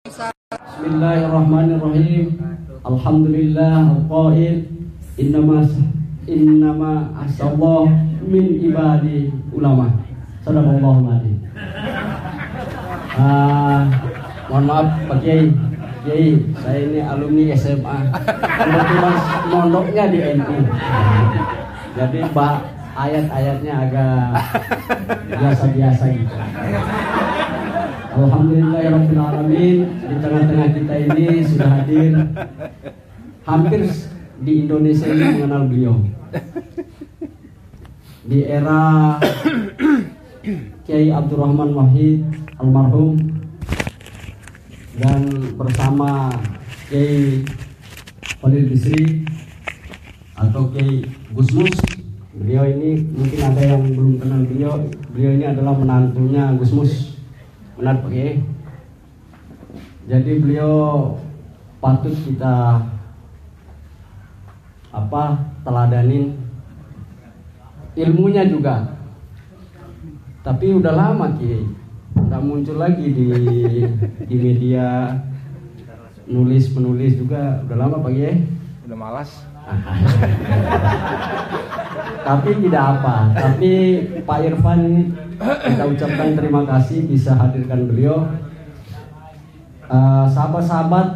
Bismillahirrahmanirrahim. Alhamdulillah al-qail innama innama asallah min ibadi ulama. Sadaqallahu alaihi. Ah, mohon maaf Pak Kiai. Kiai, saya ini alumni SMA. Kebetulan mondoknya di NU. Jadi Pak ayat-ayatnya agak biasa-biasa gitu. Alhamdulillahirrahmanirrahim Di tengah-tengah kita ini sudah hadir. Hampir di Indonesia ini mengenal beliau. Di era Kiai Abdurrahman Wahid almarhum Dan bersama Kiai Khalil Bisri Atau Kiai Gusmus Beliau ini mungkin ada yang belum kenal beliau. Beliau ini adalah menantunya Gusmus benar Pak Jadi beliau patut kita apa teladanin ilmunya juga. Tapi udah lama Kiai, nggak muncul lagi di di media nulis penulis juga udah lama Pak Kiai. Udah malas. tapi tidak apa. Tapi Pak Irfan kita ucapkan terima kasih bisa hadirkan beliau. sahabat sahabat-sahabat,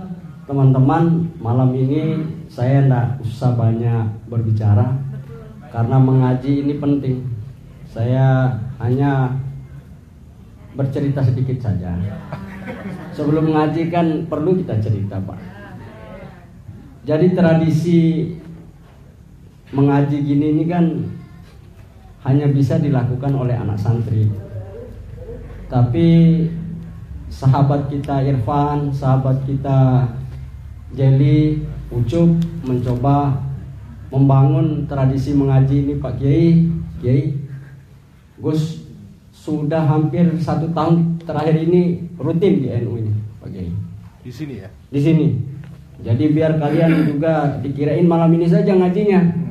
teman-teman, malam ini saya tidak usah banyak berbicara karena mengaji ini penting. Saya hanya bercerita sedikit saja. Sebelum mengaji kan perlu kita cerita, Pak. Jadi tradisi mengaji gini ini kan hanya bisa dilakukan oleh anak santri. Tapi sahabat kita Irfan, sahabat kita Jeli, Ucup mencoba membangun tradisi mengaji ini Pak Kiai, Kiai. Gus sudah hampir satu tahun terakhir ini rutin di NU ini Pak Kiai. Di sini ya? Di sini. Jadi biar kalian juga dikirain malam ini saja ngajinya.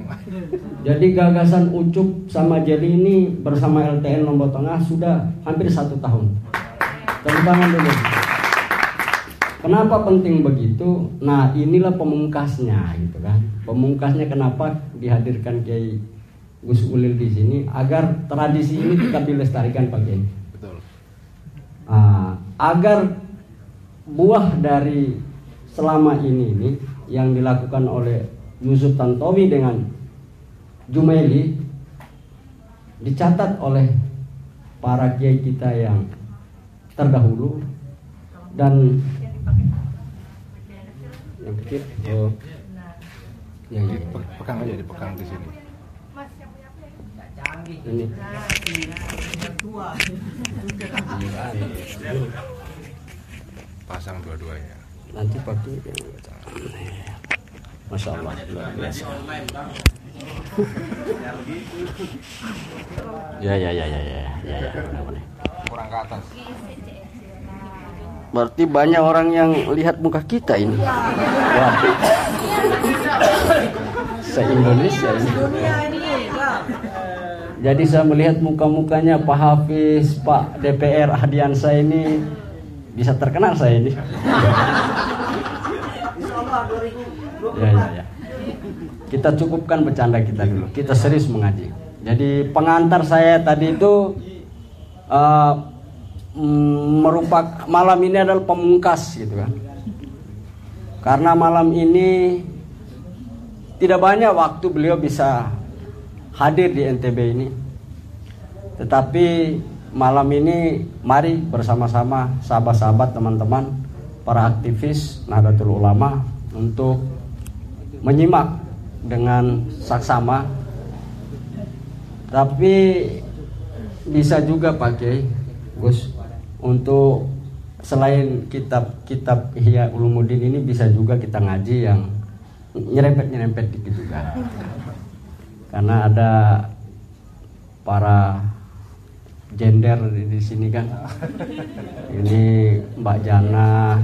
Jadi gagasan Ucup sama Jeli ini bersama LTN Lombok Tengah sudah hampir satu tahun. Tepuk dulu. Kenapa penting begitu? Nah inilah pemungkasnya gitu kan. Pemungkasnya kenapa dihadirkan Kiai Gus Ulil di sini agar tradisi ini tetap dilestarikan Pak Kiai. Betul. Nah, agar buah dari selama ini ini yang dilakukan oleh Yusuf Tantowi dengan Jumaili dicatat oleh para kiai kita yang terdahulu dan yang kecil. Oh. Ya, ya. pegang aja dipegang di sini. Ini. Pasang dua-duanya. Nanti pakai Masya Allah. Luar biasa ya ya ya ya ya ya ya kurang ke atas. Berarti banyak orang yang lihat muka kita ini. Wah. Se Indonesia ini. Jadi saya melihat muka-mukanya Pak Hafiz, Pak DPR Ahdiansa ini bisa terkenal saya ini. Ya, ya, ya kita cukupkan bercanda kita dulu. Kita serius mengaji. Jadi pengantar saya tadi itu uh, merupakan malam ini adalah pemungkas gitu kan. Karena malam ini tidak banyak waktu beliau bisa hadir di NTB ini. Tetapi malam ini mari bersama-sama sahabat-sahabat teman-teman para aktivis Nahdlatul Ulama untuk menyimak dengan saksama. Tapi bisa juga pakai Gus untuk selain kitab-kitab Ihya Ulumuddin ini bisa juga kita ngaji yang nyerempet-nyerempet dikit juga. Karena ada para gender di sini kan. Ini Mbak Jana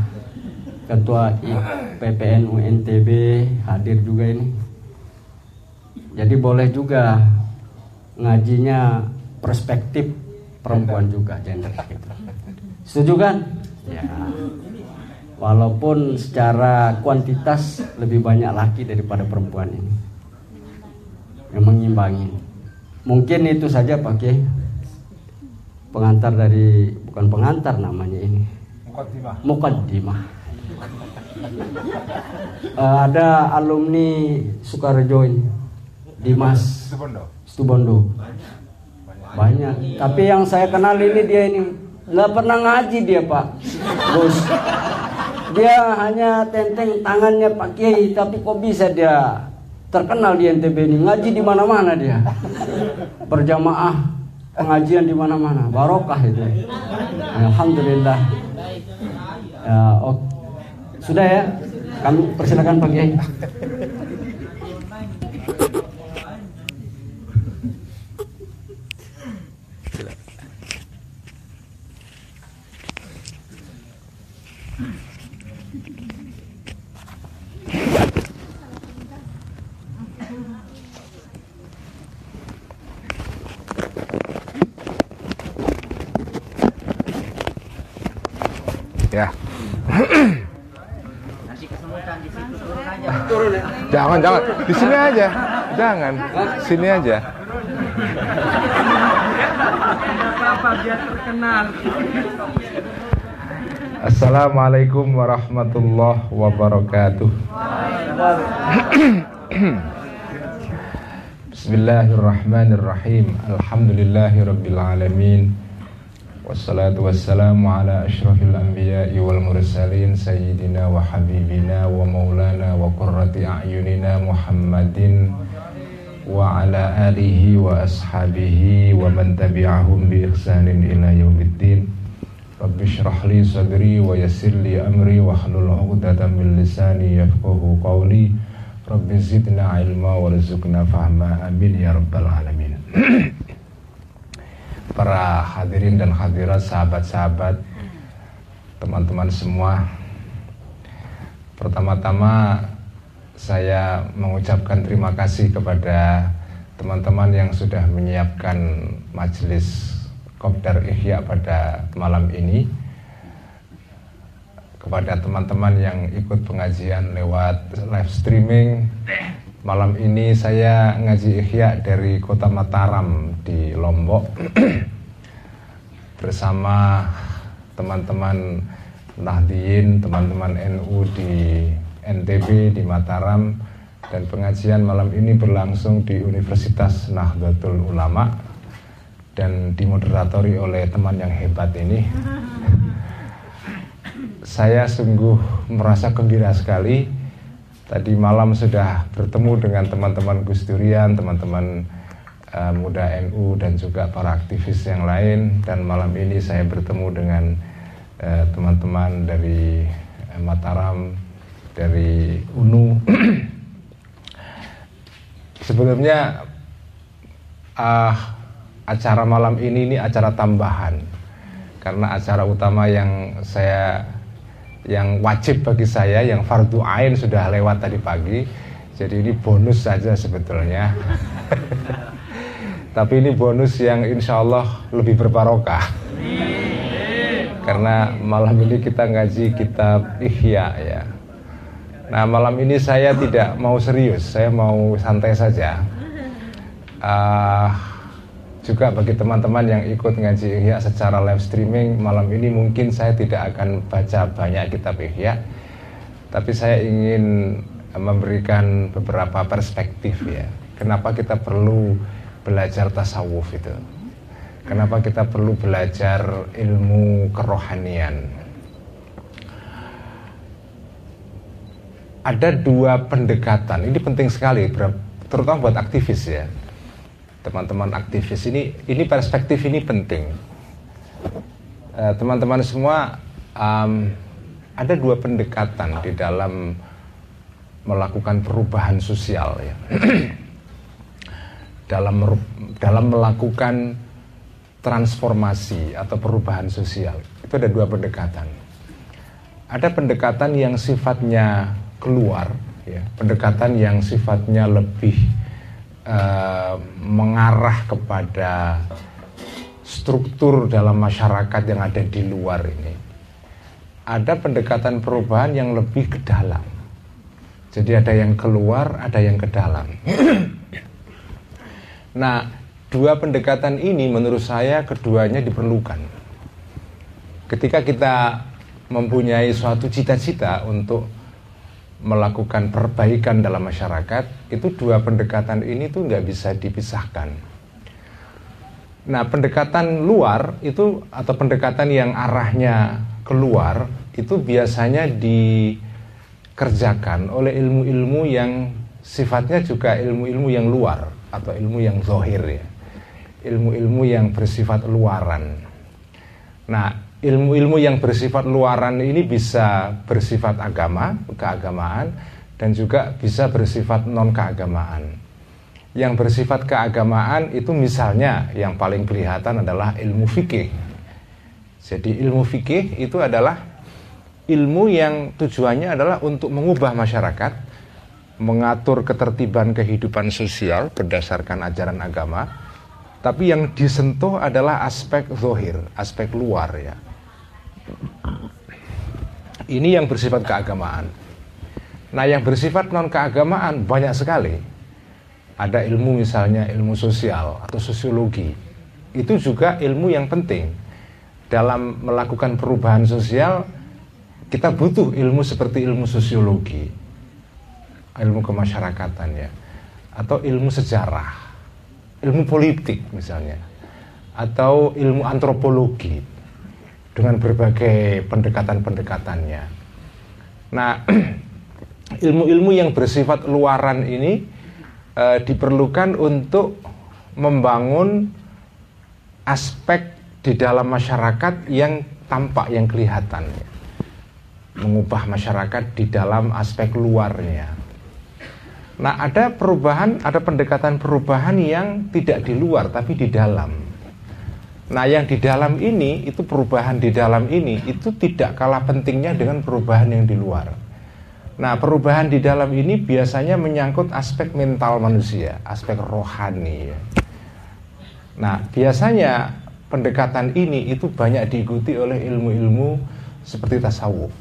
ketua PPN UNTB hadir juga ini jadi boleh juga ngajinya perspektif perempuan juga gender gitu. Setuju kan? Ya. walaupun secara kuantitas lebih banyak laki daripada perempuan ini. Yang mengimbangi. Mungkin itu saja pakai pengantar dari bukan pengantar namanya ini. Mukaddimah. Mukaddimah. Uh, ada alumni Sukarejo ini Dimas Stubondo. Banyak. Tapi yang saya kenal ini dia ini nggak pernah ngaji dia pak. Gus dia hanya tenteng tangannya Pak Kiai tapi kok bisa dia terkenal di NTB ini? Ngaji di mana-mana dia. Berjamaah pengajian di mana-mana. Barokah itu. Alhamdulillah. Ya, oh, sudah ya? Kami persilakan Pak Kiai Ya. Jangan, jangan. Di sini aja. Jangan. Sini aja. Assalamualaikum warahmatullahi wabarakatuh. Bismillahirrahmanirrahim. Alhamdulillahirabbil alamin. Wassalatu wassalamu ala ashrafil anbiya'i wal mursalin Sayyidina wa habibina wa maulana wa qurrati a'yunina Muhammadin Wa ala alihi wa ashabihi wa man tabi'ahum bi ihsanin ila yaumiddin Rabbi syrah li sadri wa yassir li amri wa hlul 'uqdatam min lisani yafqahu qawli Rabbi zidna ilma warzuqna fahma amin ya rabbal alamin para hadirin dan hadirat, sahabat-sahabat, teman-teman semua. Pertama-tama saya mengucapkan terima kasih kepada teman-teman yang sudah menyiapkan majelis Kopdar Ihya pada malam ini kepada teman-teman yang ikut pengajian lewat live streaming Malam ini saya ngaji Ihya dari kota Mataram di Lombok bersama teman-teman Nahdiyin, teman-teman NU di NTB di Mataram dan pengajian malam ini berlangsung di Universitas Nahdlatul Ulama dan dimoderatori oleh teman yang hebat ini. Saya sungguh merasa gembira sekali Tadi malam sudah bertemu dengan teman-teman Gus Durian, teman-teman uh, muda NU dan juga para aktivis yang lain dan malam ini saya bertemu dengan eh, teman-teman uh, dari uh, Mataram, dari UNU. Sebelumnya uh, acara malam ini ini acara tambahan karena acara utama yang saya yang wajib bagi saya yang fardu ain sudah lewat tadi pagi. Jadi ini bonus saja sebetulnya. Tapi ini bonus yang insya Allah lebih berbarokah. Karena malam ini kita ngaji kitab Ihya ya. Nah malam ini saya tidak mau serius. Saya mau santai saja. Uh, juga bagi teman-teman yang ikut ngaji Ihya secara live streaming malam ini mungkin saya tidak akan baca banyak kitab Ihya tapi saya ingin memberikan beberapa perspektif ya. Kenapa kita perlu belajar tasawuf itu? Kenapa kita perlu belajar ilmu kerohanian? Ada dua pendekatan ini penting sekali terutama buat aktivis ya teman-teman aktivis ini ini perspektif ini penting. Eh, teman-teman uh, semua um, ada dua pendekatan di dalam melakukan perubahan sosial ya. Dalam dalam melakukan transformasi atau perubahan sosial. Itu ada dua pendekatan. Ada pendekatan yang sifatnya keluar ya. Pendekatan yang sifatnya lebih Eh, mengarah kepada struktur dalam masyarakat yang ada di luar ini. ada pendekatan perubahan yang lebih ke dalam. Jadi ada yang keluar, ada yang ke dalam. nah, dua pendekatan ini menurut saya keduanya diperlukan. Ketika kita mempunyai suatu cita-cita untuk melakukan perbaikan dalam masyarakat, itu dua pendekatan ini tuh nggak bisa dipisahkan. Nah, pendekatan luar itu atau pendekatan yang arahnya keluar itu biasanya dikerjakan oleh ilmu-ilmu yang sifatnya juga ilmu-ilmu yang luar atau ilmu yang zohir ya ilmu-ilmu yang bersifat luaran nah ilmu-ilmu yang bersifat luaran ini bisa bersifat agama keagamaan dan juga bisa bersifat non keagamaan yang bersifat keagamaan itu misalnya yang paling kelihatan adalah ilmu fikih jadi ilmu fikih itu adalah ilmu yang tujuannya adalah untuk mengubah masyarakat, mengatur ketertiban kehidupan sosial berdasarkan ajaran agama, tapi yang disentuh adalah aspek zohir, aspek luar ya. Ini yang bersifat keagamaan. Nah yang bersifat non keagamaan banyak sekali. Ada ilmu misalnya ilmu sosial atau sosiologi. Itu juga ilmu yang penting dalam melakukan perubahan sosial kita butuh ilmu seperti ilmu sosiologi, ilmu kemasyarakatan ya, atau ilmu sejarah, ilmu politik misalnya, atau ilmu antropologi dengan berbagai pendekatan-pendekatannya. Nah, ilmu-ilmu yang bersifat luaran ini e, diperlukan untuk membangun aspek di dalam masyarakat yang tampak, yang kelihatan. Ya mengubah masyarakat di dalam aspek luarnya. Nah, ada perubahan, ada pendekatan perubahan yang tidak di luar tapi di dalam. Nah, yang di dalam ini itu perubahan di dalam ini itu tidak kalah pentingnya dengan perubahan yang di luar. Nah, perubahan di dalam ini biasanya menyangkut aspek mental manusia, aspek rohani. Nah, biasanya pendekatan ini itu banyak diikuti oleh ilmu-ilmu seperti tasawuf.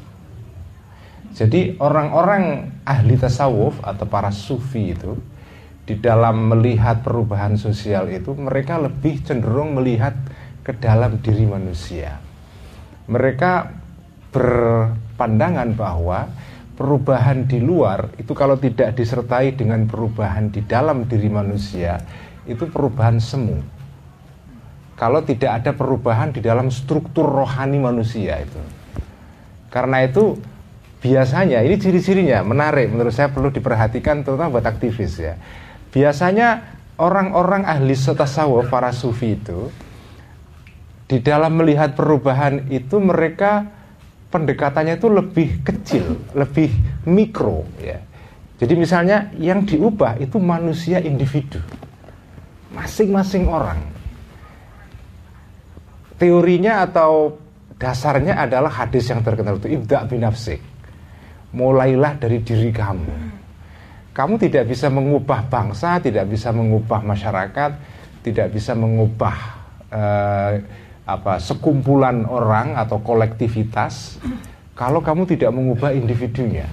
Jadi orang-orang ahli tasawuf atau para sufi itu di dalam melihat perubahan sosial itu mereka lebih cenderung melihat ke dalam diri manusia. Mereka berpandangan bahwa perubahan di luar itu kalau tidak disertai dengan perubahan di dalam diri manusia itu perubahan semu. Kalau tidak ada perubahan di dalam struktur rohani manusia itu. Karena itu biasanya ini ciri-cirinya menarik menurut saya perlu diperhatikan terutama buat aktivis ya. Biasanya orang-orang ahli tasawuf para sufi itu di dalam melihat perubahan itu mereka pendekatannya itu lebih kecil, lebih mikro ya. Jadi misalnya yang diubah itu manusia individu. Masing-masing orang. Teorinya atau dasarnya adalah hadis yang terkenal itu ibda binafsik mulailah dari diri kamu. Kamu tidak bisa mengubah bangsa, tidak bisa mengubah masyarakat, tidak bisa mengubah eh, apa sekumpulan orang atau kolektivitas kalau kamu tidak mengubah individunya.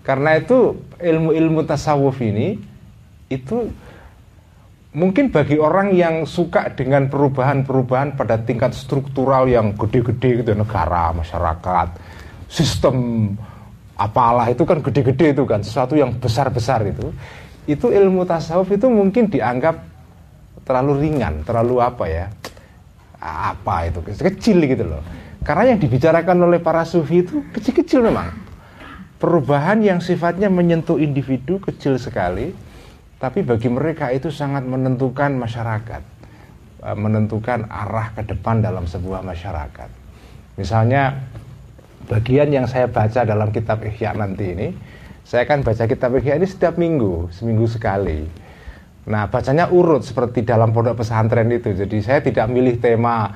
Karena itu ilmu-ilmu tasawuf ini itu mungkin bagi orang yang suka dengan perubahan-perubahan pada tingkat struktural yang gede-gede gitu negara, masyarakat, sistem apalah itu kan gede-gede itu kan sesuatu yang besar-besar itu itu ilmu tasawuf itu mungkin dianggap terlalu ringan terlalu apa ya apa itu? Kecil gitu loh. Karena yang dibicarakan oleh para sufi itu kecil-kecil memang. Perubahan yang sifatnya menyentuh individu kecil sekali tapi bagi mereka itu sangat menentukan masyarakat e, menentukan arah ke depan dalam sebuah masyarakat. Misalnya bagian yang saya baca dalam kitab Ihya nanti ini, saya akan baca kitab Ihya ini setiap minggu, seminggu sekali. Nah, bacanya urut seperti dalam pondok pesantren itu. Jadi saya tidak milih tema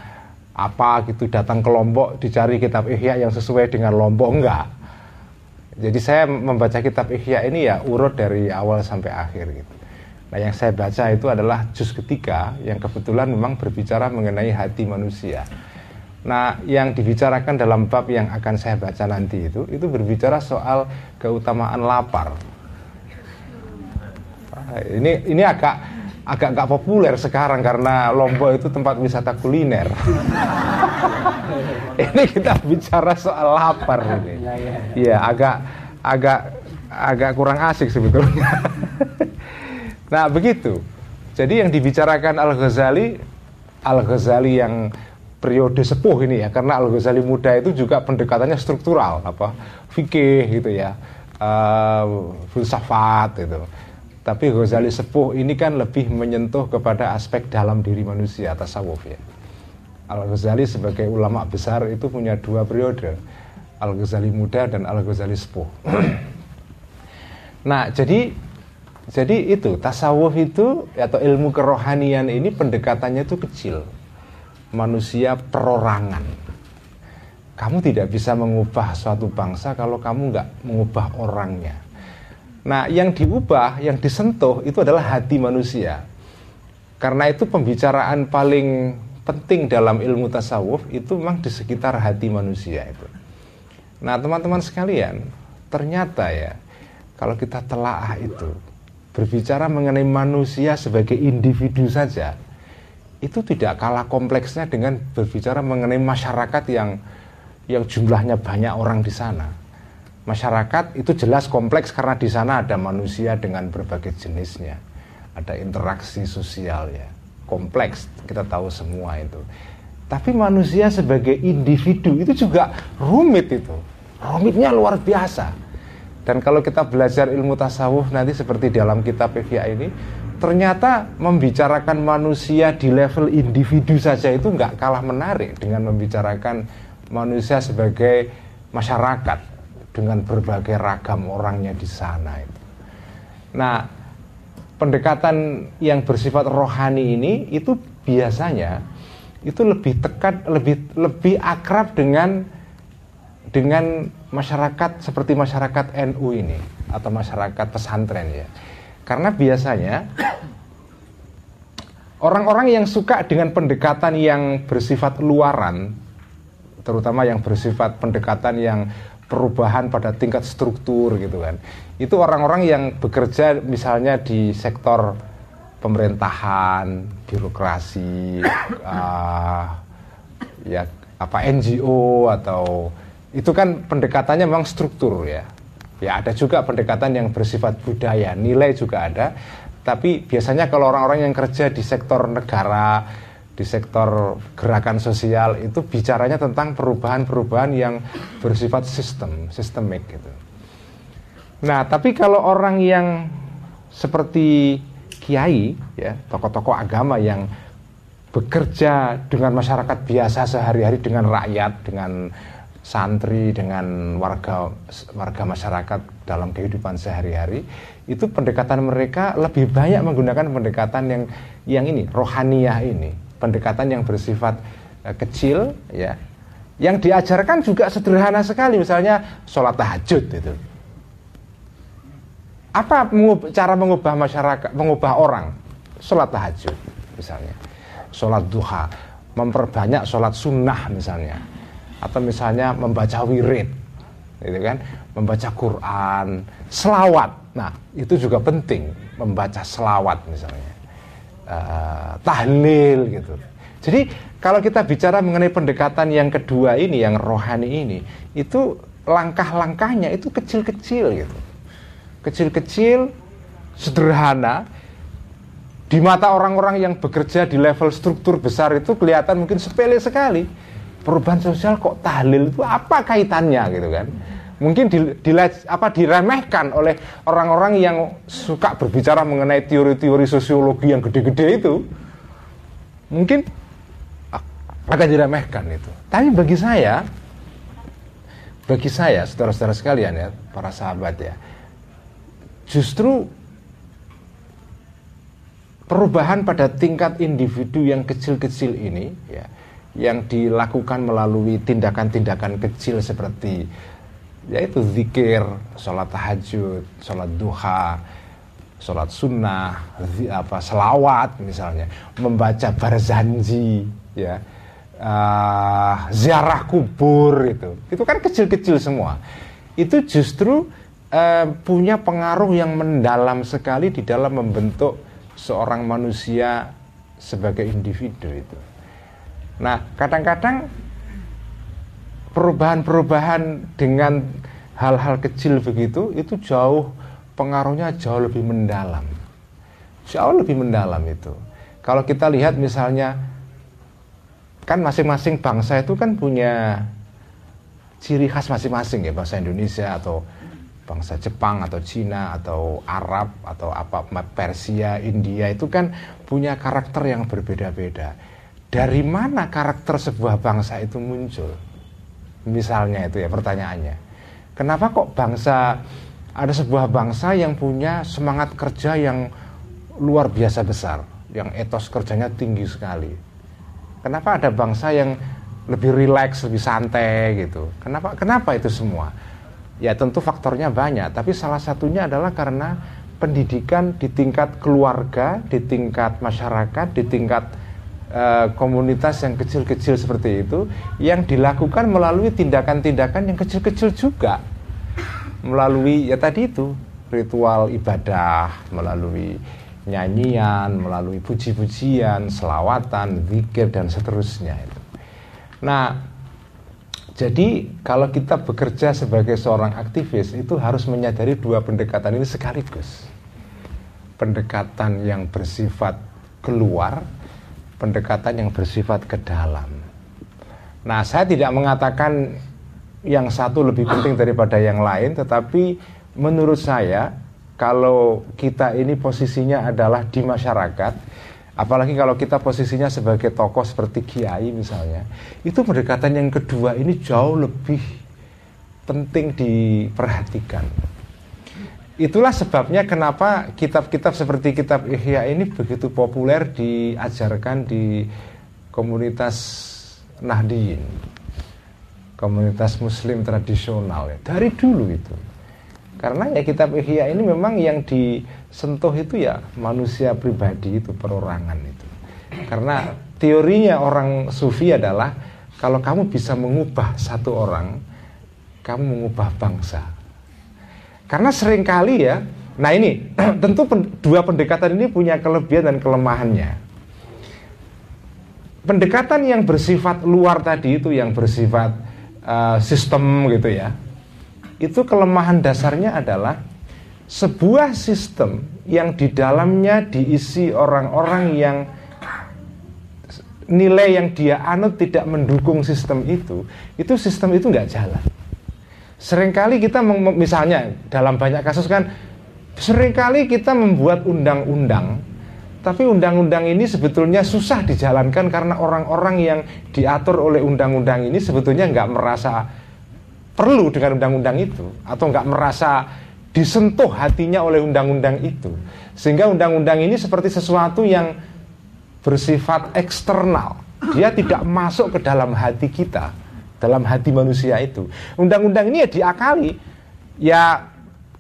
apa gitu datang ke Lombok dicari kitab Ihya yang sesuai dengan Lombok enggak. Jadi saya membaca kitab Ihya ini ya urut dari awal sampai akhir gitu. Nah, yang saya baca itu adalah juz ketiga yang kebetulan memang berbicara mengenai hati manusia. Nah, yang dibicarakan dalam bab yang akan saya baca nanti itu, itu berbicara soal keutamaan lapar. Ini ini agak agak nggak populer sekarang karena Lombok itu tempat wisata kuliner. ini kita bicara soal lapar ini. Iya, agak agak agak kurang asik sebetulnya. nah, begitu. Jadi yang dibicarakan Al Ghazali, Al Ghazali yang periode sepuh ini ya karena Al Ghazali muda itu juga pendekatannya struktural apa fikih gitu ya uh, filsafat itu tapi Ghazali sepuh ini kan lebih menyentuh kepada aspek dalam diri manusia tasawuf ya Al Ghazali sebagai ulama besar itu punya dua periode Al Ghazali muda dan Al Ghazali sepuh nah jadi jadi itu tasawuf itu atau ilmu kerohanian ini pendekatannya itu kecil manusia perorangan. Kamu tidak bisa mengubah suatu bangsa kalau kamu nggak mengubah orangnya. Nah, yang diubah, yang disentuh itu adalah hati manusia. Karena itu pembicaraan paling penting dalam ilmu tasawuf itu memang di sekitar hati manusia itu. Nah, teman-teman sekalian, ternyata ya, kalau kita telaah itu, berbicara mengenai manusia sebagai individu saja, itu tidak kalah kompleksnya dengan berbicara mengenai masyarakat yang yang jumlahnya banyak orang di sana. Masyarakat itu jelas kompleks karena di sana ada manusia dengan berbagai jenisnya. Ada interaksi sosial ya. Kompleks, kita tahu semua itu. Tapi manusia sebagai individu itu juga rumit itu. Rumitnya luar biasa. Dan kalau kita belajar ilmu tasawuf nanti seperti dalam kitab Ihya ini, ternyata membicarakan manusia di level individu saja itu nggak kalah menarik dengan membicarakan manusia sebagai masyarakat dengan berbagai ragam orangnya di sana itu. Nah, pendekatan yang bersifat rohani ini itu biasanya itu lebih tekat, lebih lebih akrab dengan dengan masyarakat seperti masyarakat NU ini atau masyarakat pesantren ya karena biasanya orang-orang yang suka dengan pendekatan yang bersifat luaran, terutama yang bersifat pendekatan yang perubahan pada tingkat struktur gitu kan. Itu orang-orang yang bekerja misalnya di sektor pemerintahan, birokrasi, uh, ya apa NGO atau itu kan pendekatannya memang struktur ya Ya ada juga pendekatan yang bersifat budaya, nilai juga ada. Tapi biasanya kalau orang-orang yang kerja di sektor negara, di sektor gerakan sosial itu bicaranya tentang perubahan-perubahan yang bersifat sistem, sistemik gitu. Nah, tapi kalau orang yang seperti kiai ya, tokoh-tokoh agama yang bekerja dengan masyarakat biasa sehari-hari dengan rakyat, dengan santri dengan warga warga masyarakat dalam kehidupan sehari-hari itu pendekatan mereka lebih banyak menggunakan pendekatan yang yang ini rohaniah ini pendekatan yang bersifat uh, kecil ya. Yang diajarkan juga sederhana sekali misalnya sholat tahajud itu apa cara mengubah masyarakat mengubah orang? Sholat tahajud misalnya. Sholat duha memperbanyak sholat sunnah misalnya. Atau misalnya membaca wirid gitu kan? Membaca Quran selawat. Nah itu juga penting membaca selawat misalnya uh, tahlil gitu. Jadi kalau kita bicara mengenai pendekatan yang kedua ini yang rohani ini itu langkah-langkahnya itu kecil-kecil gitu. Kecil-kecil sederhana. Di mata orang-orang yang bekerja di level struktur besar itu kelihatan mungkin sepele sekali. Perubahan sosial kok tahlil itu apa kaitannya gitu kan mungkin di, di, apa diremehkan oleh orang-orang yang suka berbicara mengenai teori-teori sosiologi yang gede-gede itu. Mungkin akan diremehkan itu. Tapi bagi saya bagi saya saudara-saudara sekalian ya para sahabat ya justru perubahan pada tingkat individu yang kecil-kecil ini ya yang dilakukan melalui tindakan-tindakan kecil seperti yaitu zikir, sholat tahajud, sholat duha, sholat sunnah, apa selawat misalnya, membaca barzanji, ya, uh, ziarah kubur itu. Itu kan kecil-kecil semua. Itu justru uh, punya pengaruh yang mendalam sekali di dalam membentuk seorang manusia sebagai individu itu. Nah, kadang-kadang perubahan-perubahan dengan hal-hal kecil begitu itu jauh pengaruhnya jauh lebih mendalam. Jauh lebih mendalam itu. Kalau kita lihat misalnya kan masing-masing bangsa itu kan punya ciri khas masing-masing ya bangsa Indonesia atau bangsa Jepang atau Cina atau Arab atau apa Persia, India itu kan punya karakter yang berbeda-beda. Dari mana karakter sebuah bangsa itu muncul? Misalnya itu ya pertanyaannya. Kenapa kok bangsa ada sebuah bangsa yang punya semangat kerja yang luar biasa besar, yang etos kerjanya tinggi sekali. Kenapa ada bangsa yang lebih rileks, lebih santai gitu? Kenapa kenapa itu semua? Ya tentu faktornya banyak, tapi salah satunya adalah karena pendidikan di tingkat keluarga, di tingkat masyarakat, di tingkat Eh, komunitas yang kecil-kecil seperti itu yang dilakukan melalui tindakan-tindakan yang kecil-kecil juga. Melalui ya tadi itu ritual ibadah melalui nyanyian melalui puji-pujian selawatan zikir dan seterusnya itu. Nah jadi kalau kita bekerja sebagai seorang aktivis itu harus menyadari dua pendekatan ini sekaligus. Pendekatan yang bersifat keluar pendekatan yang bersifat ke dalam. Nah, saya tidak mengatakan yang satu lebih penting daripada yang lain, tetapi menurut saya kalau kita ini posisinya adalah di masyarakat, apalagi kalau kita posisinya sebagai tokoh seperti kiai misalnya, itu pendekatan yang kedua ini jauh lebih penting diperhatikan. Itulah sebabnya kenapa kitab-kitab seperti kitab Ihya ini begitu populer diajarkan di komunitas Nahdiyin. Komunitas muslim tradisional ya. Dari dulu itu. Karena ya kitab Ihya ini memang yang disentuh itu ya manusia pribadi itu, perorangan itu. Karena teorinya orang sufi adalah kalau kamu bisa mengubah satu orang, kamu mengubah bangsa karena sering kali ya, nah ini tentu pen, dua pendekatan ini punya kelebihan dan kelemahannya. Pendekatan yang bersifat luar tadi itu yang bersifat uh, sistem gitu ya. Itu kelemahan dasarnya adalah sebuah sistem yang di dalamnya diisi orang-orang yang nilai yang dia anut tidak mendukung sistem itu, itu sistem itu nggak jalan. Seringkali kita misalnya dalam banyak kasus kan sering kali kita membuat undang-undang tapi undang-undang ini sebetulnya susah dijalankan karena orang-orang yang diatur oleh undang-undang ini sebetulnya nggak merasa perlu dengan undang-undang itu atau nggak merasa disentuh hatinya oleh undang-undang itu. Sehingga undang-undang ini seperti sesuatu yang bersifat eksternal. Dia tidak masuk ke dalam hati kita dalam hati manusia itu. Undang-undang ini ya diakali. Ya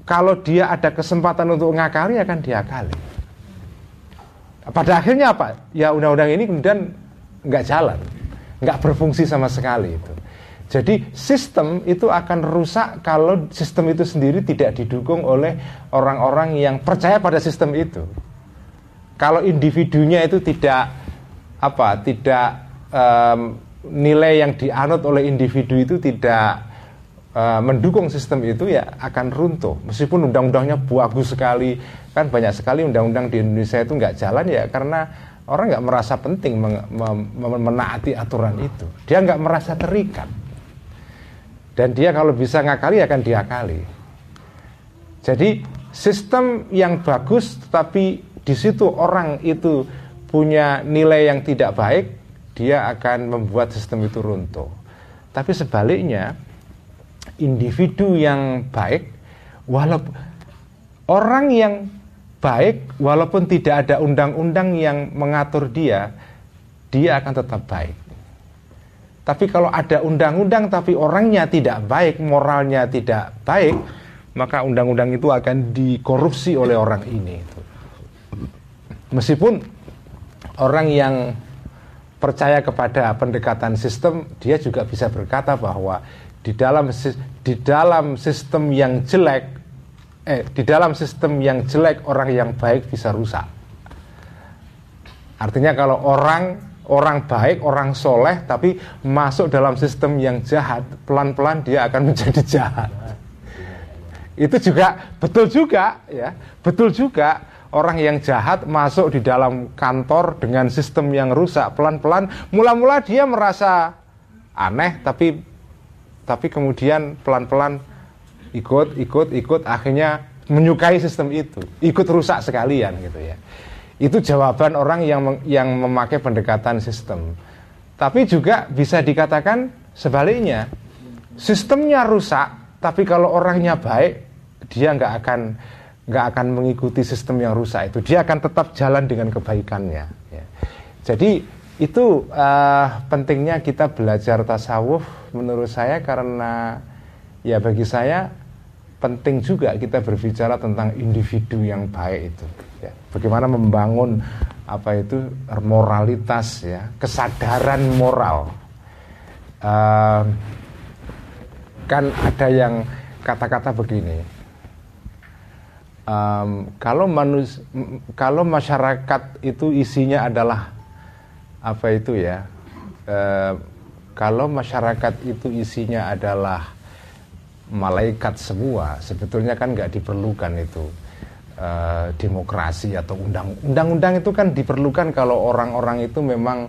kalau dia ada kesempatan untuk ngakali akan diakali. Pada akhirnya apa? Ya undang-undang ini kemudian nggak jalan, nggak berfungsi sama sekali itu. Jadi sistem itu akan rusak kalau sistem itu sendiri tidak didukung oleh orang-orang yang percaya pada sistem itu. Kalau individunya itu tidak apa, tidak um, nilai yang dianut oleh individu itu tidak uh, mendukung sistem itu ya akan runtuh. Meskipun undang-undangnya bagus sekali kan banyak sekali undang-undang di Indonesia itu nggak jalan ya karena orang nggak merasa penting men men menaati aturan itu. Dia nggak merasa terikat. Dan dia kalau bisa ngakali akan diakali. Jadi sistem yang bagus tetapi di situ orang itu punya nilai yang tidak baik dia akan membuat sistem itu runtuh. Tapi sebaliknya, individu yang baik, walaupun orang yang baik, walaupun tidak ada undang-undang yang mengatur dia, dia akan tetap baik. Tapi kalau ada undang-undang tapi orangnya tidak baik, moralnya tidak baik, maka undang-undang itu akan dikorupsi oleh orang ini. Meskipun orang yang percaya kepada pendekatan sistem, dia juga bisa berkata bahwa di dalam di dalam sistem yang jelek, eh, di dalam sistem yang jelek orang yang baik bisa rusak. Artinya kalau orang orang baik, orang soleh, tapi masuk dalam sistem yang jahat, pelan-pelan dia akan menjadi jahat. Itu juga betul juga ya, betul juga orang yang jahat masuk di dalam kantor dengan sistem yang rusak pelan-pelan. Mula-mula dia merasa aneh tapi tapi kemudian pelan-pelan ikut ikut ikut akhirnya menyukai sistem itu. Ikut rusak sekalian gitu ya. Itu jawaban orang yang yang memakai pendekatan sistem. Tapi juga bisa dikatakan sebaliknya. Sistemnya rusak tapi kalau orangnya baik dia nggak akan nggak akan mengikuti sistem yang rusak itu dia akan tetap jalan dengan kebaikannya ya. jadi itu uh, pentingnya kita belajar tasawuf menurut saya karena ya bagi saya penting juga kita berbicara tentang individu yang baik itu ya. bagaimana membangun apa itu moralitas ya kesadaran moral uh, kan ada yang kata-kata begini um, kalau manus kalau masyarakat itu isinya adalah apa itu ya uh, kalau masyarakat itu isinya adalah malaikat semua sebetulnya kan nggak diperlukan itu uh, demokrasi atau undang undang-undang itu kan diperlukan kalau orang-orang itu memang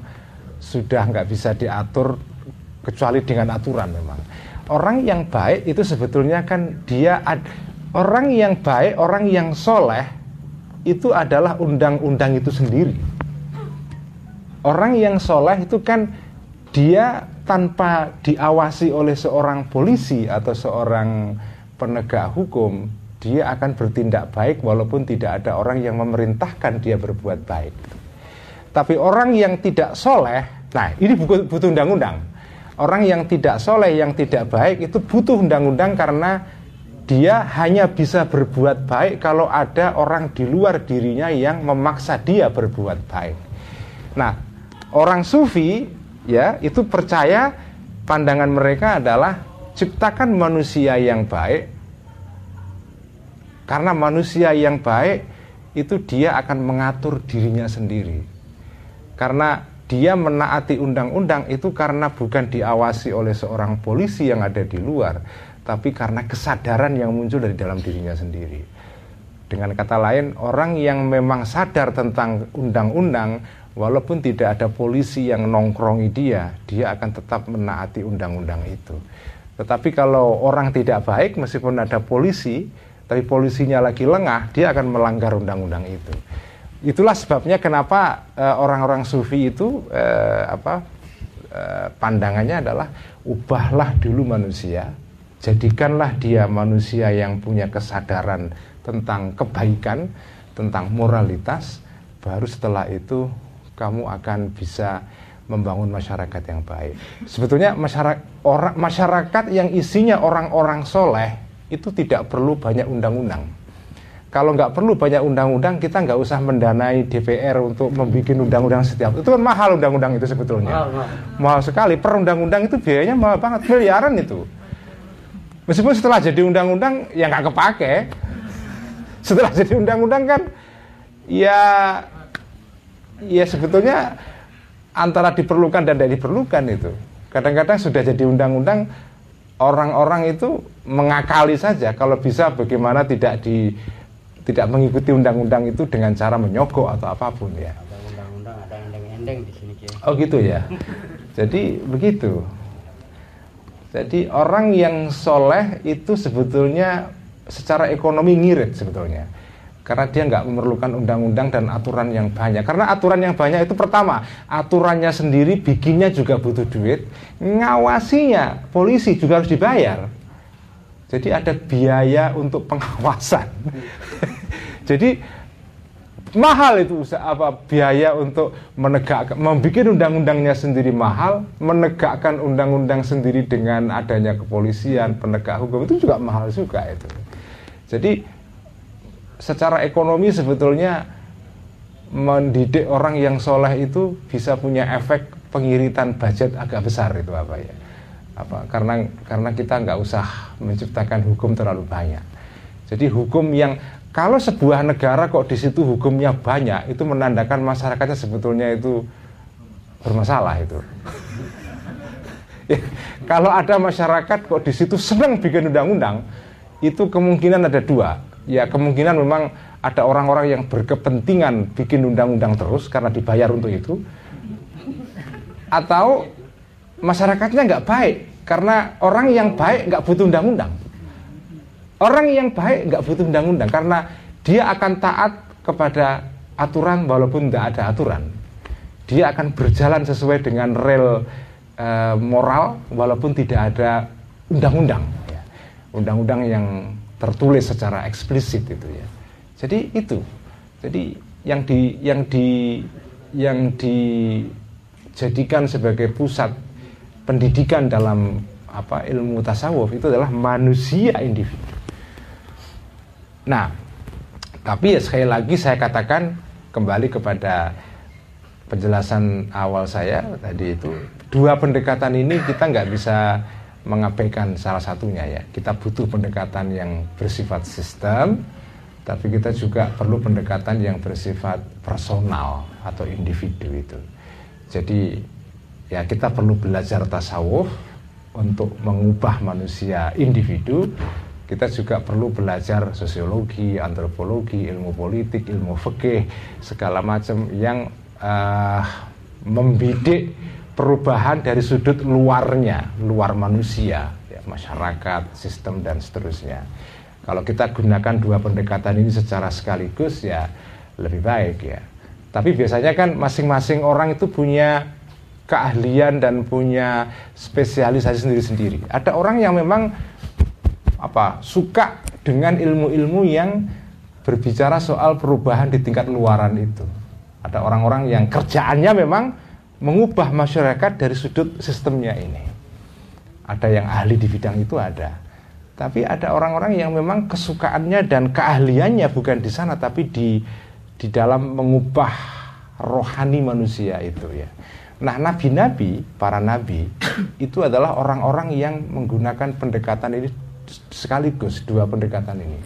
sudah nggak bisa diatur kecuali dengan aturan memang. Orang yang baik itu sebetulnya kan dia ad, Orang yang baik, orang yang soleh itu adalah undang-undang itu sendiri. Orang yang soleh itu kan dia tanpa diawasi oleh seorang polisi atau seorang penegak hukum, dia akan bertindak baik walaupun tidak ada orang yang memerintahkan dia berbuat baik. Tapi orang yang tidak soleh, nah ini butuh undang-undang. Orang yang tidak soleh, yang tidak baik itu butuh undang-undang karena dia hanya bisa berbuat baik kalau ada orang di luar dirinya yang memaksa dia berbuat baik. Nah, orang sufi ya itu percaya pandangan mereka adalah ciptakan manusia yang baik karena manusia yang baik itu dia akan mengatur dirinya sendiri. Karena dia menaati undang-undang itu karena bukan diawasi oleh seorang polisi yang ada di luar, tapi karena kesadaran yang muncul dari dalam dirinya sendiri. Dengan kata lain, orang yang memang sadar tentang undang-undang, walaupun tidak ada polisi yang nongkrongi dia, dia akan tetap menaati undang-undang itu. Tetapi kalau orang tidak baik, meskipun ada polisi, tapi polisinya lagi lengah, dia akan melanggar undang-undang itu. Itulah sebabnya kenapa eh, orang-orang uh, sufi itu uh, apa uh, pandangannya adalah ubahlah dulu manusia Jadikanlah dia manusia yang punya kesadaran tentang kebaikan, tentang moralitas, baru setelah itu kamu akan bisa membangun masyarakat yang baik. Sebetulnya masyarakat orang masyarakat yang isinya orang-orang soleh itu tidak perlu banyak undang-undang. Kalau nggak perlu banyak undang-undang, kita nggak usah mendanai DPR untuk membuat undang-undang setiap. Itu kan mahal undang-undang itu sebetulnya. Mahal, mahal. mahal sekali. Per undang-undang itu biayanya mahal banget, miliaran itu. Meskipun setelah jadi undang-undang ya nggak kepake. Setelah jadi undang-undang kan ya ya sebetulnya antara diperlukan dan tidak diperlukan itu. Kadang-kadang sudah jadi undang-undang orang-orang itu mengakali saja kalau bisa bagaimana tidak di tidak mengikuti undang-undang itu dengan cara menyogok atau apa pun ya. Ada undang-undang, ada endeng-endeng di sini. Oh gitu ya. Jadi begitu. Jadi orang yang soleh itu sebetulnya secara ekonomi ngirit sebetulnya. Karena dia nggak memerlukan undang-undang dan aturan yang banyak. Karena aturan yang banyak itu pertama, aturannya sendiri bikinnya juga butuh duit, ngawasinya polisi juga harus dibayar. Jadi ada biaya untuk pengawasan. Jadi mahal itu apa biaya untuk menegakkan membuat undang-undangnya sendiri mahal menegakkan undang-undang sendiri dengan adanya kepolisian penegak hukum itu juga mahal juga itu. Jadi secara ekonomi sebetulnya mendidik orang yang soleh itu bisa punya efek pengiritan budget agak besar itu apa ya. Apa karena karena kita nggak usah menciptakan hukum terlalu banyak. Jadi hukum yang kalau sebuah negara kok di situ hukumnya banyak itu menandakan masyarakatnya sebetulnya itu bermasalah itu. Ya, kalau ada masyarakat kok di situ senang bikin undang-undang itu kemungkinan ada dua. Ya kemungkinan memang ada orang-orang yang berkepentingan bikin undang-undang terus karena dibayar untuk itu. Atau masyarakatnya nggak baik karena orang yang baik nggak butuh undang-undang orang yang baik nggak butuh undang-undang karena dia akan taat kepada aturan walaupun tidak ada aturan dia akan berjalan sesuai dengan rel e, moral walaupun tidak ada undang-undang ya. undang-undang yang tertulis secara eksplisit itu ya. Jadi itu. Jadi yang di yang di yang dijadikan sebagai pusat pendidikan dalam apa ilmu tasawuf itu adalah manusia individu. Nah, tapi ya sekali lagi saya katakan kembali kepada penjelasan awal saya tadi itu dua pendekatan ini kita nggak bisa mengabaikan salah satunya ya. Kita butuh pendekatan yang bersifat sistem, tapi kita juga perlu pendekatan yang bersifat personal atau individu itu. Jadi ya kita perlu belajar tasawuf untuk mengubah manusia individu. Kita juga perlu belajar sosiologi, antropologi, ilmu politik, ilmu fikih, segala macam yang uh, membidik perubahan dari sudut luarnya, luar manusia, ya, masyarakat, sistem dan seterusnya. Kalau kita gunakan dua pendekatan ini secara sekaligus ya lebih baik ya. Tapi biasanya kan masing-masing orang itu punya keahlian dan punya spesialisasi sendiri-sendiri. Ada orang yang memang apa suka dengan ilmu-ilmu yang berbicara soal perubahan di tingkat luaran itu. Ada orang-orang yang kerjaannya memang mengubah masyarakat dari sudut sistemnya ini. Ada yang ahli di bidang itu ada. Tapi ada orang-orang yang memang kesukaannya dan keahliannya bukan di sana tapi di di dalam mengubah rohani manusia itu ya. Nah, nabi-nabi, para nabi itu adalah orang-orang yang menggunakan pendekatan ini sekaligus dua pendekatan ini.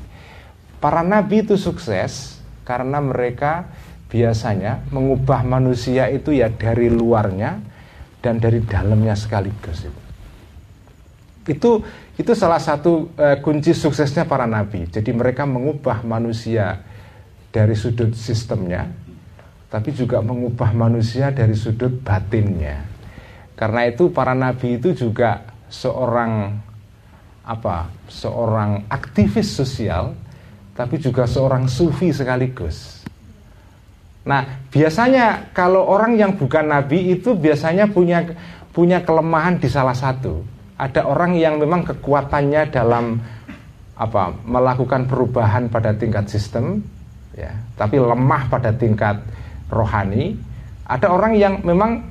Para nabi itu sukses karena mereka biasanya mengubah manusia itu ya dari luarnya dan dari dalamnya sekaligus itu. Itu itu salah satu uh, kunci suksesnya para nabi. Jadi mereka mengubah manusia dari sudut sistemnya, tapi juga mengubah manusia dari sudut batinnya. Karena itu para nabi itu juga seorang apa? Seorang aktivis sosial, tapi juga seorang sufi sekaligus. Nah, biasanya kalau orang yang bukan nabi itu biasanya punya punya kelemahan di salah satu. Ada orang yang memang kekuatannya dalam apa melakukan perubahan pada tingkat sistem, ya, tapi lemah pada tingkat rohani. Ada orang yang memang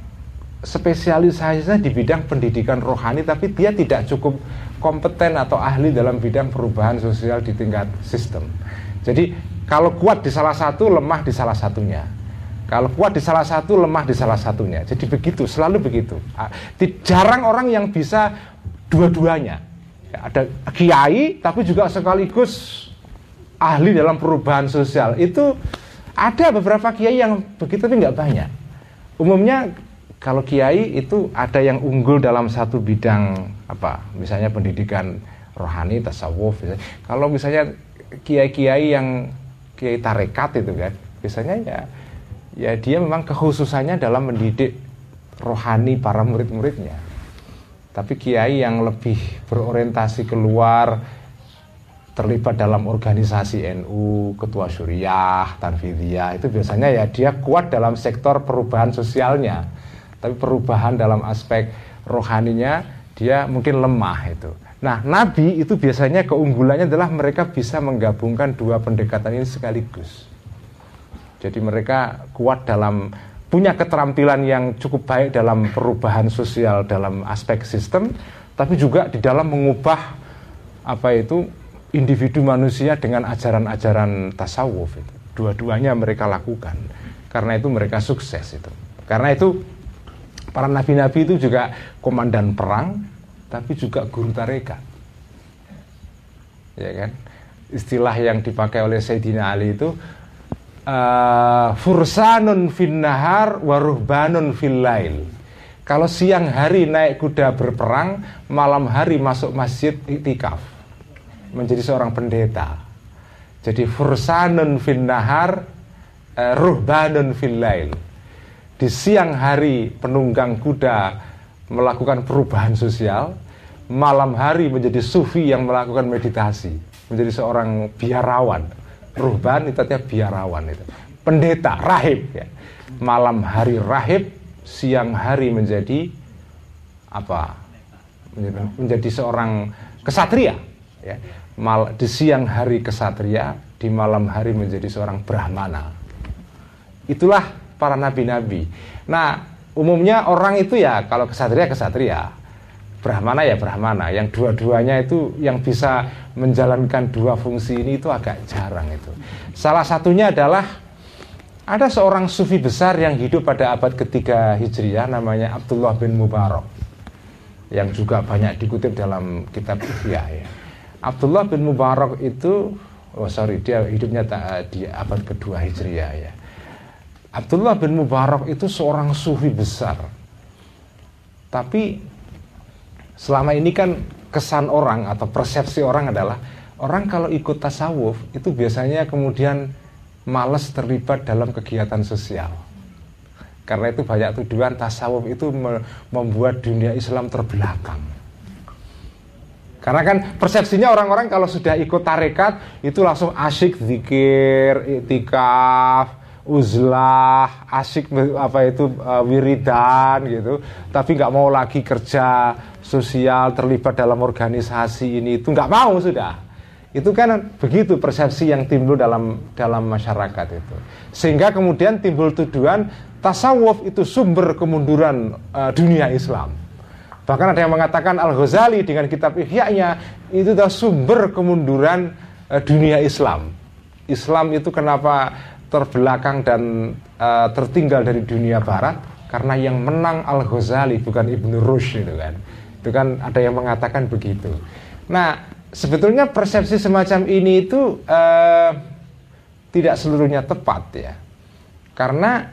spesialisasinya di bidang pendidikan rohani, tapi dia tidak cukup kompeten atau ahli dalam bidang perubahan sosial di tingkat sistem. Jadi kalau kuat di salah satu, lemah di salah satunya. Kalau kuat di salah satu, lemah di salah satunya. Jadi begitu, selalu begitu. Ah, jarang orang yang bisa dua-duanya. Ya, ada kiai, tapi juga sekaligus ahli dalam perubahan sosial. Itu ada beberapa kiai yang begitu, tapi nggak banyak. Umumnya kalau kiai itu ada yang unggul dalam satu bidang apa, misalnya pendidikan rohani, tasawuf. Misalnya. Kalau misalnya kiai-kiai yang kiai tarekat itu kan biasanya ya ya dia memang kekhususannya dalam mendidik rohani para murid-muridnya tapi kiai yang lebih berorientasi keluar terlibat dalam organisasi NU, ketua syuriah, tanfidiyah itu biasanya ya dia kuat dalam sektor perubahan sosialnya. Tapi perubahan dalam aspek rohaninya dia mungkin lemah itu. Nah, nabi itu biasanya keunggulannya adalah mereka bisa menggabungkan dua pendekatan ini sekaligus. Jadi mereka kuat dalam punya keterampilan yang cukup baik dalam perubahan sosial dalam aspek sistem, tapi juga di dalam mengubah apa itu individu manusia dengan ajaran-ajaran tasawuf itu. Dua-duanya mereka lakukan. Karena itu mereka sukses itu. Karena itu para nabi-nabi itu juga komandan perang tapi juga guru tarekat. Ya kan? Istilah yang dipakai oleh Sayyidina Ali itu uh, fursanun fin nahar waruhbanun fil kalau siang hari naik kuda berperang malam hari masuk masjid itikaf. Menjadi seorang pendeta. Jadi fursanun fin nahar uh, ruhbanun fil lail di siang hari penunggang kuda melakukan perubahan sosial. Malam hari menjadi sufi yang melakukan meditasi. Menjadi seorang biarawan. Ruhban itu artinya biarawan itu. Pendeta rahib ya. Malam hari rahib siang hari menjadi apa? Menjadi, menjadi seorang kesatria ya. Mal, di siang hari kesatria di malam hari menjadi seorang brahmana. Itulah para nabi-nabi nah umumnya orang itu ya kalau kesatria kesatria Brahmana ya Brahmana yang dua-duanya itu yang bisa menjalankan dua fungsi ini itu agak jarang itu salah satunya adalah ada seorang sufi besar yang hidup pada abad ketiga Hijriah namanya Abdullah bin Mubarak yang juga banyak dikutip dalam kitab Ihya ya. Abdullah bin Mubarak itu oh sorry dia hidupnya di abad kedua Hijriah ya. Abdullah bin Mubarak itu seorang sufi besar tapi selama ini kan kesan orang atau persepsi orang adalah orang kalau ikut tasawuf itu biasanya kemudian males terlibat dalam kegiatan sosial. Karena itu banyak tuduhan tasawuf itu membuat dunia Islam terbelakang. Karena kan persepsinya orang-orang kalau sudah ikut tarekat itu langsung asyik zikir, itikaf, uzlah, asyik apa itu uh, wiridan gitu, tapi nggak mau lagi kerja sosial terlibat dalam organisasi ini. Itu nggak mau sudah. Itu kan begitu persepsi yang timbul dalam dalam masyarakat itu. Sehingga kemudian timbul tuduhan tasawuf itu sumber kemunduran uh, dunia Islam. Bahkan ada yang mengatakan Al Ghazali dengan kitab Ihya-nya itu adalah sumber kemunduran uh, dunia Islam. Islam itu kenapa terbelakang dan uh, tertinggal dari dunia Barat karena yang menang Al Ghazali bukan Ibnu Rushd itu kan itu kan ada yang mengatakan begitu. Nah, sebetulnya persepsi semacam ini itu uh, tidak seluruhnya tepat ya. Karena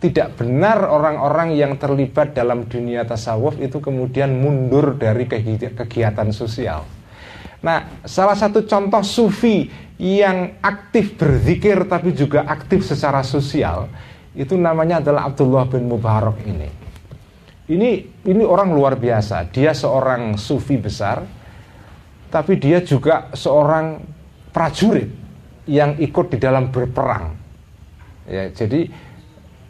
tidak benar orang-orang yang terlibat dalam dunia tasawuf itu kemudian mundur dari kegiatan sosial. Nah, salah satu contoh sufi yang aktif berzikir tapi juga aktif secara sosial itu namanya adalah Abdullah bin Mubarak ini. Ini ini orang luar biasa. Dia seorang sufi besar, tapi dia juga seorang prajurit yang ikut di dalam berperang. Ya, jadi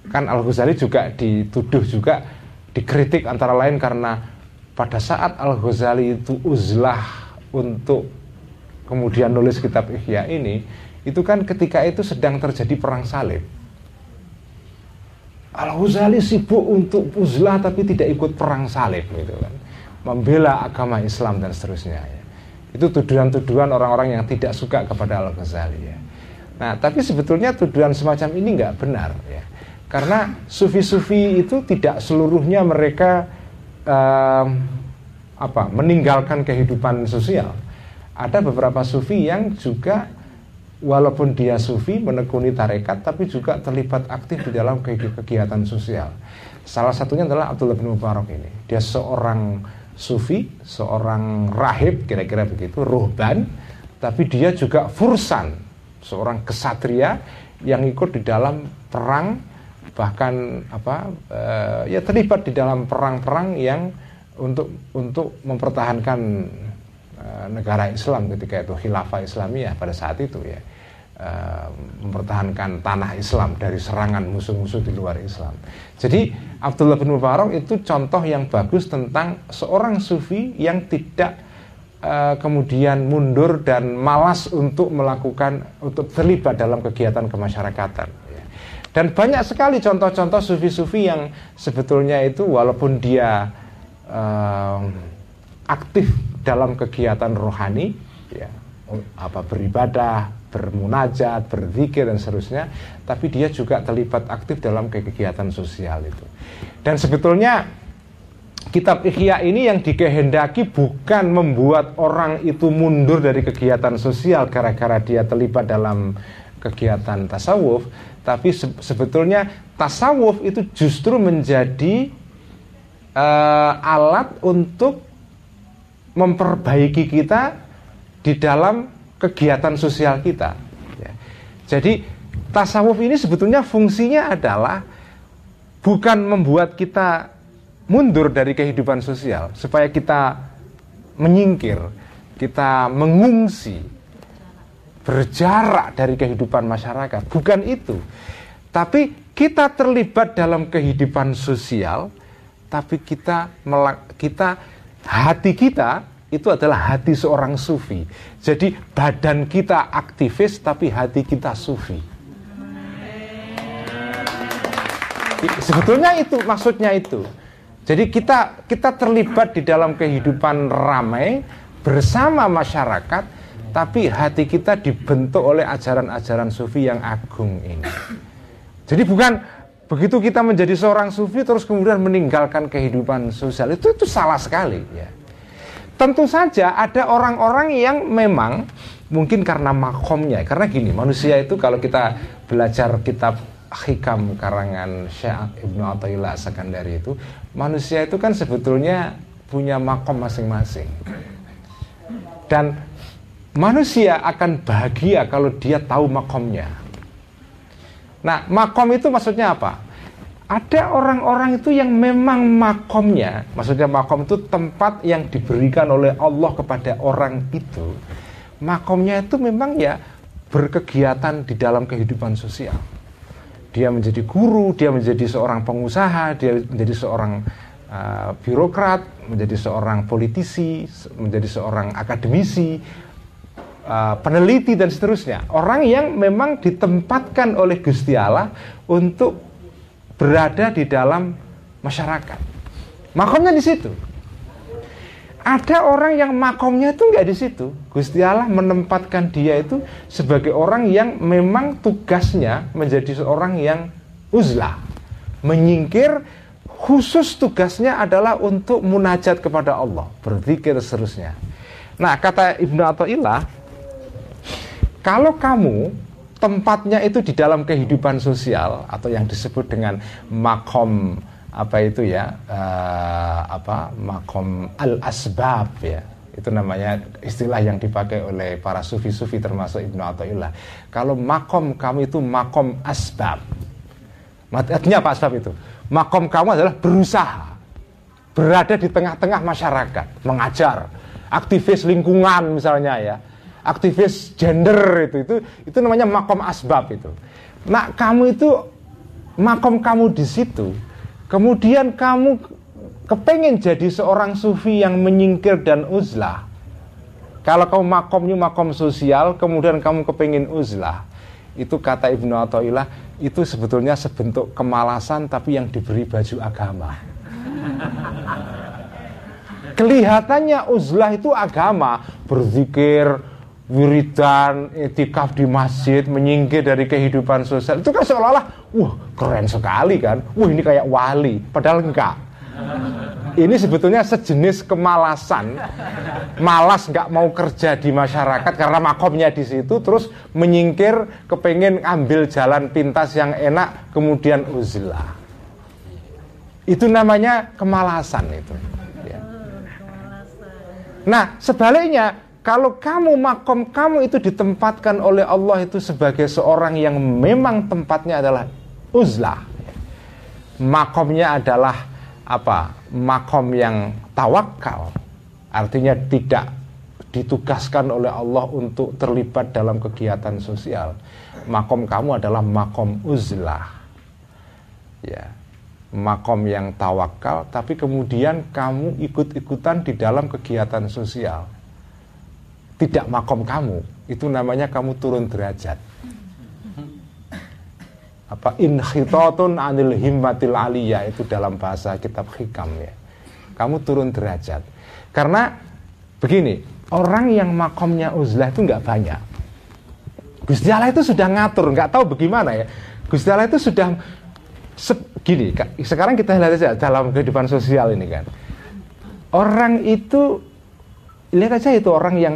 kan Al Ghazali juga dituduh juga dikritik antara lain karena pada saat Al Ghazali itu uzlah untuk kemudian nulis kitab Ihya ini, itu kan ketika itu sedang terjadi perang salib Al-Ghazali sibuk untuk uzlah tapi tidak ikut perang salib gitu kan. Membela agama Islam dan seterusnya ya. Itu tuduhan-tuduhan orang-orang yang tidak suka kepada Al-Ghazali ya. Nah, tapi sebetulnya tuduhan semacam ini nggak benar ya. Karena sufi-sufi itu tidak seluruhnya mereka um, apa meninggalkan kehidupan sosial. Ada beberapa sufi yang juga walaupun dia sufi menekuni tarekat tapi juga terlibat aktif di dalam kegiatan sosial. Salah satunya adalah Abdullah bin Mubarak ini. Dia seorang sufi, seorang rahib kira-kira begitu, ruhban, tapi dia juga fursan, seorang kesatria yang ikut di dalam perang bahkan apa uh, ya terlibat di dalam perang-perang yang untuk untuk mempertahankan negara Islam ketika itu khilafah Islamiyah pada saat itu ya Eh, mempertahankan tanah Islam dari serangan musuh-musuh di luar Islam. Jadi Abdullah bin Mubarak itu contoh yang bagus tentang seorang sufi yang tidak uh, kemudian mundur dan malas untuk melakukan untuk terlibat dalam kegiatan kemasyarakatan. Dan banyak sekali contoh-contoh sufi-sufi yang sebetulnya itu walaupun dia uh, aktif dalam kegiatan rohani, ya, apa beribadah, bermunajat, berzikir dan seterusnya, tapi dia juga terlibat aktif dalam kegiatan sosial itu. Dan sebetulnya kitab Ikhya ini yang dikehendaki bukan membuat orang itu mundur dari kegiatan sosial gara-gara dia terlibat dalam kegiatan tasawuf, tapi se sebetulnya tasawuf itu justru menjadi uh, alat untuk memperbaiki kita di dalam kegiatan sosial kita. Ya. Jadi tasawuf ini sebetulnya fungsinya adalah bukan membuat kita mundur dari kehidupan sosial, supaya kita menyingkir, kita mengungsi, berjarak dari kehidupan masyarakat. Bukan itu. Tapi kita terlibat dalam kehidupan sosial, tapi kita kita hati kita itu adalah hati seorang sufi. Jadi badan kita aktivis tapi hati kita sufi. Sebetulnya itu maksudnya itu. Jadi kita kita terlibat di dalam kehidupan ramai bersama masyarakat tapi hati kita dibentuk oleh ajaran-ajaran sufi yang agung ini. Jadi bukan begitu kita menjadi seorang sufi terus kemudian meninggalkan kehidupan sosial. Itu itu salah sekali ya. Tentu saja ada orang-orang yang memang mungkin karena makomnya, karena gini manusia itu kalau kita belajar kitab hikam karangan Syekh Ibnu Athaillah Sakandari itu manusia itu kan sebetulnya punya makom masing-masing. Dan manusia akan bahagia kalau dia tahu makomnya nah makom itu maksudnya apa ada orang-orang itu yang memang makomnya, maksudnya makom itu tempat yang diberikan oleh Allah kepada orang itu. Makomnya itu memang ya berkegiatan di dalam kehidupan sosial. Dia menjadi guru, dia menjadi seorang pengusaha, dia menjadi seorang uh, birokrat, menjadi seorang politisi, menjadi seorang akademisi, uh, peneliti dan seterusnya. Orang yang memang ditempatkan oleh Gusti Allah untuk berada di dalam masyarakat. Makomnya di situ. Ada orang yang makomnya itu nggak di situ. Gusti Allah menempatkan dia itu sebagai orang yang memang tugasnya menjadi seorang yang uzlah, menyingkir khusus tugasnya adalah untuk munajat kepada Allah, berzikir seterusnya. Nah, kata Ibnu Athaillah, kalau kamu tempatnya itu di dalam kehidupan sosial atau yang disebut dengan makom apa itu ya uh, apa makom al asbab ya itu namanya istilah yang dipakai oleh para sufi-sufi termasuk Ibnu Athaillah kalau makom kamu itu makom asbab. Artinya apa asbab itu? Makom kamu adalah berusaha berada di tengah-tengah masyarakat mengajar aktivis lingkungan misalnya ya aktivis gender itu itu itu namanya makom asbab itu. Nah kamu itu makom kamu di situ, kemudian kamu kepengen jadi seorang sufi yang menyingkir dan uzlah. Kalau kamu makomnya makom sosial, kemudian kamu kepengen uzlah, itu kata Ibnu Athaillah itu sebetulnya sebentuk kemalasan tapi yang diberi baju agama. Kelihatannya uzlah itu agama, berzikir, wiridan, etikaf di masjid, menyingkir dari kehidupan sosial. Itu kan seolah-olah, wah keren sekali kan. Wah ini kayak wali. Padahal enggak. Ini sebetulnya sejenis kemalasan. Malas nggak mau kerja di masyarakat karena makomnya di situ. Terus menyingkir, kepengen ambil jalan pintas yang enak, kemudian uzlah. Itu namanya kemalasan itu. Ya. Nah sebaliknya kalau kamu makom kamu itu ditempatkan oleh Allah itu sebagai seorang yang memang tempatnya adalah uzlah. Makomnya adalah apa? Makom yang tawakal. Artinya tidak ditugaskan oleh Allah untuk terlibat dalam kegiatan sosial. Makom kamu adalah makom uzlah. Ya. Makom yang tawakal tapi kemudian kamu ikut-ikutan di dalam kegiatan sosial tidak makom kamu, itu namanya kamu turun derajat. Apa inhitatun anil himmatil aliyah itu dalam bahasa kitab hikam ya. Kamu turun derajat. Karena begini, orang yang makomnya uzlah itu nggak banyak. Gusti Allah itu sudah ngatur, nggak tahu bagaimana ya. Gusti Allah itu sudah gini. Sekarang kita lihat aja dalam kehidupan sosial ini kan. Orang itu lihat aja itu orang yang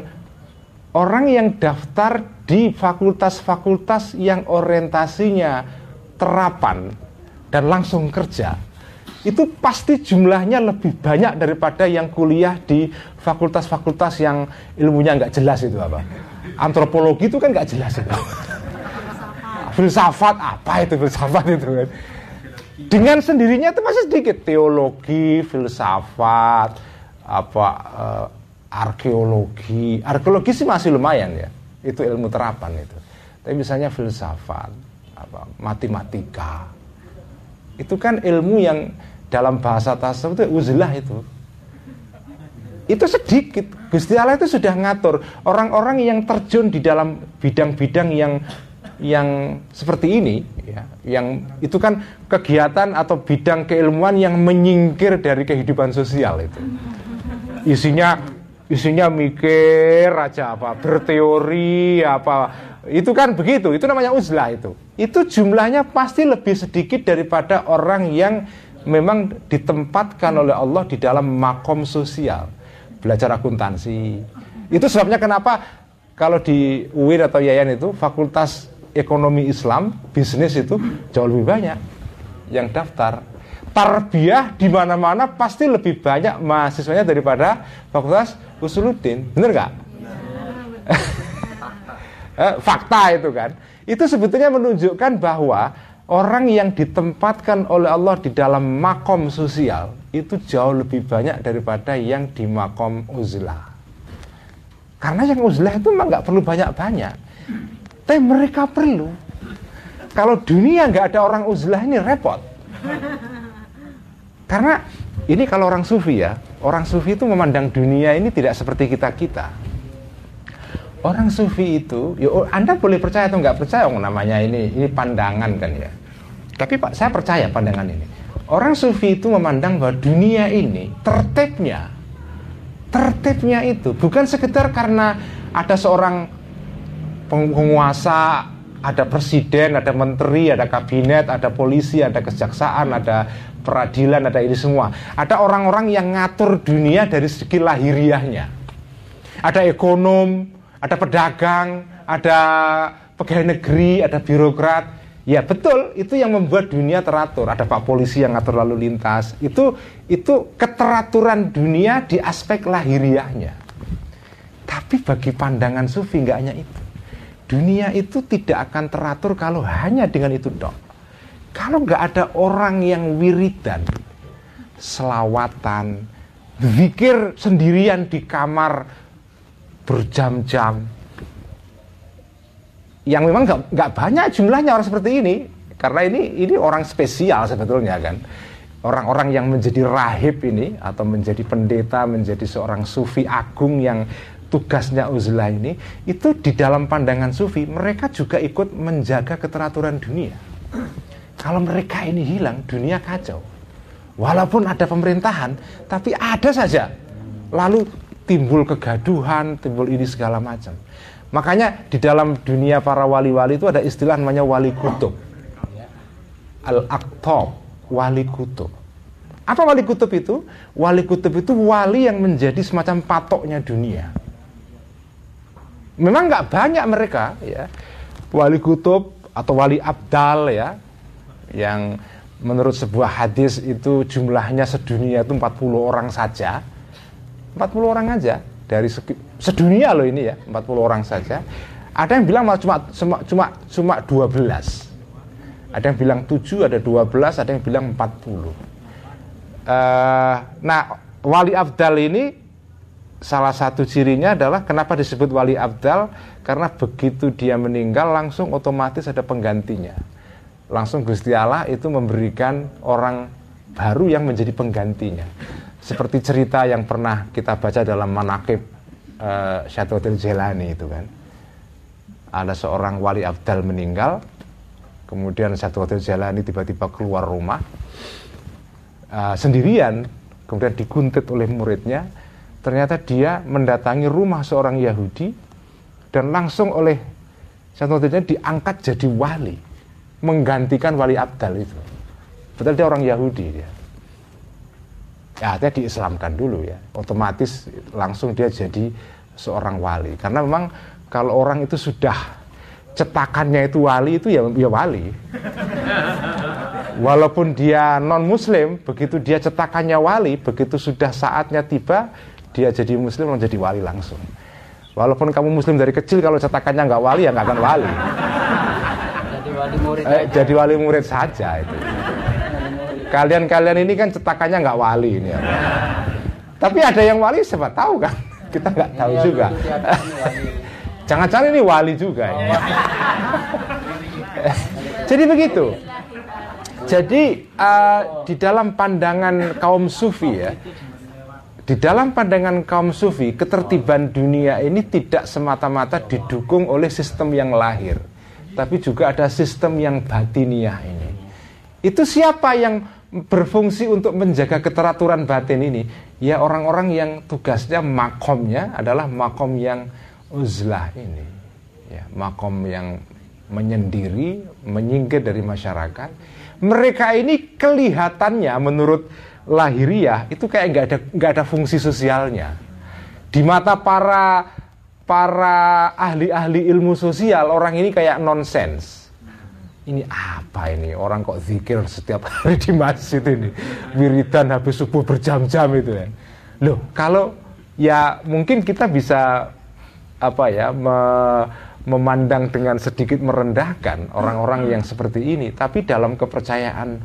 orang yang daftar di fakultas-fakultas yang orientasinya terapan dan langsung kerja itu pasti jumlahnya lebih banyak daripada yang kuliah di fakultas-fakultas yang ilmunya nggak jelas itu apa? Antropologi itu kan nggak jelas itu. Filsafat apa itu filsafat itu kan? Dengan sendirinya itu masih sedikit. Teologi filsafat apa uh, arkeologi. Arkeologi sih masih lumayan ya. Itu ilmu terapan itu. Tapi misalnya filsafat apa matematika. Itu kan ilmu yang dalam bahasa tasawuf itu uzlah itu. Itu sedikit. Gusti Allah itu sudah ngatur. Orang-orang yang terjun di dalam bidang-bidang yang yang seperti ini ya yang itu kan kegiatan atau bidang keilmuan yang menyingkir dari kehidupan sosial itu. Isinya isinya mikir aja apa berteori apa. Itu kan begitu itu namanya uzlah itu. Itu jumlahnya pasti lebih sedikit daripada orang yang memang ditempatkan oleh Allah di dalam makom sosial. Belajar akuntansi. Itu sebabnya kenapa kalau di UIN atau Yayan itu fakultas ekonomi Islam bisnis itu jauh lebih banyak yang daftar. Tarbiyah di mana-mana pasti lebih banyak mahasiswanya daripada fakultas usuluddin bener nggak eh, fakta itu kan itu sebetulnya menunjukkan bahwa orang yang ditempatkan oleh Allah di dalam makom sosial itu jauh lebih banyak daripada yang di makom uzlah. Karena yang uzlah itu memang nggak perlu banyak-banyak, tapi mereka perlu. Kalau dunia nggak ada orang uzlah ini repot. Karena ini kalau orang sufi ya, orang sufi itu memandang dunia ini tidak seperti kita kita orang sufi itu, ya oh, Anda boleh percaya atau nggak percaya, oh, namanya ini ini pandangan kan ya. Tapi Pak, saya percaya pandangan ini. Orang sufi itu memandang bahwa dunia ini tertibnya, tertibnya itu bukan sekedar karena ada seorang penguasa, ada presiden, ada menteri, ada kabinet, ada polisi, ada kejaksaan, ada peradilan, ada ini semua. Ada orang-orang yang ngatur dunia dari segi lahiriahnya. Ada ekonom, ada pedagang, ada pegawai negeri, ada birokrat. Ya betul, itu yang membuat dunia teratur. Ada pak polisi yang ngatur lalu lintas. Itu itu keteraturan dunia di aspek lahiriahnya. Tapi bagi pandangan sufi nggak hanya itu. Dunia itu tidak akan teratur kalau hanya dengan itu dok. Kalau nggak ada orang yang wiridan, selawatan, zikir sendirian di kamar berjam-jam yang memang nggak banyak jumlahnya orang seperti ini. Karena ini ini orang spesial sebetulnya kan. Orang-orang yang menjadi rahib ini atau menjadi pendeta menjadi seorang sufi agung yang tugasnya uzlah ini itu di dalam pandangan sufi mereka juga ikut menjaga keteraturan dunia kalau mereka ini hilang dunia kacau walaupun ada pemerintahan tapi ada saja lalu timbul kegaduhan, timbul ini segala macam. Makanya di dalam dunia para wali-wali itu ada istilah namanya wali kutub. Al-Aktob, wali kutub. Apa wali kutub itu? Wali kutub itu wali yang menjadi semacam patoknya dunia. Memang nggak banyak mereka ya. Wali kutub atau wali abdal ya yang menurut sebuah hadis itu jumlahnya sedunia itu 40 orang saja. 40 orang aja. Dari sedunia loh ini ya 40 orang saja. Ada yang bilang cuma cuma cuma cuma 12 ada yang bilang 7 ada 12 ada yang bilang 40 uh, eh, nah wali abdal ini salah satu cirinya adalah kenapa disebut wali abdal? Karena begitu dia meninggal langsung otomatis ada penggantinya langsung Gusti Allah itu memberikan orang baru yang menjadi penggantinya. Seperti cerita yang pernah kita baca dalam manakib uh, Syatuatil Jelani itu kan. Ada seorang wali abdal meninggal kemudian Syatuatil Jelani tiba-tiba keluar rumah uh, sendirian kemudian diguntit oleh muridnya. Ternyata dia mendatangi rumah seorang Yahudi dan langsung oleh Nuruddin diangkat jadi wali, menggantikan wali abdal itu. Betul dia orang Yahudi dia. Ya, dia diislamkan dulu ya. Otomatis langsung dia jadi seorang wali. Karena memang kalau orang itu sudah cetakannya itu wali itu ya ya wali. Walaupun dia non muslim, begitu dia cetakannya wali, begitu sudah saatnya tiba, dia jadi muslim menjadi wali langsung. Walaupun kamu muslim dari kecil, kalau cetakannya nggak wali ya nggak akan wali. Jadi wali murid. Eh, jadi wali murid saja itu. Kalian-kalian ini kan cetakannya nggak wali ini ya. Tapi ada yang wali siapa tahu kan? Kita nggak tahu iya, juga. Jangan-jangan ini wali juga ya. Jadi begitu. Jadi uh, di dalam pandangan kaum sufi ya, di dalam pandangan kaum sufi, ketertiban dunia ini tidak semata-mata didukung oleh sistem yang lahir, tapi juga ada sistem yang batiniah ini. Itu siapa yang berfungsi untuk menjaga keteraturan batin ini? Ya orang-orang yang tugasnya makomnya adalah makom yang uzlah ini. Ya, makom yang menyendiri, menyingkir dari masyarakat. Mereka ini kelihatannya menurut lahiriah itu kayak nggak ada nggak ada fungsi sosialnya. Di mata para para ahli-ahli ilmu sosial orang ini kayak nonsens. Ini apa ini orang kok zikir setiap hari di masjid ini wiridan habis subuh berjam-jam itu ya. Loh kalau ya mungkin kita bisa apa ya me, memandang dengan sedikit merendahkan orang-orang yang seperti ini, tapi dalam kepercayaan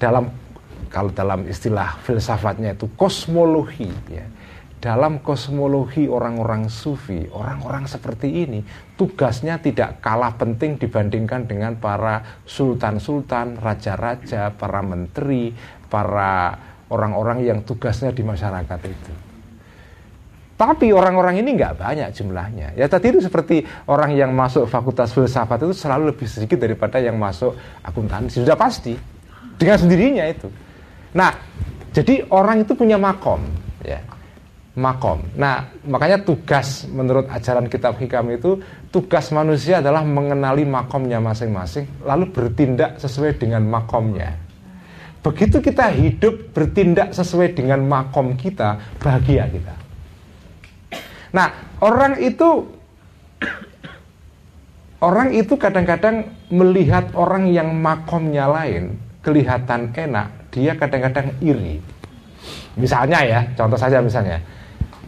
dalam kalau dalam istilah filsafatnya itu kosmologi ya. Dalam kosmologi orang-orang sufi, orang-orang seperti ini tugasnya tidak kalah penting dibandingkan dengan para sultan-sultan, raja-raja, para menteri, para orang-orang yang tugasnya di masyarakat itu. Tapi orang-orang ini nggak banyak jumlahnya. Ya tadi itu seperti orang yang masuk fakultas filsafat itu selalu lebih sedikit daripada yang masuk akuntansi. Sudah pasti. Dengan sendirinya itu. Nah, jadi orang itu punya makom, ya. Makom. Nah, makanya tugas menurut ajaran kitab hikam itu tugas manusia adalah mengenali makomnya masing-masing, lalu bertindak sesuai dengan makomnya. Begitu kita hidup bertindak sesuai dengan makom kita, bahagia kita. Nah, orang itu orang itu kadang-kadang melihat orang yang makomnya lain kelihatan enak, dia kadang-kadang iri. Misalnya ya, contoh saja misalnya,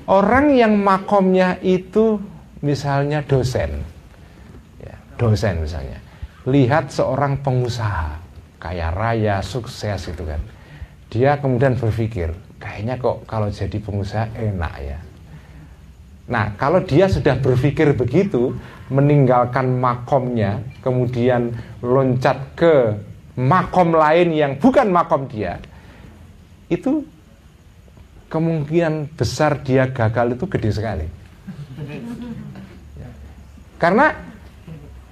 orang yang makomnya itu misalnya dosen, ya, dosen misalnya, lihat seorang pengusaha kaya raya, sukses itu kan, dia kemudian berpikir, kayaknya kok kalau jadi pengusaha enak ya. Nah, kalau dia sudah berpikir begitu, meninggalkan makomnya, kemudian loncat ke makom lain yang bukan makom dia, itu kemungkinan besar dia gagal itu gede sekali. Karena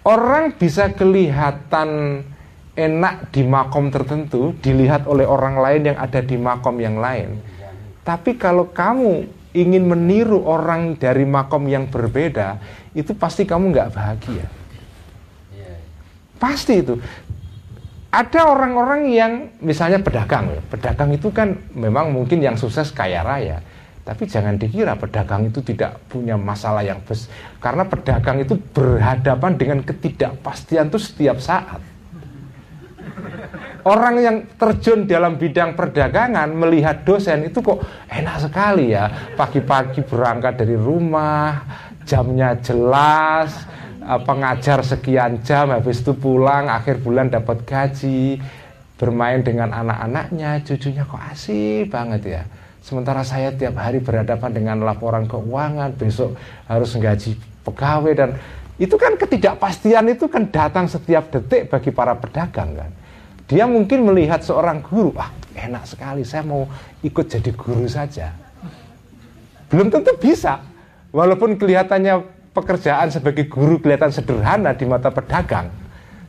orang bisa kelihatan enak di makom tertentu dilihat oleh orang lain yang ada di makom yang lain. Tapi kalau kamu ingin meniru orang dari makom yang berbeda, itu pasti kamu nggak bahagia. Pasti itu ada orang-orang yang misalnya pedagang. Pedagang itu kan memang mungkin yang sukses kaya raya. Tapi jangan dikira pedagang itu tidak punya masalah yang besar. Karena pedagang itu berhadapan dengan ketidakpastian itu setiap saat. Orang yang terjun dalam bidang perdagangan melihat dosen itu kok enak sekali ya. Pagi-pagi berangkat dari rumah, jamnya jelas, pengajar sekian jam habis itu pulang akhir bulan dapat gaji bermain dengan anak-anaknya cucunya kok asik banget ya. Sementara saya tiap hari berhadapan dengan laporan keuangan besok harus gaji pegawai dan itu kan ketidakpastian itu kan datang setiap detik bagi para pedagang kan. Dia mungkin melihat seorang guru ah enak sekali saya mau ikut jadi guru saja. Belum tentu bisa walaupun kelihatannya pekerjaan sebagai guru kelihatan sederhana di mata pedagang.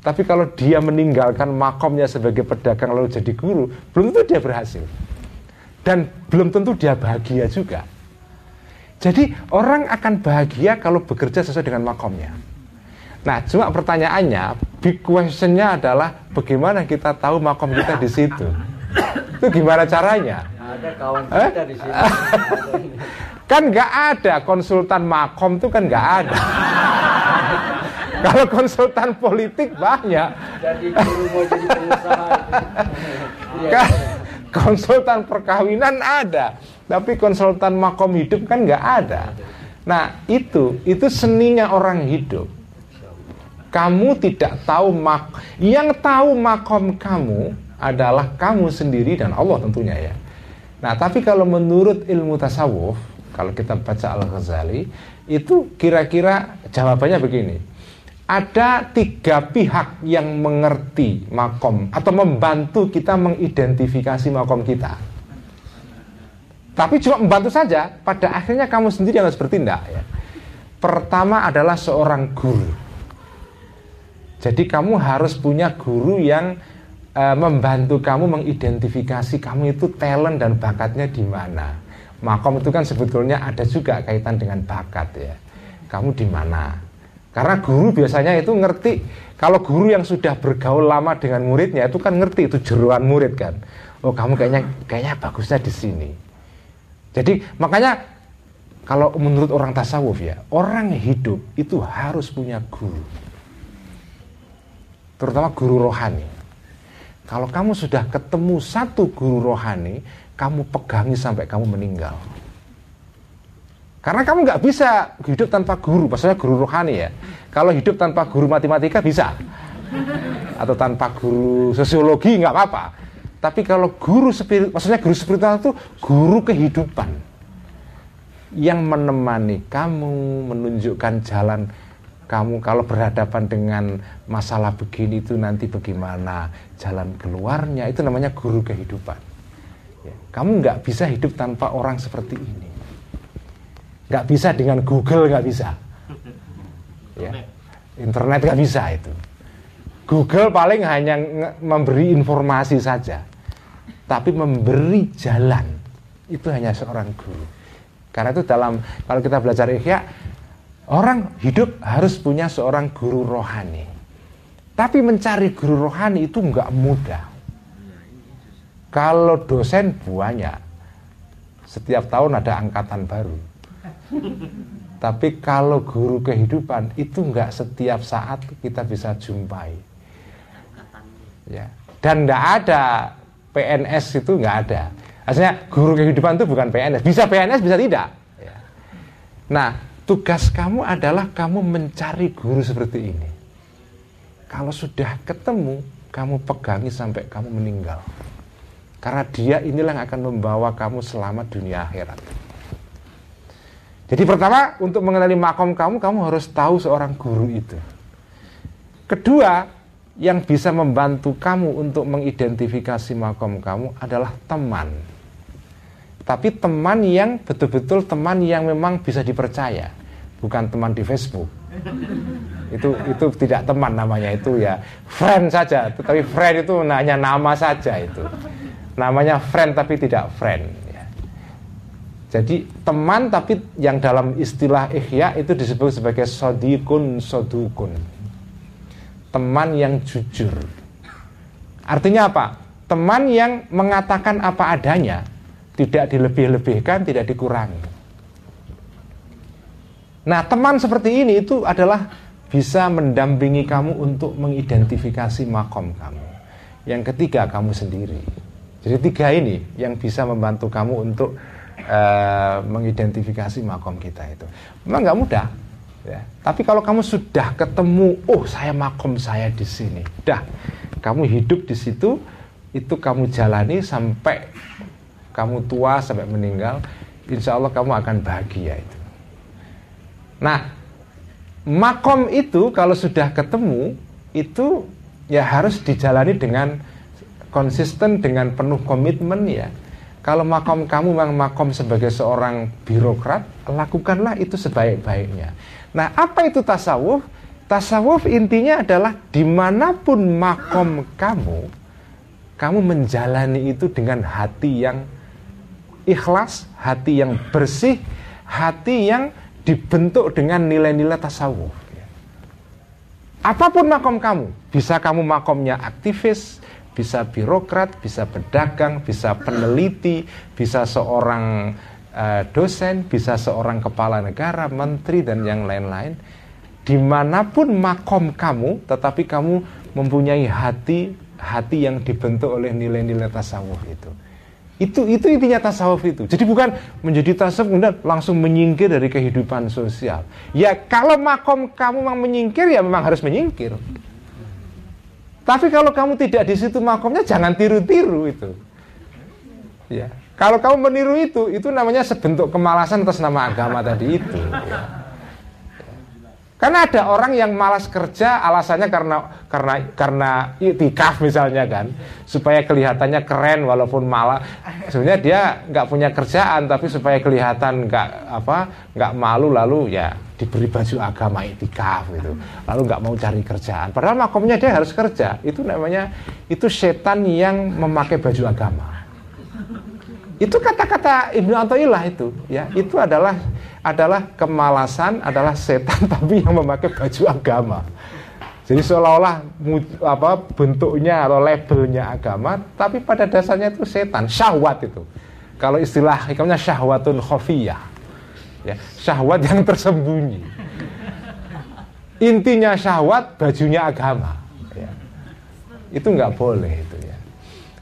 Tapi kalau dia meninggalkan makomnya sebagai pedagang lalu jadi guru, belum tentu dia berhasil. Dan belum tentu dia bahagia juga. Jadi orang akan bahagia kalau bekerja sesuai dengan makomnya. Nah, cuma pertanyaannya, big questionnya adalah bagaimana kita tahu makom kita di situ? Itu gimana caranya? Ada kawan kita di sini. kan nggak ada konsultan makom itu kan nggak ada. Kalau konsultan politik banyak. Jadi guru mau jadi pengusaha. Kan, konsultan perkawinan ada, tapi konsultan makom hidup kan nggak ada. Nah itu itu seninya orang hidup. Kamu tidak tahu mak, yang tahu makom kamu adalah kamu sendiri dan Allah tentunya ya. Nah tapi kalau menurut ilmu tasawuf, kalau kita baca Al Ghazali, itu kira-kira jawabannya begini. Ada tiga pihak yang mengerti makom atau membantu kita mengidentifikasi makom kita. Tapi cuma membantu saja, pada akhirnya kamu sendiri yang harus bertindak ya. Pertama adalah seorang guru. Jadi kamu harus punya guru yang e, membantu kamu mengidentifikasi kamu itu talent dan bakatnya di mana. Makom itu kan sebetulnya ada juga kaitan dengan bakat ya. Kamu di mana? Karena guru biasanya itu ngerti kalau guru yang sudah bergaul lama dengan muridnya itu kan ngerti itu jeruan murid kan. Oh kamu kayaknya kayaknya bagusnya di sini. Jadi makanya kalau menurut orang tasawuf ya orang hidup itu harus punya guru terutama guru rohani. Kalau kamu sudah ketemu satu guru rohani, kamu pegangi sampai kamu meninggal. Karena kamu nggak bisa hidup tanpa guru, maksudnya guru rohani ya. Kalau hidup tanpa guru matematika bisa, atau tanpa guru sosiologi nggak apa-apa. Tapi kalau guru spirit, maksudnya guru spiritual itu guru kehidupan yang menemani kamu, menunjukkan jalan kamu kalau berhadapan dengan masalah begini itu nanti bagaimana? Jalan keluarnya itu namanya guru kehidupan. Ya, kamu nggak bisa hidup tanpa orang seperti ini. Nggak bisa dengan Google nggak bisa. Ya internet. nggak bisa itu. Google paling hanya memberi informasi saja tapi memberi jalan. Itu hanya seorang guru. Karena itu dalam kalau kita belajar ikhya Orang hidup harus punya seorang guru rohani. Tapi mencari guru rohani itu nggak mudah. Kalau dosen banyak, setiap tahun ada angkatan baru. Tapi kalau guru kehidupan itu nggak setiap saat kita bisa jumpai. Ya. Dan nggak ada PNS itu nggak ada. Artinya guru kehidupan itu bukan PNS. Bisa PNS, bisa tidak. Ya. Nah, Tugas kamu adalah kamu mencari guru seperti ini. Kalau sudah ketemu, kamu pegangi sampai kamu meninggal. Karena dia inilah yang akan membawa kamu selamat dunia akhirat. Jadi pertama, untuk mengenali makom kamu, kamu harus tahu seorang guru itu. Kedua, yang bisa membantu kamu untuk mengidentifikasi makom kamu adalah teman tapi teman yang betul-betul teman yang memang bisa dipercaya. Bukan teman di Facebook. Itu itu tidak teman namanya itu ya. Friend saja. Tetapi friend itu hanya nama saja itu. Namanya friend tapi tidak friend ya. jadi teman tapi yang dalam istilah ikhya itu disebut sebagai sodikun sodukun. Teman yang jujur. Artinya apa? Teman yang mengatakan apa adanya tidak dilebih-lebihkan, tidak dikurangi. Nah, teman seperti ini itu adalah bisa mendampingi kamu untuk mengidentifikasi makom kamu. Yang ketiga, kamu sendiri. Jadi tiga ini yang bisa membantu kamu untuk uh, mengidentifikasi makom kita itu. Memang nggak mudah, ya. Tapi kalau kamu sudah ketemu, oh saya makom saya di sini, dah, kamu hidup di situ, itu kamu jalani sampai kamu tua sampai meninggal, insya Allah kamu akan bahagia itu. Nah, makom itu kalau sudah ketemu itu ya harus dijalani dengan konsisten dengan penuh komitmen ya. Kalau makom kamu memang makom sebagai seorang birokrat, lakukanlah itu sebaik-baiknya. Nah, apa itu tasawuf? Tasawuf intinya adalah di mana pun makom kamu, kamu menjalani itu dengan hati yang ikhlas, hati yang bersih, hati yang dibentuk dengan nilai-nilai tasawuf. apa pun makom kamu, bisa kamu makomnya aktivis, bisa birokrat, bisa pedagang, bisa peneliti, bisa seorang uh, dosen, bisa seorang kepala negara, menteri dan yang lain-lain. Di mana pun makom kamu, tetapi kamu mempunyai hati hati yang dibentuk oleh nilai-nilai tasawuf itu. Itu itu intinya tasawuf itu. Jadi bukan menjadi tasawuf kemudian langsung menyingkir dari kehidupan sosial. Ya kalau makom kamu memang menyingkir ya memang harus menyingkir. Tapi kalau kamu tidak di situ makomnya jangan tiru-tiru itu. Ya. Kalau kamu meniru itu, itu namanya sebentuk kemalasan atas nama agama tadi itu. Ya. Karena ada orang yang malas kerja alasannya karena karena karena itikaf misalnya kan, supaya kelihatannya keren walaupun malah sebenarnya dia nggak punya kerjaan tapi supaya kelihatan nggak apa nggak malu lalu ya diberi baju agama itikaf gitu, lalu nggak mau cari kerjaan. Padahal makomnya dia harus kerja. Itu namanya itu setan yang memakai baju agama. Itu kata-kata Ibnu Athaillah itu ya, itu adalah adalah kemalasan, adalah setan tapi yang memakai baju agama. Jadi seolah-olah apa bentuknya atau labelnya agama, tapi pada dasarnya itu setan, syahwat itu. Kalau istilah hikamnya syahwatun khafiyah. Ya, syahwat yang tersembunyi. Intinya syahwat, bajunya agama. Ya. Itu nggak boleh itu ya.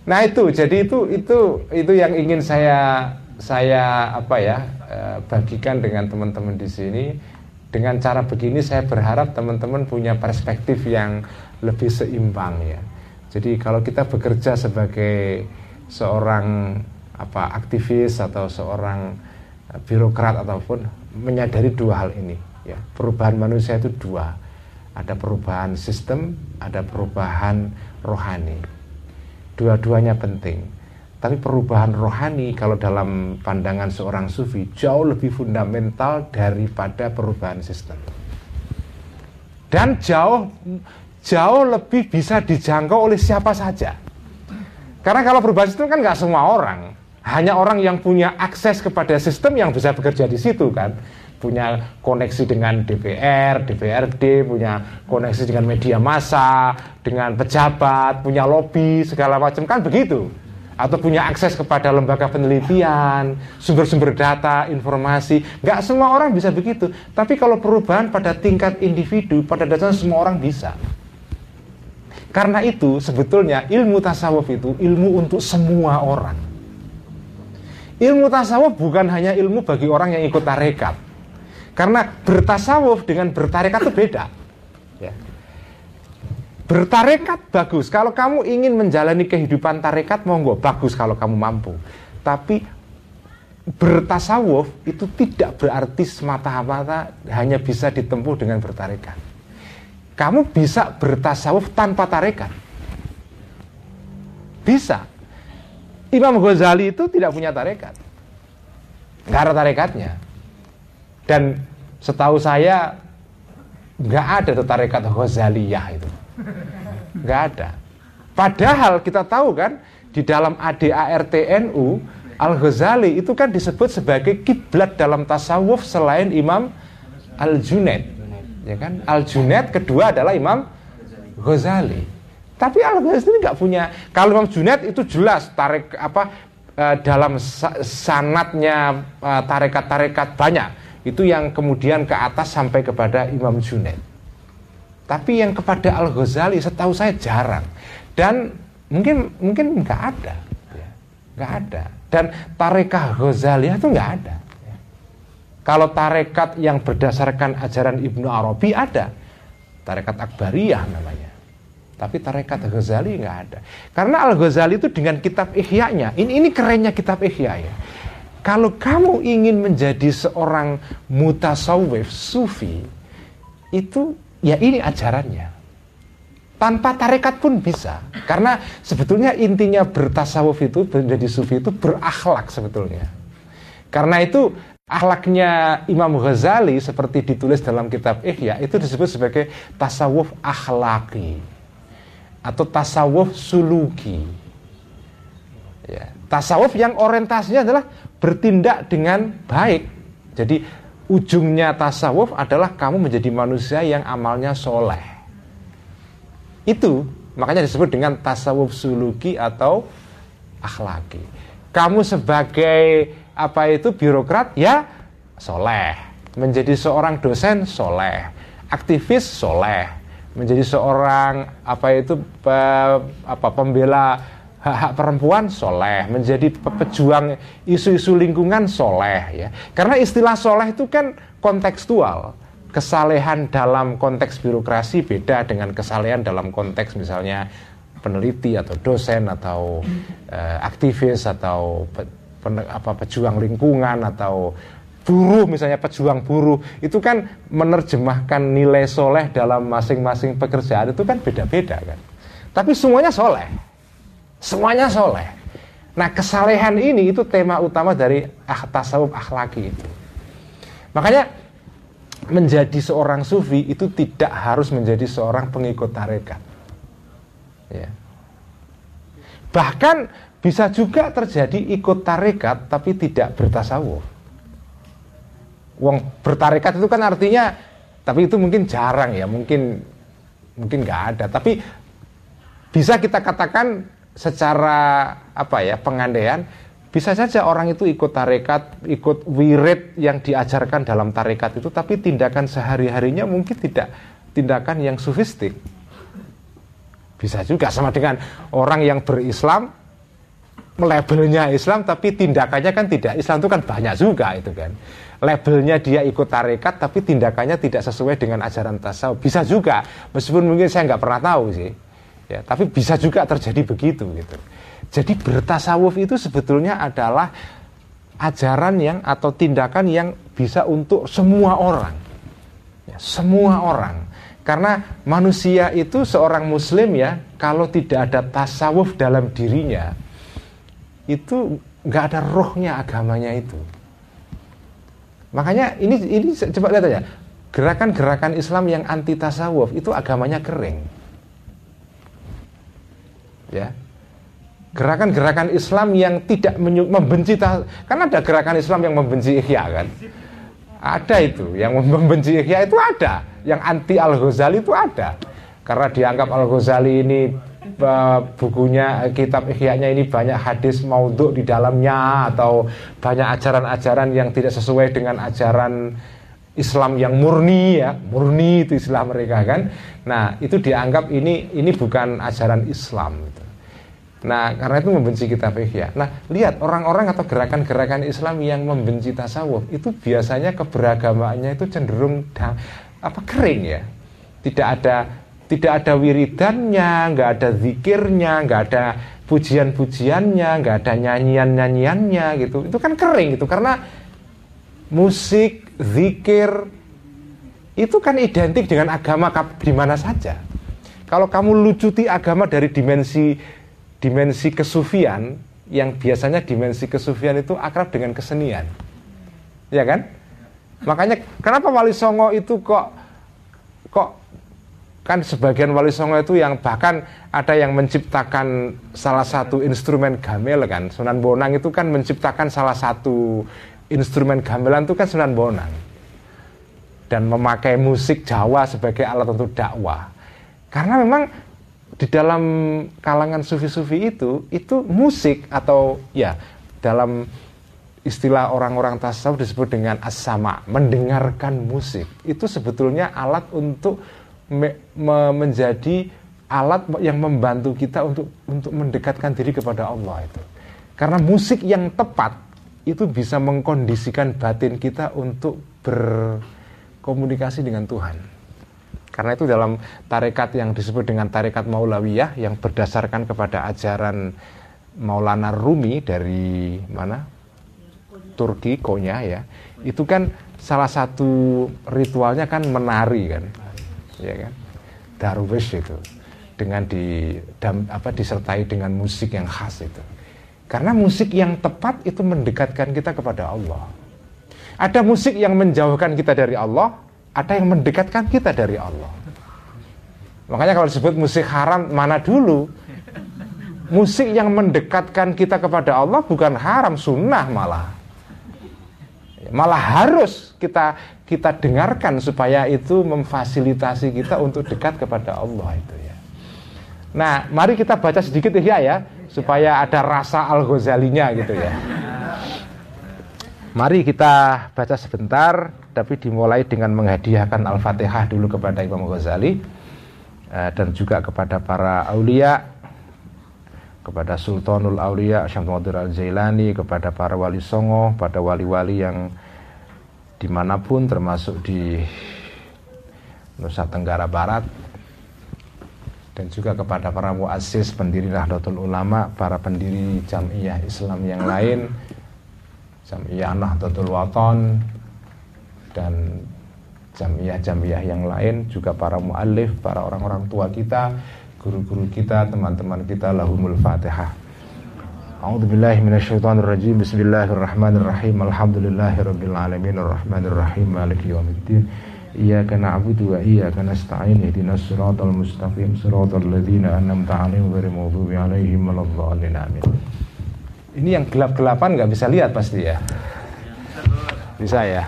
Nah itu, jadi itu itu itu yang ingin saya saya apa ya Eh, bagikan dengan teman-teman di sini. Dengan cara begini saya berharap teman-teman punya perspektif yang lebih seimbang ya. Jadi kalau kita bekerja sebagai seorang apa aktivis atau seorang eh, birokrat ataupun menyadari dua hal ini ya. Perubahan manusia itu dua. Ada perubahan sistem, ada perubahan rohani. Dua-duanya penting. Tapi perubahan rohani kalau dalam pandangan seorang sufi jauh lebih fundamental daripada perubahan sistem. Dan jauh jauh lebih bisa dijangkau oleh siapa saja. Karena kalau perubahan sistem kan nggak semua orang, hanya orang yang punya akses kepada sistem yang bisa bekerja di situ kan punya koneksi dengan DPR, DPRD, punya koneksi dengan media massa, dengan pejabat, punya lobby segala macam kan begitu atau punya akses kepada lembaga penelitian, sumber-sumber data, informasi. Nggak semua orang bisa begitu. Tapi kalau perubahan pada tingkat individu, pada dasarnya semua orang bisa. Karena itu sebetulnya ilmu tasawuf itu ilmu untuk semua orang. Ilmu tasawuf bukan hanya ilmu bagi orang yang ikut tarekat. Karena bertasawuf dengan bertarekat itu beda. Ya. Bertarekat bagus. Kalau kamu ingin menjalani kehidupan tarekat, monggo bagus kalau kamu mampu. Tapi bertasawuf itu tidak berarti semata-mata hanya bisa ditempuh dengan bertarekat. Kamu bisa bertasawuf tanpa tarekat. Bisa. Imam Ghazali itu tidak punya tarekat. Nggak ada tarekatnya. Dan setahu saya nggak ada tuh tarekat Ghazaliyah itu. Nggak ada. Padahal kita tahu kan di dalam ADARTNU Al-Ghazali itu kan disebut sebagai kiblat dalam tasawuf selain Imam Al-Junaid. Ya kan? Al-Junaid kedua adalah Imam Ghazali. Tapi Al-Ghazali nggak punya. Kalau Imam Junaid itu jelas tarik apa eh, dalam sanatnya eh, tarekat-tarekat banyak. Itu yang kemudian ke atas sampai kepada Imam Junaid. Tapi yang kepada Al Ghazali setahu saya jarang dan mungkin mungkin nggak ada, ya. nggak ada. Dan tarekah Ghazali itu nggak ada. Ya. Kalau tarekat yang berdasarkan ajaran Ibnu Arabi ada, tarekat Akbariyah namanya. Tapi tarekat Ghazali nggak ada. Karena Al Ghazali itu dengan kitab Ihya-nya, ini ini kerennya kitab Ihya ya. Kalau kamu ingin menjadi seorang mutasawif sufi, itu Ya ini ajarannya. Tanpa tarekat pun bisa. Karena sebetulnya intinya bertasawuf itu, menjadi sufi itu berakhlak sebetulnya. Karena itu akhlaknya Imam Ghazali seperti ditulis dalam kitab Ihya itu disebut sebagai tasawuf akhlaki atau tasawuf suluki. Ya, tasawuf yang orientasinya adalah bertindak dengan baik. Jadi ujungnya tasawuf adalah kamu menjadi manusia yang amalnya soleh. Itu makanya disebut dengan tasawuf suluki atau akhlaki. Kamu sebagai apa itu birokrat ya soleh, menjadi seorang dosen soleh, aktivis soleh, menjadi seorang apa itu apa pembela hak-hak perempuan soleh, menjadi pejuang isu-isu lingkungan soleh ya. Karena istilah soleh itu kan kontekstual. Kesalehan dalam konteks birokrasi beda dengan kesalehan dalam konteks misalnya peneliti atau dosen atau uh, aktivis atau pe, pe, apa pejuang lingkungan atau buruh misalnya pejuang buruh. Itu kan menerjemahkan nilai soleh dalam masing-masing pekerjaan itu kan beda-beda kan. Tapi semuanya soleh semuanya soleh nah kesalehan ini itu tema utama dari ah, tasawuf akhlaki itu makanya menjadi seorang sufi itu tidak harus menjadi seorang pengikut tarekat. Ya. Bahkan bisa juga terjadi ikut tarekat tapi tidak bertasawuf. Wong bertarekat itu kan artinya tapi itu mungkin jarang ya, mungkin mungkin nggak ada. Tapi bisa kita katakan secara apa ya pengandaian bisa saja orang itu ikut tarekat, ikut wirid yang diajarkan dalam tarekat itu, tapi tindakan sehari-harinya mungkin tidak tindakan yang sufistik. Bisa juga sama dengan orang yang berislam, labelnya Islam, tapi tindakannya kan tidak Islam itu kan banyak juga itu kan. Labelnya dia ikut tarekat, tapi tindakannya tidak sesuai dengan ajaran tasawuf. Bisa juga, meskipun mungkin saya nggak pernah tahu sih. Ya, tapi bisa juga terjadi begitu gitu. Jadi bertasawuf itu sebetulnya adalah ajaran yang atau tindakan yang bisa untuk semua orang. Ya, semua orang. Karena manusia itu seorang muslim ya, kalau tidak ada tasawuf dalam dirinya, itu nggak ada rohnya agamanya itu. Makanya ini ini coba lihat aja, gerakan-gerakan Islam yang anti tasawuf itu agamanya kering. Ya, gerakan-gerakan Islam yang tidak membenci kan ada gerakan Islam yang membenci Ihya kan? Ada itu yang membenci Ihya itu ada. Yang anti Al Ghazali itu ada. Karena dianggap Al Ghazali ini bukunya kitab Ihya-nya ini banyak hadis maudhu di dalamnya atau banyak ajaran-ajaran yang tidak sesuai dengan ajaran Islam yang murni ya murni itu istilah mereka kan nah itu dianggap ini ini bukan ajaran Islam gitu. Nah, karena itu membenci kitab ihya. Nah, lihat orang-orang atau gerakan-gerakan Islam yang membenci tasawuf itu biasanya keberagamaannya itu cenderung da, apa kering ya. Tidak ada tidak ada wiridannya, nggak ada zikirnya, nggak ada pujian-pujiannya, nggak ada nyanyian-nyanyiannya gitu. Itu kan kering gitu karena musik, zikir itu kan identik dengan agama di mana saja. Kalau kamu lucuti agama dari dimensi dimensi kesufian yang biasanya dimensi kesufian itu akrab dengan kesenian. Ya kan? Makanya kenapa Wali Songo itu kok kok kan sebagian Wali Songo itu yang bahkan ada yang menciptakan salah satu instrumen gamel kan. Sunan Bonang itu kan menciptakan salah satu instrumen gamelan itu kan Sunan Bonang. Dan memakai musik Jawa sebagai alat untuk dakwah. Karena memang di dalam kalangan sufi-sufi itu itu musik atau ya dalam istilah orang-orang tasawuf disebut dengan asama mendengarkan musik itu sebetulnya alat untuk me, me, menjadi alat yang membantu kita untuk untuk mendekatkan diri kepada Allah itu karena musik yang tepat itu bisa mengkondisikan batin kita untuk berkomunikasi dengan Tuhan karena itu dalam tarekat yang disebut dengan tarekat Maulawiyah yang berdasarkan kepada ajaran Maulana Rumi dari mana? Turki, Konya ya. Itu kan salah satu ritualnya kan menari kan. Ya kan? Darwish itu dengan di apa disertai dengan musik yang khas itu. Karena musik yang tepat itu mendekatkan kita kepada Allah. Ada musik yang menjauhkan kita dari Allah, ada yang mendekatkan kita dari Allah. Makanya kalau disebut musik haram mana dulu? Musik yang mendekatkan kita kepada Allah bukan haram, sunnah malah. Malah harus kita kita dengarkan supaya itu memfasilitasi kita untuk dekat kepada Allah itu ya. Nah, mari kita baca sedikit ya ya, supaya ada rasa Al Ghazalinya gitu ya. Mari kita baca sebentar, tapi dimulai dengan menghadiahkan Al-Fatihah dulu kepada Imam Ghazali eh, dan juga kepada para aulia, kepada Sultanul Aulia Syamsuddin Al-Jailani, kepada para wali songo, pada wali-wali yang di mana pun termasuk di Nusa Tenggara Barat dan juga kepada para muassis pendiri Nahdlatul Ulama, para pendiri jamiah Islam yang lain, jamiah Nahdlatul Waton dan jamiah-jamiah yang lain, juga para muallif, para orang-orang tua kita, guru-guru kita, teman-teman kita lahumul Fatihah. A'udzu billahi minasyaitonir rajim. Bismillahirrahmanirrahim. Alhamdulillahirabbil alamin arrahmanir rahim maliki yaumiddin. Iyyaka na'budu wa iyyaka nasta'in ihdinas siratal mustaqim siratal ladzina an'amta 'alaihim ghairil maghdubi 'alaihim waladdallin amin. Ini yang gelap-gelapan nggak bisa lihat pasti ya. Bisa ya.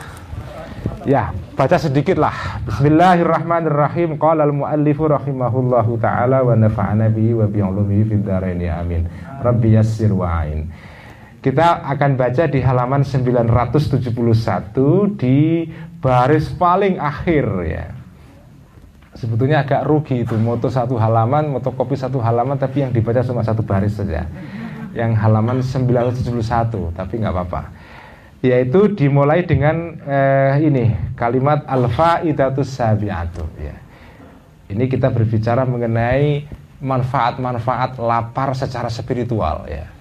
Ya, baca sedikit lah. Bismillahirrahmanirrahim. Qala al-muallifu rahimahullahu taala wa nafa'ana bihi wa bi 'ulumihi fid dharain amin. Rabbi yassir wa ain. Kita akan baca di halaman 971 di baris paling akhir ya. Sebetulnya agak rugi itu moto satu halaman, moto kopi satu halaman tapi yang dibaca cuma satu baris saja. Yang halaman 971 tapi nggak apa-apa. Yaitu dimulai dengan eh, ini kalimat al-faidatus sabiatu ya. Ini kita berbicara mengenai manfaat-manfaat lapar secara spiritual ya.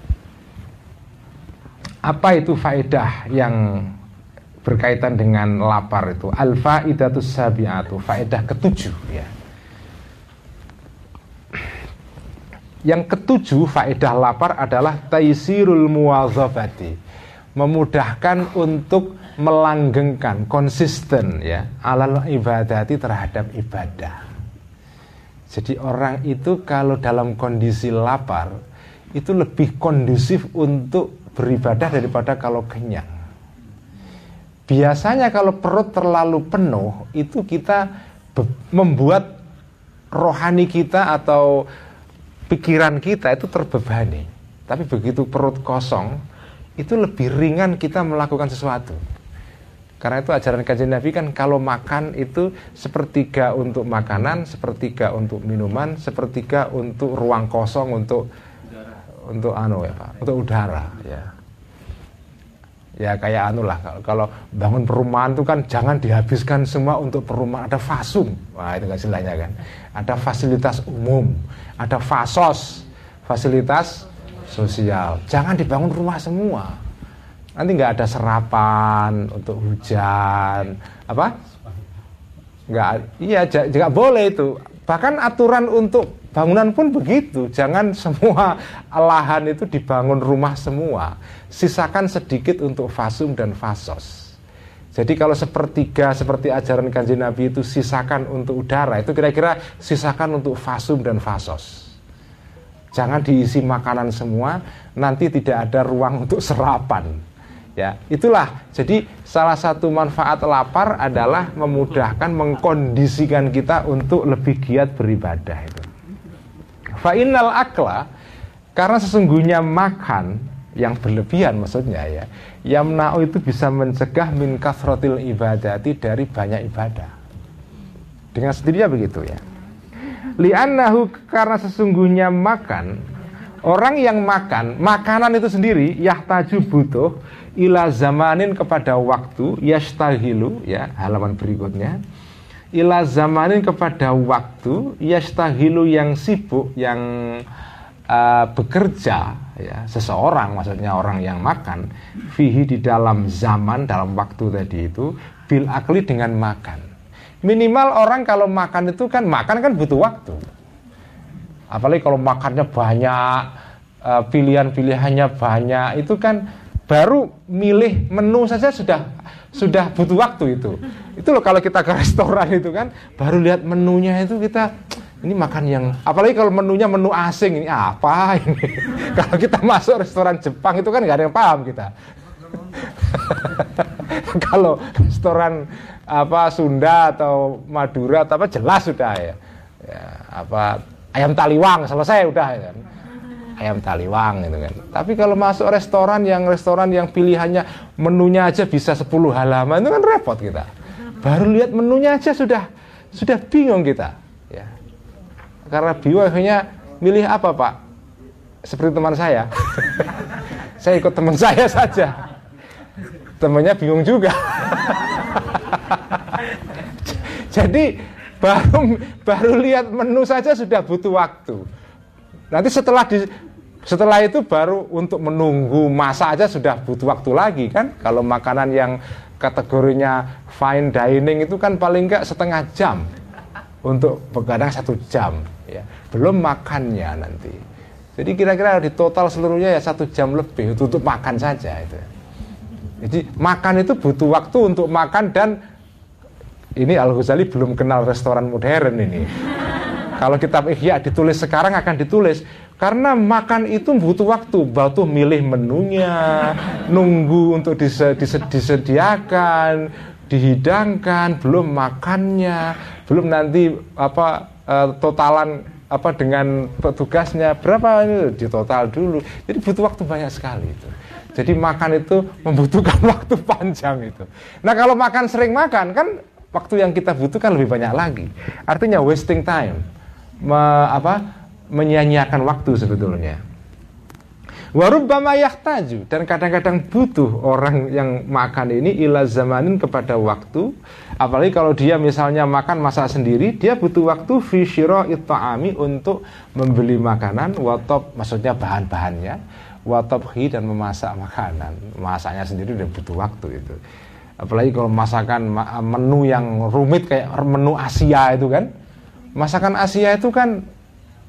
Apa itu faedah yang berkaitan dengan lapar itu? Al faidatus sabiatu faedah ketujuh ya. Yang ketujuh faedah lapar adalah taisirul muwazafati memudahkan untuk melanggengkan konsisten ya alal ibadati terhadap ibadah. Jadi orang itu kalau dalam kondisi lapar itu lebih kondusif untuk beribadah daripada kalau kenyang Biasanya kalau perut terlalu penuh itu kita membuat rohani kita atau pikiran kita itu terbebani. Tapi begitu perut kosong itu lebih ringan kita melakukan sesuatu. Karena itu ajaran kajian Nabi kan kalau makan itu sepertiga untuk makanan, sepertiga untuk minuman, sepertiga untuk ruang kosong untuk. Untuk anu ya Pak, untuk udara. Ya. Ya kayak anu lah. Kalau bangun perumahan itu kan jangan dihabiskan semua untuk perumahan. Ada fasum. Wah itu kan istilahnya kan. Ada fasilitas umum. Ada fasos. Fasilitas sosial. Jangan dibangun rumah semua. Nanti nggak ada serapan untuk hujan. Apa? Nggak iya juga boleh itu. Bahkan aturan untuk Bangunan pun begitu, jangan semua lahan itu dibangun rumah semua. Sisakan sedikit untuk fasum dan fasos. Jadi kalau sepertiga seperti ajaran kanji Nabi itu sisakan untuk udara, itu kira-kira sisakan untuk fasum dan fasos. Jangan diisi makanan semua, nanti tidak ada ruang untuk serapan. Ya, itulah. Jadi salah satu manfaat lapar adalah memudahkan mengkondisikan kita untuk lebih giat beribadah itu. Fa'inal akla karena sesungguhnya makan yang berlebihan maksudnya ya yamna'u itu bisa mencegah min kasrotil ibadati dari banyak ibadah. Dengan sendirinya begitu ya. Li'annahu karena sesungguhnya makan orang yang makan makanan itu sendiri yahtaju butuh ila zamanin kepada waktu yastahilu ya halaman berikutnya ila zamanin kepada waktu yastahilu yang sibuk yang uh, bekerja ya seseorang maksudnya orang yang makan fihi di dalam zaman dalam waktu tadi itu bil akli dengan makan. Minimal orang kalau makan itu kan makan kan butuh waktu. Apalagi kalau makannya banyak uh, pilihan-pilihannya banyak itu kan baru milih menu saja sudah sudah butuh waktu itu. Itu loh kalau kita ke restoran itu kan baru lihat menunya itu kita ini makan yang apalagi kalau menunya menu asing ini apa ini. kalau kita masuk restoran Jepang itu kan nggak ada yang paham kita. kalau restoran apa Sunda atau Madura atau apa jelas sudah ya. ya apa ayam taliwang selesai udah ya kan ayam taliwang gitu kan. Tapi kalau masuk restoran yang restoran yang pilihannya menunya aja bisa 10 halaman itu kan repot kita. Baru lihat menunya aja sudah sudah bingung kita ya. Karena akhirnya milih apa pak? Seperti teman saya. Saya ikut teman saya saja. Temannya bingung juga. Jadi baru baru lihat menu saja sudah butuh waktu. Nanti setelah di setelah itu baru untuk menunggu masa aja sudah butuh waktu lagi kan? Kalau makanan yang kategorinya fine dining itu kan paling enggak setengah jam. Untuk begadang satu jam ya. Belum makannya nanti. Jadi kira-kira di total seluruhnya ya satu jam lebih untuk makan saja itu. Jadi makan itu butuh waktu untuk makan dan ini Al Ghazali belum kenal restoran modern ini. Kalau kitab Ihya ditulis sekarang akan ditulis karena makan itu butuh waktu, butuh milih menunya, nunggu untuk disediakan, dihidangkan, belum makannya, belum nanti apa uh, totalan apa dengan petugasnya berapa ini di total dulu. Jadi butuh waktu banyak sekali itu. Jadi makan itu membutuhkan waktu panjang itu. Nah kalau makan sering makan kan waktu yang kita butuhkan lebih banyak lagi. Artinya wasting time, me, apa, menyia-nyiakan waktu sebetulnya. Warubbama yahtaju. Dan kadang-kadang butuh orang yang makan ini ila zamanin kepada waktu. Apalagi kalau dia misalnya makan masak sendiri dia butuh waktu fi it'ami untuk membeli makanan. Watop maksudnya bahan-bahannya. Watophi dan memasak makanan. Masaknya sendiri dia butuh waktu itu. Apalagi kalau masakan menu yang rumit kayak menu Asia itu kan. Masakan Asia itu kan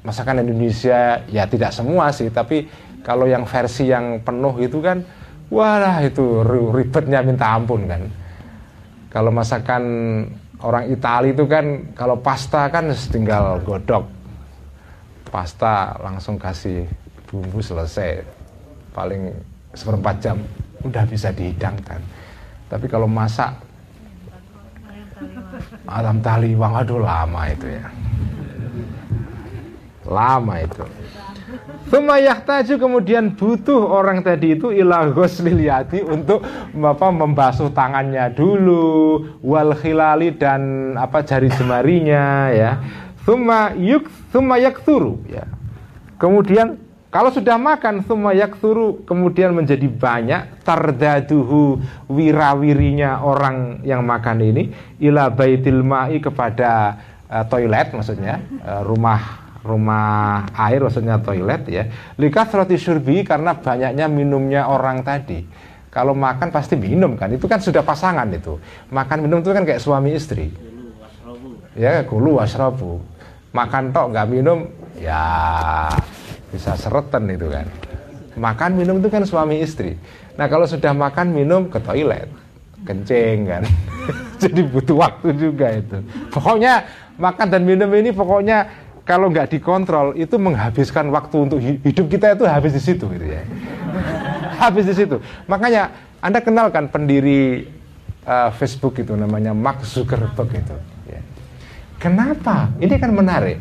masakan Indonesia ya tidak semua sih tapi kalau yang versi yang penuh itu kan wah itu ribetnya minta ampun kan. Kalau masakan orang Italia itu kan kalau pasta kan tinggal godok. Pasta langsung kasih bumbu selesai paling seperempat jam udah bisa dihidangkan tapi kalau masak alam taliwang aduh lama itu ya. Lama itu. taju kemudian butuh orang tadi itu ilah liliati untuk apa membasuh tangannya dulu wal khilali dan apa jari jemarinya ya. Thumma yuk yakturu ya. Kemudian kalau sudah makan semua yaksuru kemudian menjadi banyak tardaduhu wirawirinya orang yang makan ini ila baitil ma'i kepada uh, toilet maksudnya uh, rumah rumah air maksudnya toilet ya. Likas roti surbi karena banyaknya minumnya orang tadi. Kalau makan pasti minum kan? Itu kan sudah pasangan itu. Makan minum itu kan kayak suami istri. Ya kulu wasrabu makan tok nggak minum ya bisa seretan itu kan? Makan minum itu kan suami istri. Nah kalau sudah makan minum ke toilet. Kencing kan? Jadi butuh waktu juga itu. Pokoknya makan dan minum ini pokoknya kalau nggak dikontrol itu menghabiskan waktu untuk hidup kita itu habis di situ gitu ya habis di situ makanya anda kenalkan pendiri uh, Facebook itu namanya Mark Zuckerberg itu ya. kenapa ini kan menarik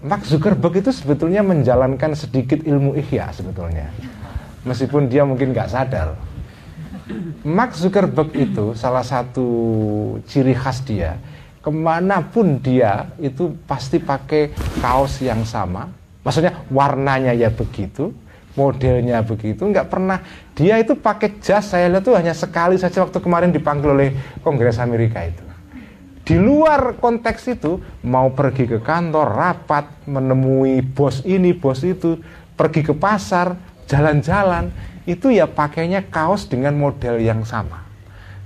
Mark Zuckerberg itu sebetulnya menjalankan sedikit ilmu ihya sebetulnya. Meskipun dia mungkin nggak sadar. Mark Zuckerberg itu salah satu ciri khas dia. Ke mana pun dia itu pasti pakai kaos yang sama. Maksudnya warnanya ya begitu, modelnya begitu, nggak pernah. Dia itu pakai jas, saya lihat tuh hanya sekali saja waktu kemarin dipanggil oleh Kongres Amerika itu di luar konteks itu mau pergi ke kantor, rapat, menemui bos ini, bos itu, pergi ke pasar, jalan-jalan, itu ya pakainya kaos dengan model yang sama.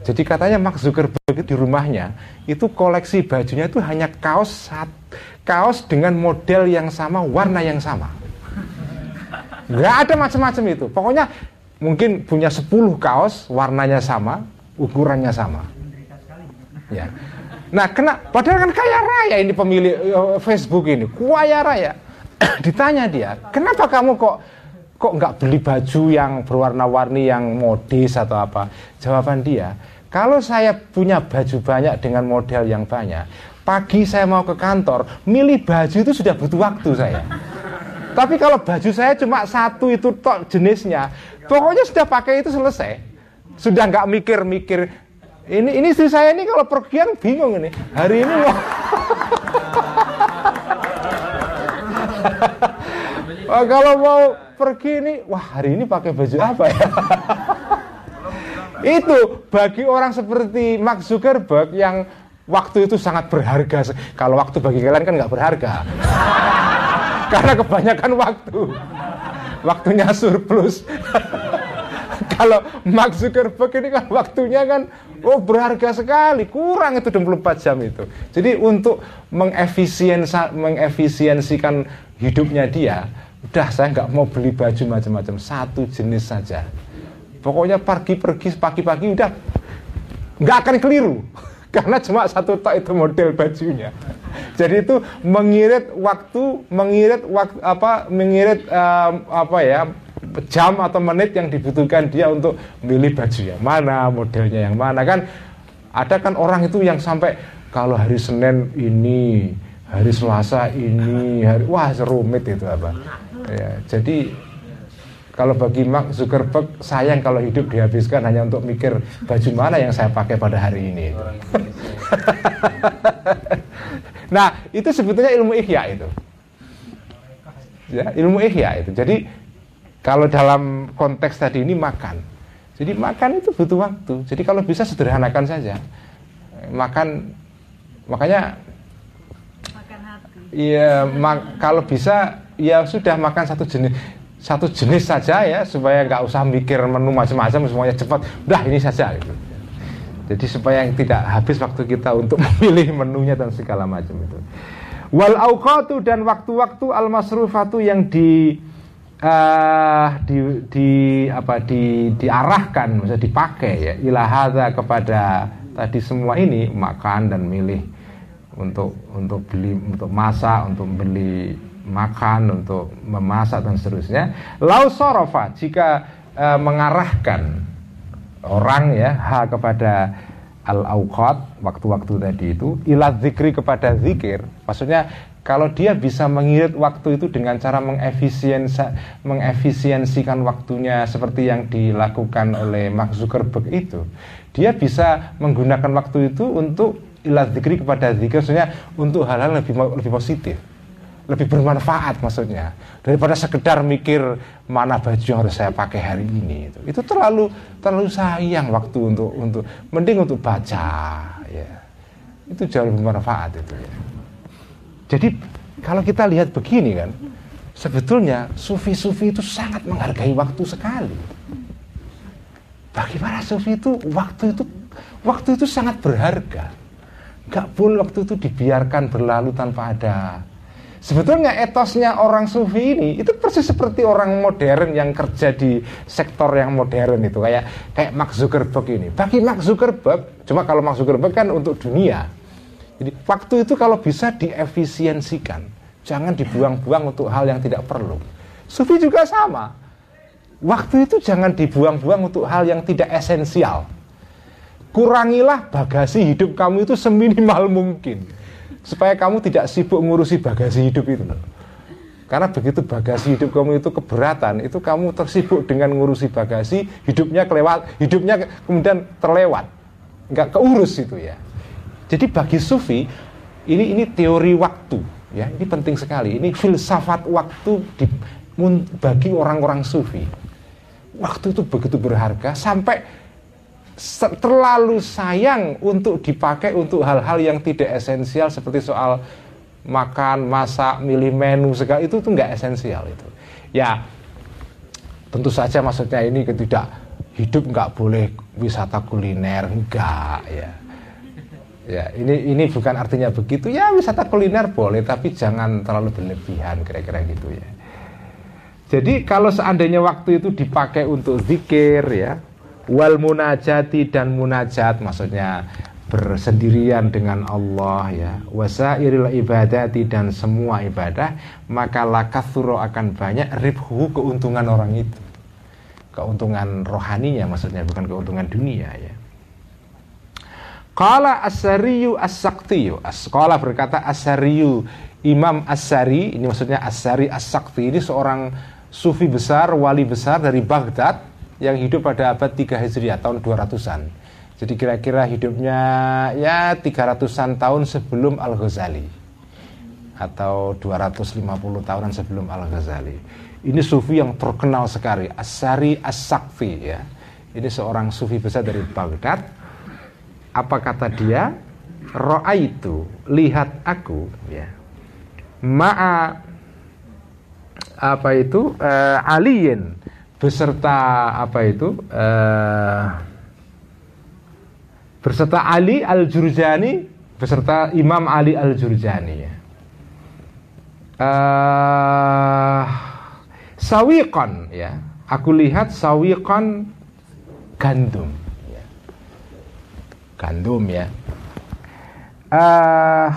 Jadi katanya Mark Zuckerberg di rumahnya itu koleksi bajunya itu hanya kaos kaos dengan model yang sama, warna yang sama. Gak ada macam-macam itu. Pokoknya mungkin punya 10 kaos, warnanya sama, ukurannya sama. Ya. Nah, kena padahal kan kaya raya ini pemilik uh, Facebook ini, kaya raya. Ditanya dia, kenapa kamu kok kok nggak beli baju yang berwarna-warni yang modis atau apa? Jawaban dia, kalau saya punya baju banyak dengan model yang banyak, pagi saya mau ke kantor, milih baju itu sudah butuh waktu saya. Tapi kalau baju saya cuma satu itu tok jenisnya, pokoknya sudah pakai itu selesai. Sudah nggak mikir-mikir. Ini ini istri saya ini kalau pergian bingung ini. Hari ini mau oh, kalau mau pergi ini, wah hari ini pakai baju apa ya? itu bagi orang seperti Mark Zuckerberg yang waktu itu sangat berharga. Kalau waktu bagi kalian kan nggak berharga, karena kebanyakan waktu, waktunya surplus. Kalau Mark Zuckerberg ini kan waktunya kan oh berharga sekali, kurang itu 24 jam itu. Jadi untuk mengefisiensikan hidupnya dia, udah saya nggak mau beli baju macam-macam, satu jenis saja. Pokoknya pergi-pergi pagi-pagi udah nggak akan keliru karena cuma satu tok itu model bajunya. Jadi itu mengirit waktu, mengirit waktu apa, mengirit um, apa ya jam atau menit yang dibutuhkan dia untuk milih baju yang mana, modelnya yang mana kan. Ada kan orang itu yang sampai kalau hari Senin ini, hari Selasa ini, hari wah serumit itu apa. Ya, jadi kalau bagi Mark Zuckerberg sayang kalau hidup dihabiskan hanya untuk mikir baju mana yang saya pakai pada hari ini. nah itu sebetulnya ilmu ihya itu. Ya, ilmu ihya itu. Jadi kalau dalam konteks tadi ini makan. Jadi makan itu butuh waktu. Jadi kalau bisa sederhanakan saja. Makan makanya makan hati. Iya, mak, kalau bisa ya sudah makan satu jenis satu jenis saja ya supaya nggak usah mikir menu macam-macam semuanya cepat. Udah ini saja gitu. Jadi supaya yang tidak habis waktu kita untuk memilih menunya dan segala macam itu. Wal auqatu dan waktu-waktu al masrufatu yang di uh, di, di apa di diarahkan maksudnya dipakai ya ilahada kepada tadi semua ini makan dan milih untuk untuk beli untuk masak untuk beli makan untuk memasak dan seterusnya. Lau sorofa jika uh, mengarahkan orang ya ha kepada al auqat waktu-waktu tadi itu ilah zikri kepada zikir maksudnya kalau dia bisa mengirit waktu itu dengan cara mengefisiensikan waktunya seperti yang dilakukan oleh Mark Zuckerberg itu, dia bisa menggunakan waktu itu untuk ilah zikri kepada zikir, maksudnya untuk hal-hal lebih lebih positif, lebih bermanfaat maksudnya daripada sekedar mikir mana baju yang harus saya pakai hari ini itu itu terlalu terlalu sayang waktu untuk untuk mending untuk baca ya itu jauh lebih bermanfaat itu ya. Jadi kalau kita lihat begini kan, sebetulnya sufi-sufi itu sangat menghargai waktu sekali. Bagi para sufi itu waktu itu waktu itu sangat berharga. Gak boleh waktu itu dibiarkan berlalu tanpa ada. Sebetulnya etosnya orang sufi ini itu persis seperti orang modern yang kerja di sektor yang modern itu kayak kayak Mark Zuckerberg ini. Bagi Mark Zuckerberg, cuma kalau Mark Zuckerberg kan untuk dunia, jadi waktu itu kalau bisa diefisiensikan, jangan dibuang-buang untuk hal yang tidak perlu. Sufi juga sama. Waktu itu jangan dibuang-buang untuk hal yang tidak esensial. Kurangilah bagasi hidup kamu itu seminimal mungkin. Supaya kamu tidak sibuk ngurusi bagasi hidup itu. Karena begitu bagasi hidup kamu itu keberatan, itu kamu tersibuk dengan ngurusi bagasi, hidupnya kelewat, hidupnya kemudian terlewat. Enggak keurus itu ya. Jadi bagi sufi ini ini teori waktu ya ini penting sekali ini filsafat waktu di, bagi orang-orang sufi waktu itu begitu berharga sampai terlalu sayang untuk dipakai untuk hal-hal yang tidak esensial seperti soal makan, masak, milih menu segala itu tuh nggak esensial itu. Ya tentu saja maksudnya ini tidak hidup nggak boleh wisata kuliner enggak ya Ya, ini ini bukan artinya begitu. Ya, wisata kuliner boleh, tapi jangan terlalu berlebihan, kira-kira gitu ya. Jadi kalau seandainya waktu itu dipakai untuk zikir ya, wal munajati dan munajat, maksudnya bersendirian dengan Allah ya, wasairil ibadati dan semua ibadah, maka lakathuro akan banyak ribhu keuntungan orang itu. Keuntungan rohaninya maksudnya bukan keuntungan dunia ya. Qala Asariyu As-Saktiyu. Berkata Asariyu Imam Asari, ini maksudnya Asari As-Sakti ini seorang sufi besar, wali besar dari Baghdad yang hidup pada abad 3 Hijriah tahun 200-an. Jadi kira-kira hidupnya ya 300-an tahun sebelum Al-Ghazali atau 250 tahunan sebelum Al-Ghazali. Ini sufi yang terkenal sekali, Asari As-Sakfi ya. Ini seorang sufi besar dari Baghdad apa kata dia roa itu lihat aku ya ma'a apa itu uh, beserta apa itu uh, beserta Ali al Jurjani beserta Imam Ali al Jurjani ya. Uh, sawiqan ya aku lihat sawiqan gandum gandum ya. Uh,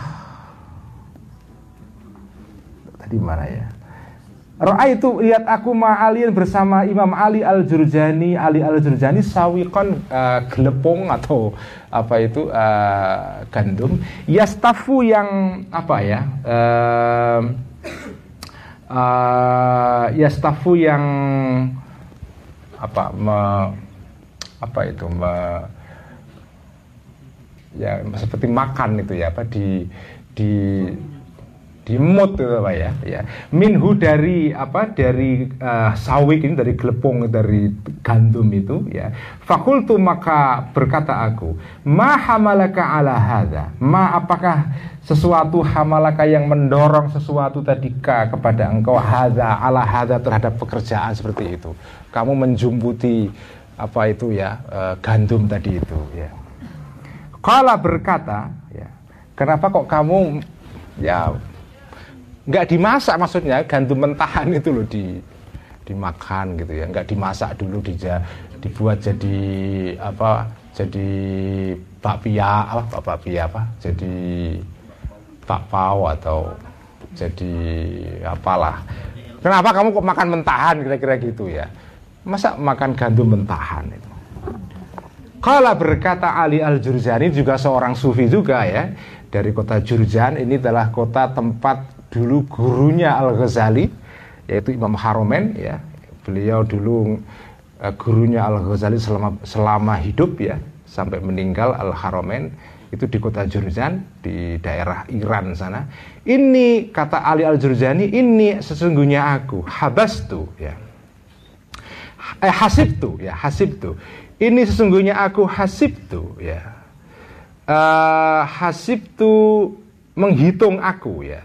tadi mana ya? Roa itu lihat aku ma'alin bersama Imam Ali al Jurjani, Ali al Jurjani sawiqon uh, gelepong atau apa itu uh, gandum. Yastafu yang apa ya? Uh, uh, yastafu yang apa? Me, apa itu? Me, ya seperti makan itu ya apa di di di mood itu apa ya. Ya. Minhu dari apa dari uh, sawik ini dari gelepong dari gandum itu ya. Fakultu maka berkata aku ma hamalaka ala hadha ma apakah sesuatu hamalaka yang mendorong sesuatu tadi ka kepada engkau? Hadha ala hadha terhadap pekerjaan seperti itu. Kamu menjumputi apa itu ya uh, gandum tadi itu ya. Kala berkata, ya, kenapa kok kamu ya nggak dimasak maksudnya gandum mentahan itu loh di dimakan gitu ya, nggak dimasak dulu dija, dibuat jadi apa? Jadi bakpia apa bakpia apa? Jadi bakpao atau jadi apalah. Kenapa kamu kok makan mentahan kira-kira gitu ya? Masa makan gandum mentahan itu? Kala berkata Ali Al-Jurjani juga seorang sufi juga ya Dari kota Jurjan ini adalah kota tempat dulu gurunya Al-Ghazali Yaitu Imam Haromen ya Beliau dulu uh, gurunya Al-Ghazali selama, selama hidup ya Sampai meninggal Al-Haromen itu di kota Jurjan di daerah Iran sana. Ini kata Ali Al Jurjani, ini sesungguhnya aku habas tuh ya. Eh hasib tuh ya hasib tuh ini sesungguhnya aku hasib tuh ya uh, hasib tuh menghitung aku ya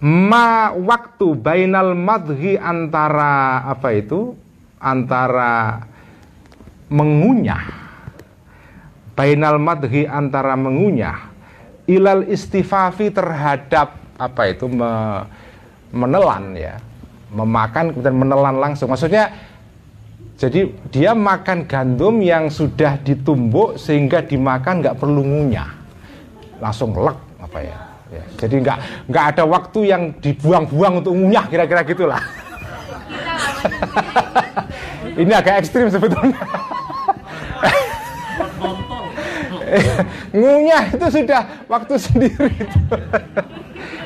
ma waktu bainal madhi antara apa itu? Antara mengunyah. Bainal madhi antara mengunyah. Ilal istifafi terhadap apa itu me, menelan ya. Memakan kemudian menelan langsung. Maksudnya jadi dia makan gandum yang sudah ditumbuk sehingga dimakan nggak perlu ngunyah, langsung lek apa ya. Ya. Jadi nggak nggak ada waktu yang dibuang-buang untuk ngunyah kira-kira gitulah. Ini agak ekstrim sebetulnya. ngunyah itu sudah waktu sendiri.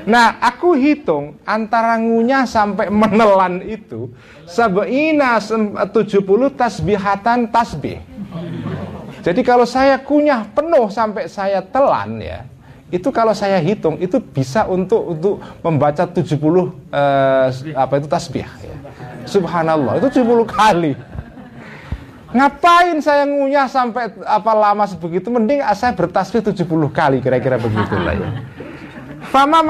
Nah, aku hitung antara ngunyah sampai menelan itu Sab'ina 70 tasbihatan tasbih Jadi kalau saya kunyah penuh sampai saya telan ya itu kalau saya hitung itu bisa untuk untuk membaca 70 eh, apa itu tasbih ya. Subhanallah itu 70 kali. Ngapain saya ngunyah sampai apa lama sebegitu mending saya bertasbih 70 kali kira-kira begitulah ya. Fama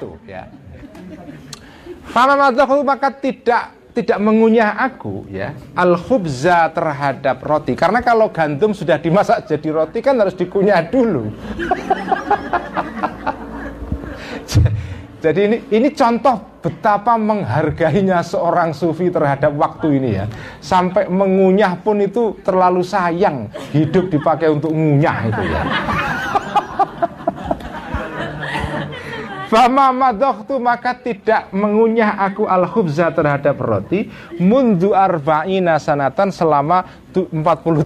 tuh ya. Fama tuh maka tidak tidak mengunyah aku ya al khubza terhadap roti. Karena kalau gandum sudah dimasak jadi roti kan harus dikunyah dulu. Jadi ini ini contoh betapa menghargainya seorang sufi terhadap waktu ini ya. Sampai mengunyah pun itu terlalu sayang hidup dipakai untuk mengunyah itu ya Fama madohtu maka tidak mengunyah aku al khubza terhadap roti mundu arba'ina sanatan selama 40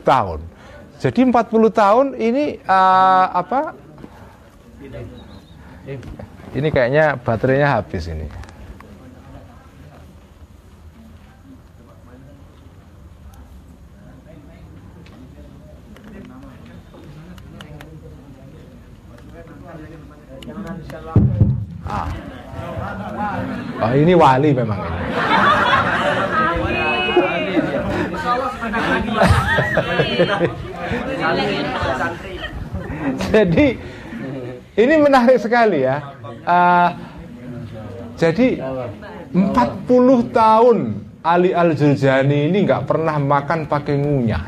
tahun. Jadi 40 tahun ini uh, apa? Ini kayaknya baterainya habis ini. Ah. Oh, ini wali memang ini. jadi ini menarik sekali ya. Uh, jadi 40 tahun Ali Al Jurjani ini nggak pernah makan pakai ngunyah.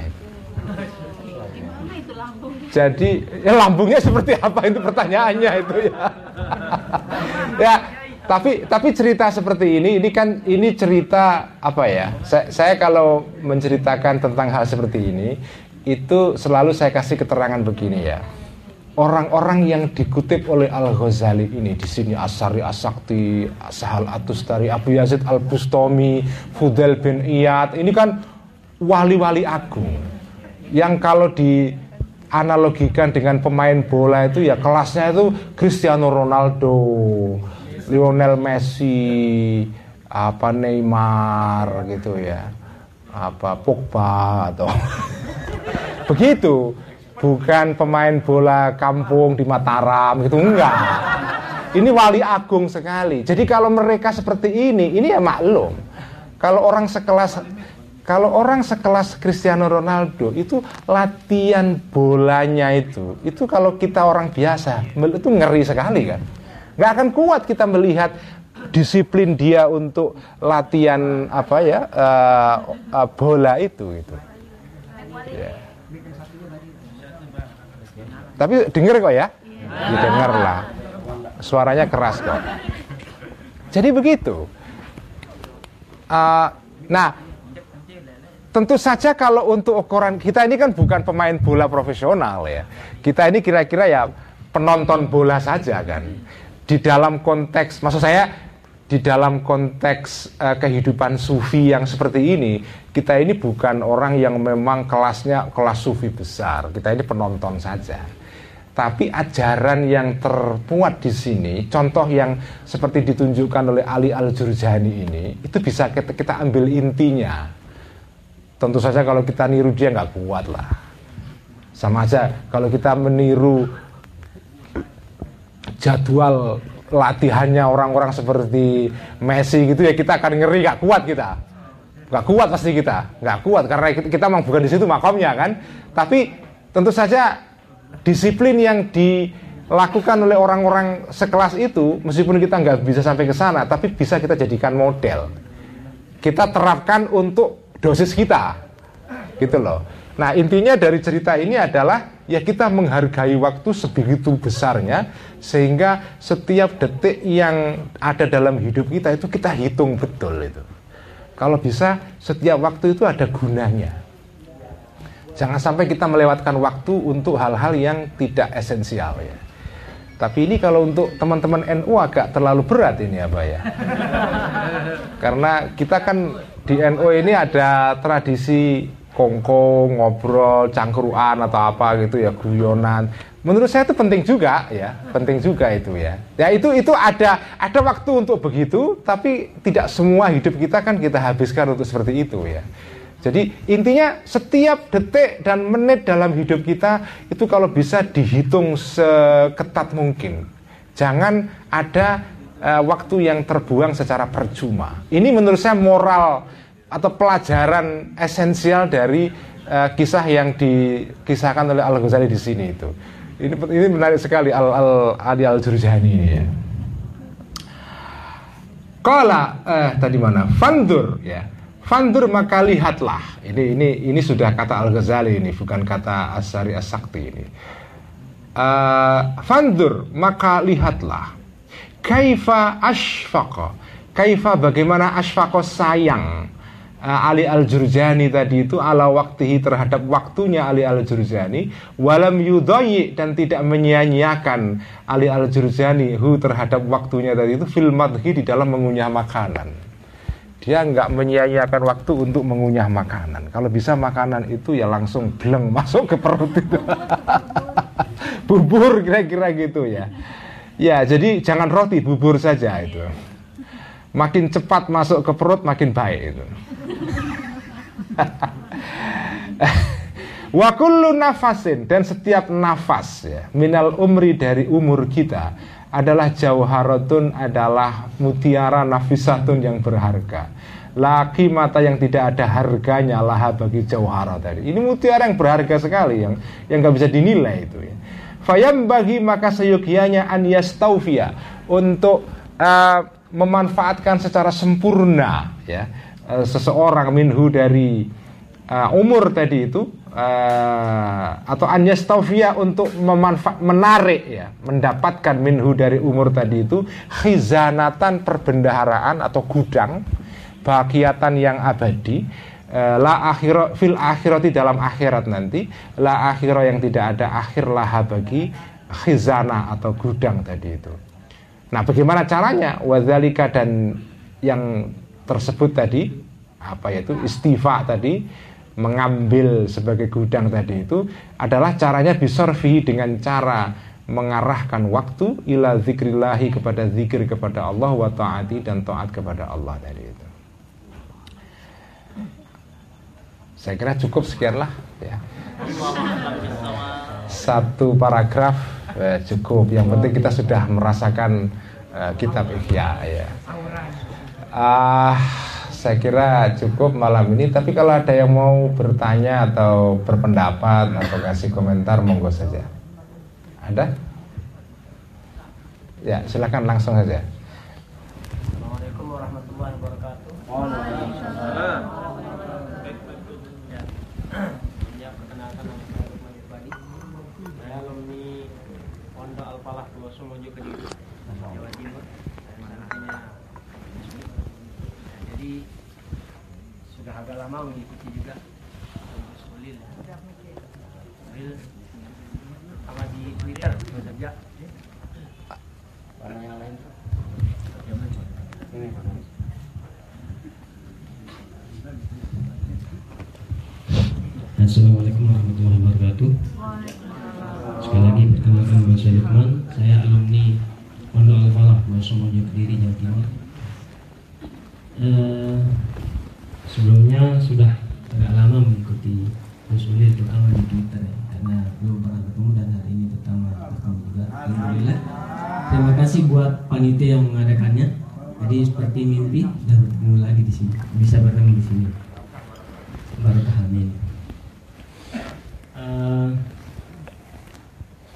Jadi ya lambungnya seperti apa itu pertanyaannya itu ya. ya tapi tapi cerita seperti ini ini kan ini cerita apa ya? Saya, saya kalau menceritakan tentang hal seperti ini itu selalu saya kasih keterangan begini ya. Orang-orang yang dikutip oleh Al Ghazali ini di sini Asari Asakti, Sahal Atustari, Abu Yazid Al Bustami, Fudel bin Iyad, ini kan wali-wali agung yang kalau di analogikan dengan pemain bola itu ya kelasnya itu Cristiano Ronaldo, Lionel Messi, apa Neymar gitu ya, apa Pogba atau begitu. Bukan pemain bola kampung di Mataram gitu enggak. Ini wali agung sekali. Jadi kalau mereka seperti ini ini ya maklum. Kalau orang sekelas kalau orang sekelas Cristiano Ronaldo itu latihan bolanya itu itu kalau kita orang biasa itu ngeri sekali kan nggak akan kuat kita melihat disiplin dia untuk latihan apa ya uh, uh, bola itu gitu yeah. Tapi denger kok ya? Didengar lah. Suaranya keras kok. Jadi begitu. Uh, nah, tentu saja kalau untuk ukuran kita ini kan bukan pemain bola profesional ya. Kita ini kira-kira ya penonton bola saja kan. Di dalam konteks, maksud saya di dalam konteks uh, kehidupan sufi yang seperti ini, kita ini bukan orang yang memang kelasnya kelas sufi besar. Kita ini penonton saja. Tapi ajaran yang termuat di sini, contoh yang seperti ditunjukkan oleh Ali Al-Jurjani ini, itu bisa kita, kita ambil intinya. Tentu saja kalau kita niru dia nggak kuat lah. Sama aja kalau kita meniru jadwal latihannya orang-orang seperti Messi gitu ya kita akan ngeri nggak kuat kita. Nggak kuat pasti kita nggak kuat karena kita memang bukan di situ makomnya kan? Tapi tentu saja disiplin yang dilakukan oleh orang-orang sekelas itu meskipun kita nggak bisa sampai ke sana tapi bisa kita jadikan model. Kita terapkan untuk dosis kita gitu loh nah intinya dari cerita ini adalah ya kita menghargai waktu sebegitu besarnya sehingga setiap detik yang ada dalam hidup kita itu kita hitung betul itu kalau bisa setiap waktu itu ada gunanya Jangan sampai kita melewatkan waktu untuk hal-hal yang tidak esensial ya. Tapi ini kalau untuk teman-teman NU agak terlalu berat ini apa ya? Karena kita kan di NU ini ada tradisi kongko, ngobrol, cangkruan atau apa gitu ya, guyonan. Menurut saya itu penting juga ya, penting juga itu ya. Ya itu itu ada ada waktu untuk begitu, tapi tidak semua hidup kita kan kita habiskan untuk seperti itu ya. Jadi intinya setiap detik dan menit dalam hidup kita itu kalau bisa dihitung seketat mungkin. Jangan ada uh, waktu yang terbuang secara percuma. Ini menurut saya moral atau pelajaran esensial dari uh, kisah yang dikisahkan oleh Al Ghazali di sini itu. Ini ini menarik sekali Al Al Adi Al Jurjani ini ya. Kala eh tadi mana? Fandur ya Fandur maka lihatlah. Ini ini ini sudah kata Al Ghazali ini, bukan kata Asari Asakti ini. Uh, fandur maka lihatlah. Kaifa ashfaqa. Kaifa bagaimana ashfaqa sayang. Uh, Ali Al-Jurjani tadi itu ala waktihi terhadap waktunya Ali Al-Jurjani walam yudoyi dan tidak menyia-nyiakan Ali Al-Jurjani hu terhadap waktunya tadi itu fil di dalam mengunyah makanan dia nggak menyia-nyiakan waktu untuk mengunyah makanan. Kalau bisa makanan itu ya langsung bleng masuk ke perut itu. bubur kira-kira gitu ya. Ya, jadi jangan roti, bubur saja itu. Makin cepat masuk ke perut makin baik itu. Wa kullu nafasin dan setiap nafas ya, minal umri dari umur kita adalah jauharatun adalah mutiara nafisatun yang berharga. Laki mata yang tidak ada harganya lah bagi jauhara tadi. Ini mutiara yang berharga sekali yang yang nggak bisa dinilai itu ya. Fayam bagi maka seyogianya an yastaufia untuk uh, memanfaatkan secara sempurna ya. Uh, seseorang minhu dari uh, umur tadi itu uh, atau anyastofia untuk memanfaat menarik ya mendapatkan minhu dari umur tadi itu khizanatan perbendaharaan atau gudang bahagiatan yang abadi la akhirat fil akhirati dalam akhirat nanti la akhirat yang tidak ada akhir lah bagi khizana atau gudang tadi itu nah bagaimana caranya wadzalika dan yang tersebut tadi apa yaitu istifa tadi mengambil sebagai gudang tadi itu adalah caranya bisorfi dengan cara mengarahkan waktu ila zikrillahi kepada zikir kepada Allah wa taati dan taat kepada Allah tadi itu. Saya kira cukup sekianlah ya. Satu paragraf eh, cukup. Yang penting kita sudah merasakan eh, kitab Ihya ya. Ah saya kira cukup malam ini. Tapi kalau ada yang mau bertanya atau berpendapat atau kasih komentar, monggo saja. Ada? Ya, silakan langsung saja. Assalamualaikum warahmatullahi wabarakatuh. Ya, perkenalkan nama saya Lukman Irfani. Saya alumni Pondok Al Falah Sumojo Kediri, Jawa Timur. jadi sudah agak lama mengikuti juga Gus Ulil Ulil sama di Twitter saja warna yang lain ini Assalamualaikum warahmatullahi wabarakatuh. Sekali lagi perkenalkan nama saya Lukman, saya alumni Pondok Al Falah, Bosomojo Kediri, Jawa Timur. Eh, sebelumnya sudah agak lama mengikuti Gus Ulil terutama di Twitter ya, karena belum pernah ketemu dan hari ini pertama ketemu juga. Alhamdulillah. Terima kasih buat panitia yang mengadakannya. Jadi seperti mimpi dan bertemu lagi di sini, bisa bertemu di sini. Barakah amin. Uh,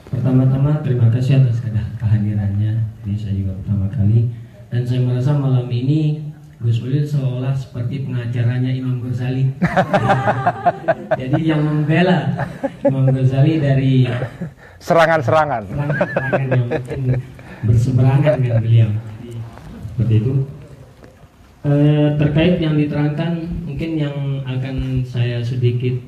pertama-tama terima kasih atas kehadirannya. Ini saya juga pertama kali dan saya merasa malam ini Gus Ulil seolah seperti pengacaranya Imam Ghazali. Jadi yang membela Imam Ghazali dari serangan-serangan. Serangan-serangan yang mungkin berseberangan dengan beliau. Jadi, seperti itu. E, terkait yang diterangkan, mungkin yang akan saya sedikit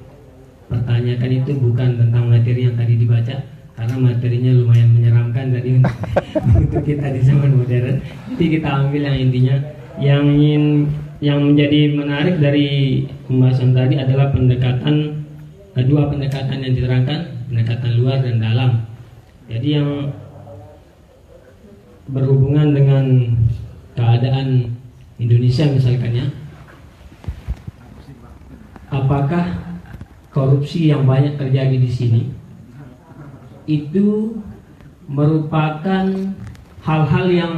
pertanyakan itu bukan tentang materi yang tadi dibaca, karena materinya lumayan menyeramkan tadi untuk kita di zaman modern. Jadi kita ambil yang intinya. Yang ingin yang menjadi menarik dari pembahasan tadi adalah pendekatan kedua pendekatan yang diterangkan pendekatan luar dan dalam. Jadi yang berhubungan dengan keadaan Indonesia misalkan ya. Apakah korupsi yang banyak terjadi di sini itu merupakan hal-hal yang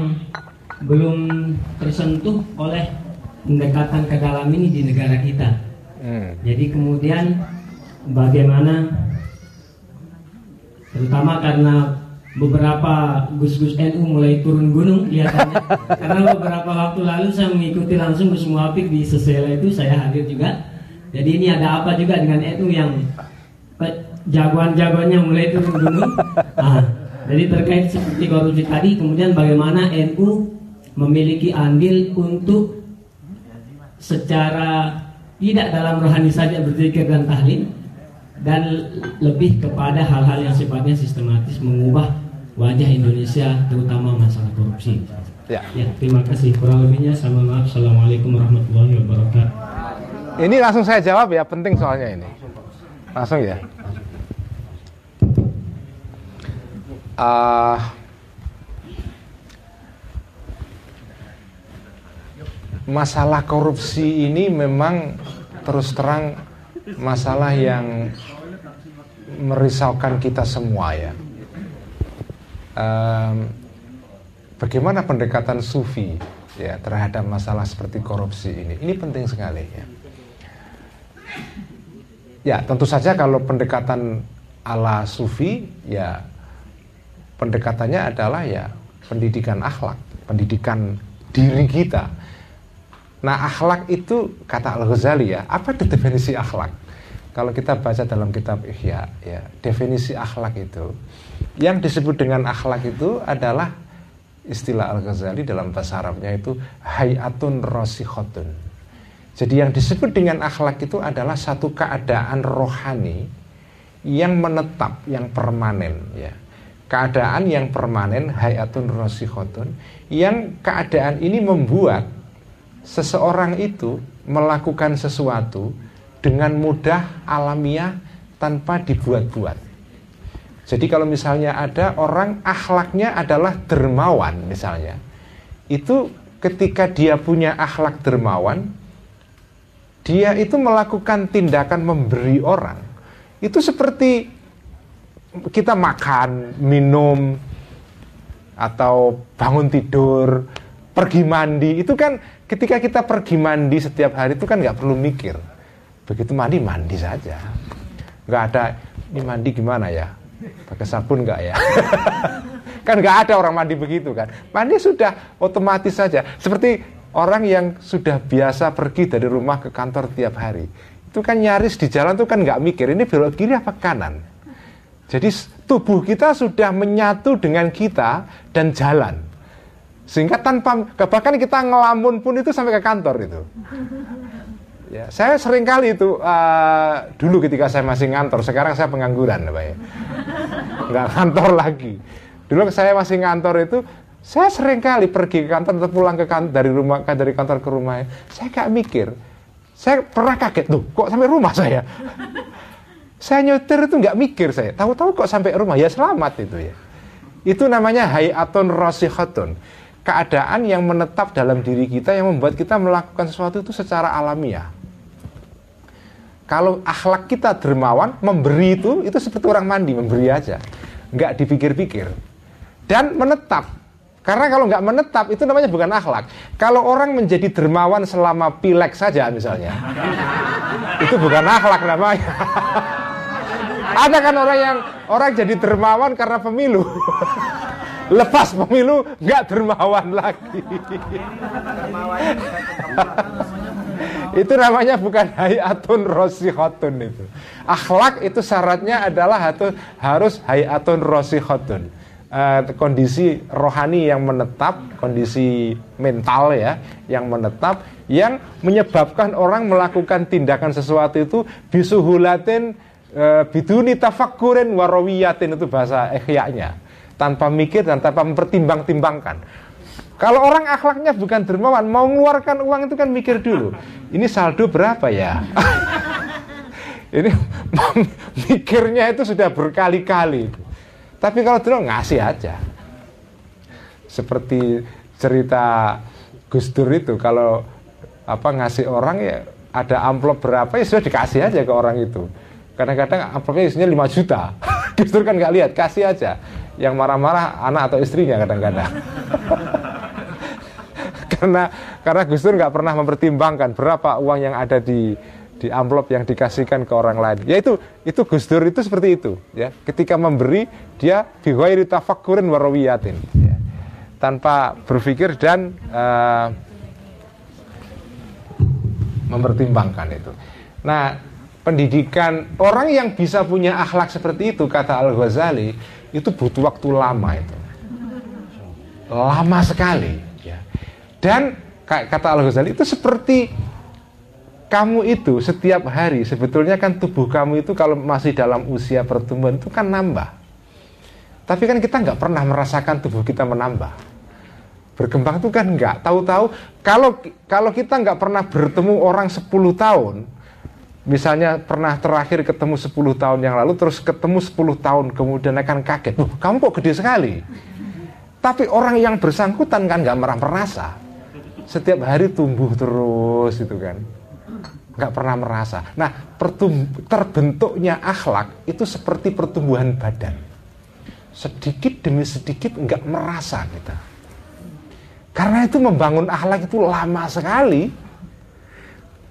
belum tersentuh oleh pendekatan ke dalam ini di negara kita. Hmm. Jadi kemudian bagaimana terutama karena beberapa gus-gus NU mulai turun gunung kelihatannya karena beberapa waktu lalu saya mengikuti langsung Gus Muafik di Sesela itu saya hadir juga jadi ini ada apa juga dengan NU yang jagoan-jagoannya mulai turun gunung ah, jadi terkait seperti korupsi tadi kemudian bagaimana NU memiliki andil untuk secara tidak dalam rohani saja berzikir dan tahlil dan lebih kepada hal-hal yang sifatnya sistematis mengubah wajah Indonesia terutama masalah korupsi. Ya. Ya, terima kasih. Kurang lebihnya sama maaf. Assalamualaikum warahmatullahi wabarakatuh. Ini langsung saya jawab ya, penting soalnya ini. Langsung ya. Uh, masalah korupsi ini memang terus terang masalah yang merisaukan kita semua ya. Um, bagaimana pendekatan sufi ya terhadap masalah seperti korupsi ini? Ini penting sekali ya. Ya tentu saja kalau pendekatan ala sufi ya pendekatannya adalah ya pendidikan akhlak, pendidikan diri kita. Nah akhlak itu kata Al Ghazali ya, apa definisi akhlak? Kalau kita baca dalam kitab Ihya, ya definisi akhlak itu, yang disebut dengan akhlak itu adalah istilah Al Ghazali dalam bahasa Arabnya itu hayatun rosikhotun. Jadi yang disebut dengan akhlak itu adalah satu keadaan rohani yang menetap, yang permanen, ya keadaan yang permanen hayatun rosikhotun yang keadaan ini membuat seseorang itu melakukan sesuatu dengan mudah alamiah tanpa dibuat-buat. Jadi kalau misalnya ada orang akhlaknya adalah dermawan misalnya, itu ketika dia punya akhlak dermawan, dia itu melakukan tindakan memberi orang. Itu seperti kita makan, minum, atau bangun tidur, pergi mandi, itu kan ketika kita pergi mandi setiap hari itu kan nggak perlu mikir. Begitu mandi, mandi saja. Nggak ada, ini mandi gimana ya? Pakai sabun nggak ya? kan nggak ada orang mandi begitu kan. Mandi sudah otomatis saja. Seperti orang yang sudah biasa pergi dari rumah ke kantor tiap hari. Itu kan nyaris di jalan tuh kan nggak mikir, ini belok kiri apa kanan jadi tubuh kita sudah menyatu dengan kita dan jalan. Sehingga tanpa bahkan kita ngelamun pun itu sampai ke kantor itu. Ya, saya sering kali itu uh, dulu ketika saya masih ngantor, sekarang saya pengangguran, Pak ya. Nggak kantor lagi. Dulu saya masih ngantor itu, saya sering kali pergi ke kantor atau pulang ke kantor dari rumah dari kantor ke rumah. Saya gak mikir. Saya pernah kaget, tuh kok sampai rumah saya? Saya nyetir itu nggak mikir saya. Tahu-tahu kok sampai rumah ya selamat itu ya. Itu namanya hayatun rasihatun. Keadaan yang menetap dalam diri kita yang membuat kita melakukan sesuatu itu secara alamiah. Kalau akhlak kita dermawan, memberi itu itu seperti orang mandi, memberi aja. Nggak dipikir-pikir. Dan menetap. Karena kalau nggak menetap itu namanya bukan akhlak. Kalau orang menjadi dermawan selama pilek saja misalnya, itu bukan akhlak namanya. Ada kan orang yang orang jadi dermawan karena pemilu. Lepas pemilu nggak dermawan lagi. itu namanya bukan hayatun rosihotun itu. Akhlak itu syaratnya adalah harus hayatun rosihotun. Uh, kondisi rohani yang menetap, kondisi mental ya, yang menetap, yang menyebabkan orang melakukan tindakan sesuatu itu bisuhulatin e, biduni tafakurin warawiyatin itu bahasa ihya'nya tanpa mikir dan tanpa mempertimbang-timbangkan. Kalau orang akhlaknya bukan dermawan mau mengeluarkan uang itu kan mikir dulu ini saldo berapa ya? Ini mikirnya itu sudah berkali-kali tapi kalau dulu ngasih aja seperti cerita Gus Dur itu kalau apa ngasih orang ya ada amplop berapa ya sudah dikasih aja ke orang itu Kadang-kadang amplopnya isinya 5 juta. Justru kan nggak lihat, kasih aja. Yang marah-marah anak atau istrinya kadang-kadang. karena karena Gus Dur nggak pernah mempertimbangkan berapa uang yang ada di di amplop yang dikasihkan ke orang lain. Ya itu Gus Dur itu seperti itu ya. Ketika memberi dia bighairi tafakkurin warawiyatin ya. Tanpa berpikir dan uh, mempertimbangkan itu. Nah, pendidikan orang yang bisa punya akhlak seperti itu kata Al Ghazali itu butuh waktu lama itu lama sekali ya. dan kata Al Ghazali itu seperti kamu itu setiap hari sebetulnya kan tubuh kamu itu kalau masih dalam usia pertumbuhan itu kan nambah tapi kan kita nggak pernah merasakan tubuh kita menambah berkembang itu kan enggak. Tahu-tahu kalau kalau kita nggak pernah bertemu orang 10 tahun, misalnya pernah terakhir ketemu 10 tahun yang lalu terus ketemu 10 tahun kemudian akan kaget, "Loh, kamu kok gede sekali?" Tapi orang yang bersangkutan kan nggak merasa. Setiap hari tumbuh terus itu kan. Nggak pernah merasa. Nah, terbentuknya akhlak itu seperti pertumbuhan badan. Sedikit demi sedikit nggak merasa kita karena itu membangun akhlak itu lama sekali.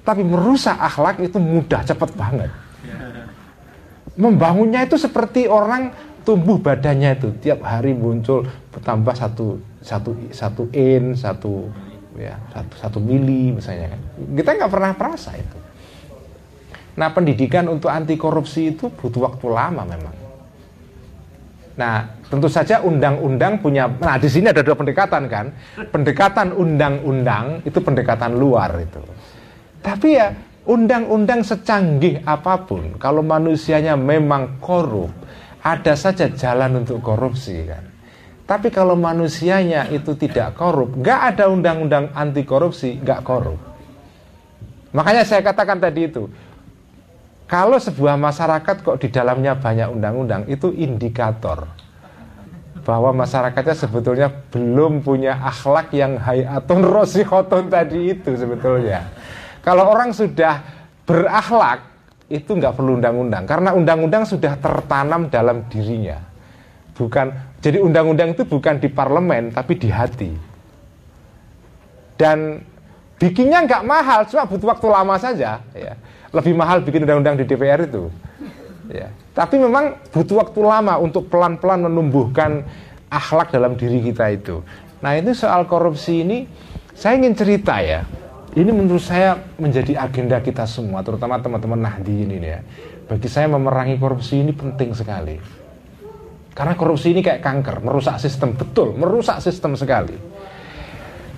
Tapi merusak akhlak itu mudah, cepat banget. Membangunnya itu seperti orang tumbuh badannya itu tiap hari muncul bertambah satu satu satu in satu ya satu satu mili misalnya kan kita nggak pernah perasa itu nah pendidikan untuk anti korupsi itu butuh waktu lama memang Nah, tentu saja undang-undang punya. Nah, di sini ada dua pendekatan kan. Pendekatan undang-undang itu pendekatan luar itu. Tapi ya undang-undang secanggih apa pun, kalau manusianya memang korup, ada saja jalan untuk korupsi kan. Tapi kalau manusianya itu tidak korup, nggak ada undang-undang anti korupsi, nggak korup. Makanya saya katakan tadi itu, kalau sebuah masyarakat kok di dalamnya banyak undang-undang itu indikator bahwa masyarakatnya sebetulnya belum punya akhlak yang hayatun rosihotun tadi itu sebetulnya. Kalau orang sudah berakhlak itu nggak perlu undang-undang karena undang-undang sudah tertanam dalam dirinya. Bukan jadi undang-undang itu bukan di parlemen tapi di hati. Dan bikinnya nggak mahal, cuma butuh waktu lama saja. Ya lebih mahal bikin undang-undang di DPR itu. Ya. Tapi memang butuh waktu lama untuk pelan-pelan menumbuhkan akhlak dalam diri kita itu. Nah ini soal korupsi ini, saya ingin cerita ya. Ini menurut saya menjadi agenda kita semua, terutama teman-teman Nahdien ini ya. Bagi saya memerangi korupsi ini penting sekali. Karena korupsi ini kayak kanker, merusak sistem betul, merusak sistem sekali.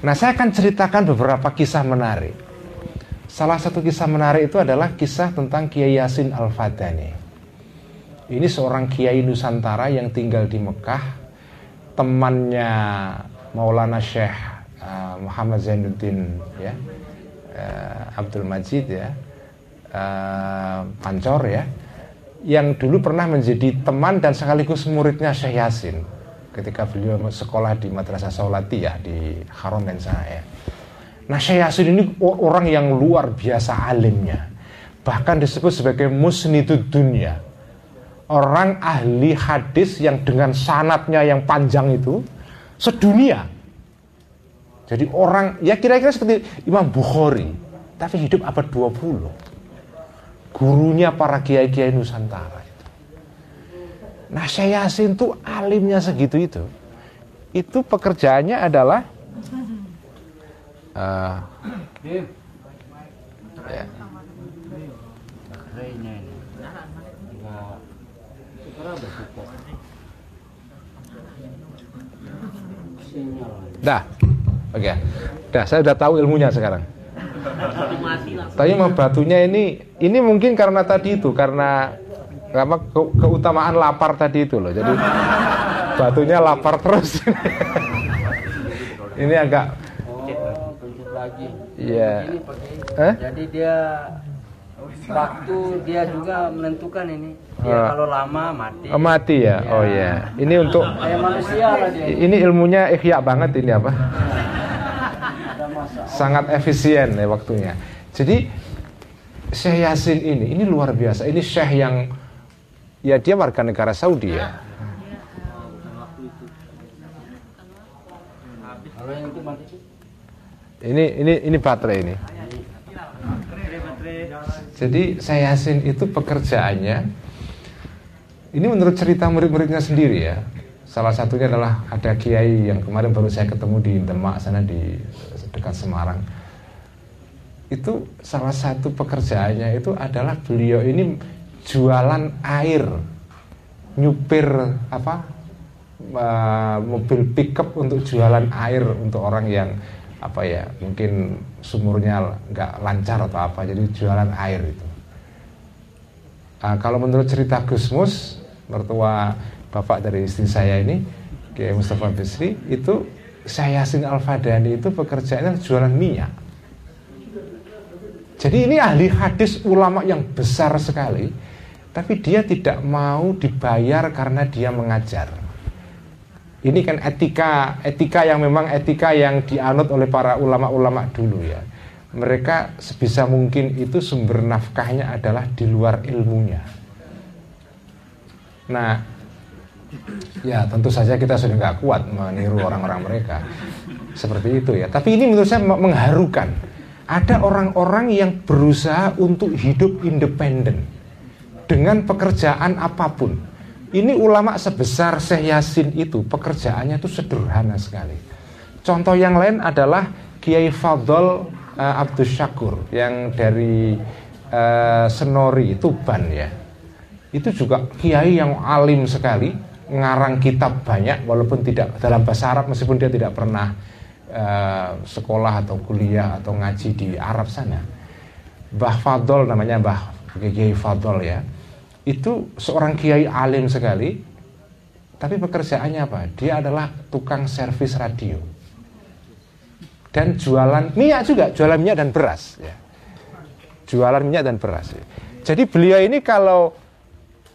Nah saya akan ceritakan beberapa kisah menarik Salah satu kisah menarik itu adalah kisah tentang Kiai Yasin Al-Fadani. Ini seorang kiai Nusantara yang tinggal di Mekah, temannya Maulana Syekh uh, Muhammad Zainuddin ya, uh, Abdul Majid ya, uh, Pancor ya, yang dulu pernah menjadi teman dan sekaligus muridnya Syekh Yasin ketika beliau sekolah di Madrasah Saulatiyah di Haromen sana ya. Nah Syekh Yasin ini orang yang luar biasa alimnya. Bahkan disebut sebagai musnidud dunia. Orang ahli hadis yang dengan sanatnya yang panjang itu sedunia. Jadi orang ya kira-kira seperti Imam Bukhari, tapi hidup abad 20. Gurunya para kiai-kiai Nusantara itu. Nah Syekh Yasin tuh alimnya segitu itu. Itu pekerjaannya adalah uh, ya. Dah, oke. Okay. Dah, saya udah tahu ilmunya sekarang. Tapi mau batunya ini, ini mungkin karena tadi itu, karena apa ke, keutamaan lapar tadi itu loh. Jadi batunya lapar terus. ini agak lagi. Iya. Eh? Jadi dia waktu dia juga menentukan ini. Dia uh, kalau lama mati. Oh, mati ya? ya. Oh ya. Ini untuk kayak manusia lah dia. Ini ilmunya ihya banget ini apa? Sangat efisien ya waktunya. Jadi Syekh Yasin ini ini luar biasa. Ini Syekh yang ya dia warga negara Saudi ya. Ini ini ini baterai ini. Jadi saya Yasin itu pekerjaannya ini menurut cerita murid-muridnya sendiri ya. Salah satunya adalah ada kiai yang kemarin baru saya ketemu di Demak sana di dekat Semarang. Itu salah satu pekerjaannya itu adalah beliau ini jualan air, nyupir apa uh, mobil pickup untuk jualan air untuk orang yang apa ya mungkin sumurnya nggak lancar atau apa jadi jualan air itu nah, kalau menurut cerita Gusmus mertua bapak dari istri saya ini Kiai Mustafa Bisri itu saya Yasin Al-Fadani itu pekerjaannya jualan minyak. Jadi ini ahli hadis ulama yang besar sekali, tapi dia tidak mau dibayar karena dia mengajar. Ini kan etika etika yang memang etika yang dianut oleh para ulama-ulama dulu ya. Mereka sebisa mungkin itu sumber nafkahnya adalah di luar ilmunya. Nah, ya tentu saja kita sudah nggak kuat meniru orang-orang mereka seperti itu ya. Tapi ini menurut saya mengharukan. Ada orang-orang yang berusaha untuk hidup independen dengan pekerjaan apa pun. Ini ulama sebesar Syekh Yasin itu pekerjaannya itu sederhana sekali. Contoh yang lain adalah Kiai Fadl uh, Abdus Syakur yang dari uh, Senori Tuban ya. Itu juga kiai yang alim sekali, ngarang kitab banyak walaupun tidak dalam bahasa Arab meskipun dia tidak pernah uh, sekolah atau kuliah atau ngaji di Arab sana. Mbah Fadol namanya Mbah Kiai Fadol ya. Itu seorang kiai alim sekali, tapi pekerjaannya apa? Dia adalah tukang servis radio dan jualan minyak juga, jualan minyak dan beras. Ya. Jualan minyak dan beras. Ya. Jadi beliau ini kalau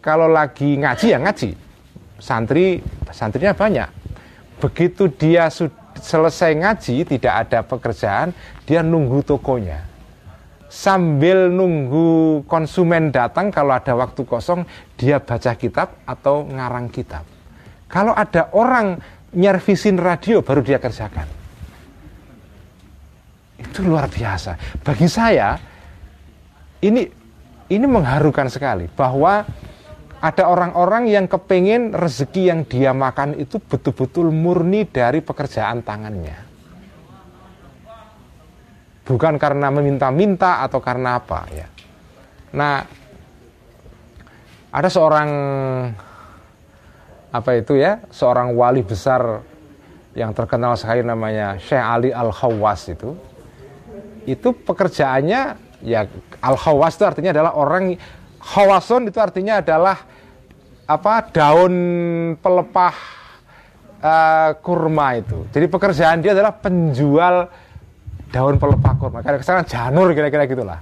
kalau lagi ngaji ya ngaji, santri santrinya banyak. Begitu dia selesai ngaji tidak ada pekerjaan, dia nunggu tokonya. Sambil nunggu konsumen datang kalau ada waktu kosong dia baca kitab atau ngarang kitab. Kalau ada orang nyervisin radio baru dia kerjakan. Itu luar biasa. Bagi saya ini ini mengharukan sekali bahwa ada orang-orang yang kepengen rezeki yang dia makan itu betul-betul murni dari pekerjaan tangannya. Bukan karena meminta-minta atau karena apa ya. Nah, ada seorang apa itu ya, seorang wali besar yang terkenal sekali namanya Syekh Ali Al-Khawas itu. Itu pekerjaannya ya Al-Khawas itu artinya adalah orang Khawason itu artinya adalah apa daun pelepah uh, kurma itu. Jadi pekerjaan dia adalah penjual daun pelepah kurma. Kayak sekarang janur kira-kira gitulah.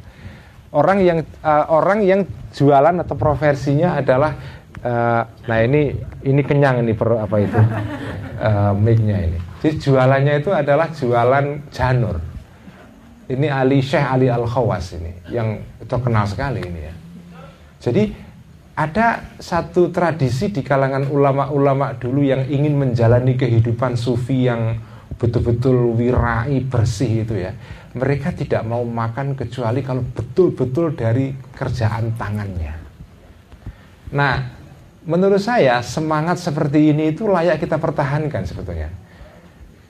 Orang yang uh, orang yang jualan atau profesinya adalah uh, nah ini ini kenyang ini per apa itu uh, mic-nya ini. Jadi jualannya itu adalah jualan janur. Ini Ali Syekh Ali Al Khawas ini yang terkenal sekali ini ya. Jadi ada satu tradisi di kalangan ulama-ulama dulu yang ingin menjalani kehidupan sufi yang betul-betul wirai bersih itu ya. Mereka tidak mau makan kecuali kalau betul-betul dari kerjaan tangannya. Nah, menurut saya semangat seperti ini itu layak kita pertahankan sebetulnya.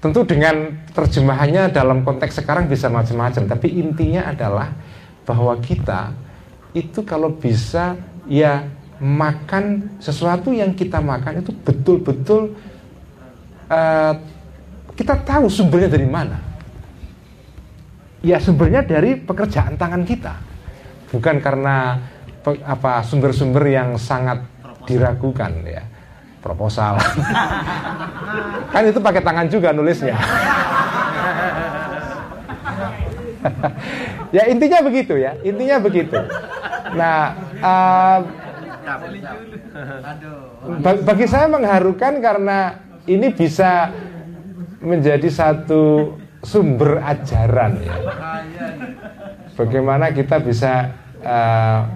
Tentu dengan terjemahannya dalam konteks sekarang bisa macam-macam, tapi intinya adalah bahwa kita itu kalau bisa ya makan sesuatu yang kita makan itu betul-betul uh, kita tahu sumbernya dari mana. Ya sumbernya dari pekerjaan tangan kita, bukan karena pe, apa sumber-sumber yang sangat diragukan ya proposal. kan itu pakai tangan juga nulisnya. ya intinya begitu ya, intinya begitu. Nah, uh, bagi saya mengharukan karena ini bisa menjadi satu sumber ajaran ya. Bagaimana kita bisa uh,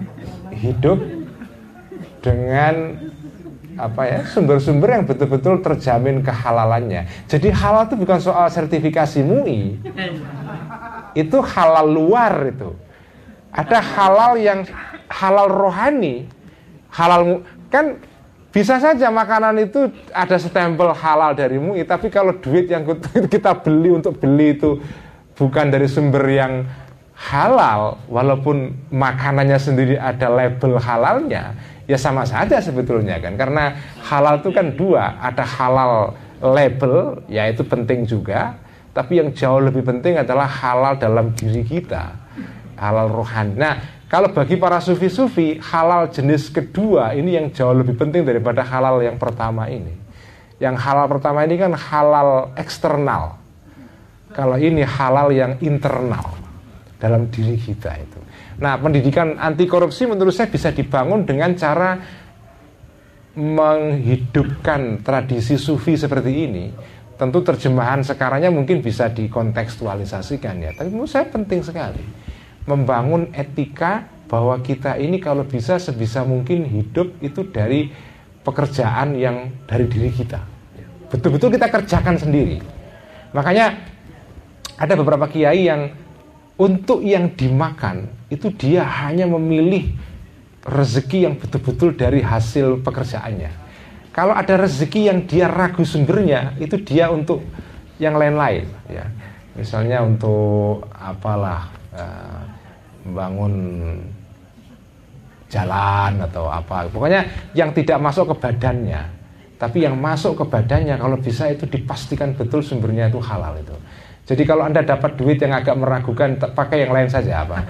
hidup dengan apa ya sumber-sumber yang betul-betul terjamin kehalalannya. Jadi halal itu bukan soal sertifikasi MUI, itu halal luar itu. Ada halal yang halal rohani, halal kan bisa saja makanan itu ada stempel halal dari MUI, tapi kalau duit yang kita beli untuk beli itu bukan dari sumber yang halal, walaupun makanannya sendiri ada label halalnya, ya sama saja sebetulnya kan, karena halal itu kan dua, ada halal label, yaitu penting juga, tapi yang jauh lebih penting adalah halal dalam diri kita, halal rohani. Nah, kalau bagi para sufi-sufi, halal jenis kedua ini yang jauh lebih penting daripada halal yang pertama ini. Yang halal pertama ini kan halal eksternal. Kalau ini halal yang internal dalam diri kita itu. Nah, pendidikan anti korupsi menurut saya bisa dibangun dengan cara menghidupkan tradisi sufi seperti ini. Tentu terjemahan sekarangnya mungkin bisa dikontekstualisasikan ya, tapi menurut saya penting sekali membangun etika bahwa kita ini kalau bisa sebisa mungkin hidup itu dari pekerjaan yang dari diri kita. Betul-betul kita kerjakan sendiri. Makanya ada beberapa kiai yang untuk yang dimakan itu dia hanya memilih rezeki yang betul-betul dari hasil pekerjaannya. Kalau ada rezeki yang dia ragu sumbernya, itu dia untuk yang lain-lain. Ya. Misalnya untuk apalah uh, membangun jalan atau apa. Pokoknya yang tidak masuk ke badannya, tapi yang masuk ke badannya kalau bisa itu dipastikan betul sumbernya itu halal itu. Jadi kalau Anda dapat duit yang agak meragukan, pakai yang lain saja apa?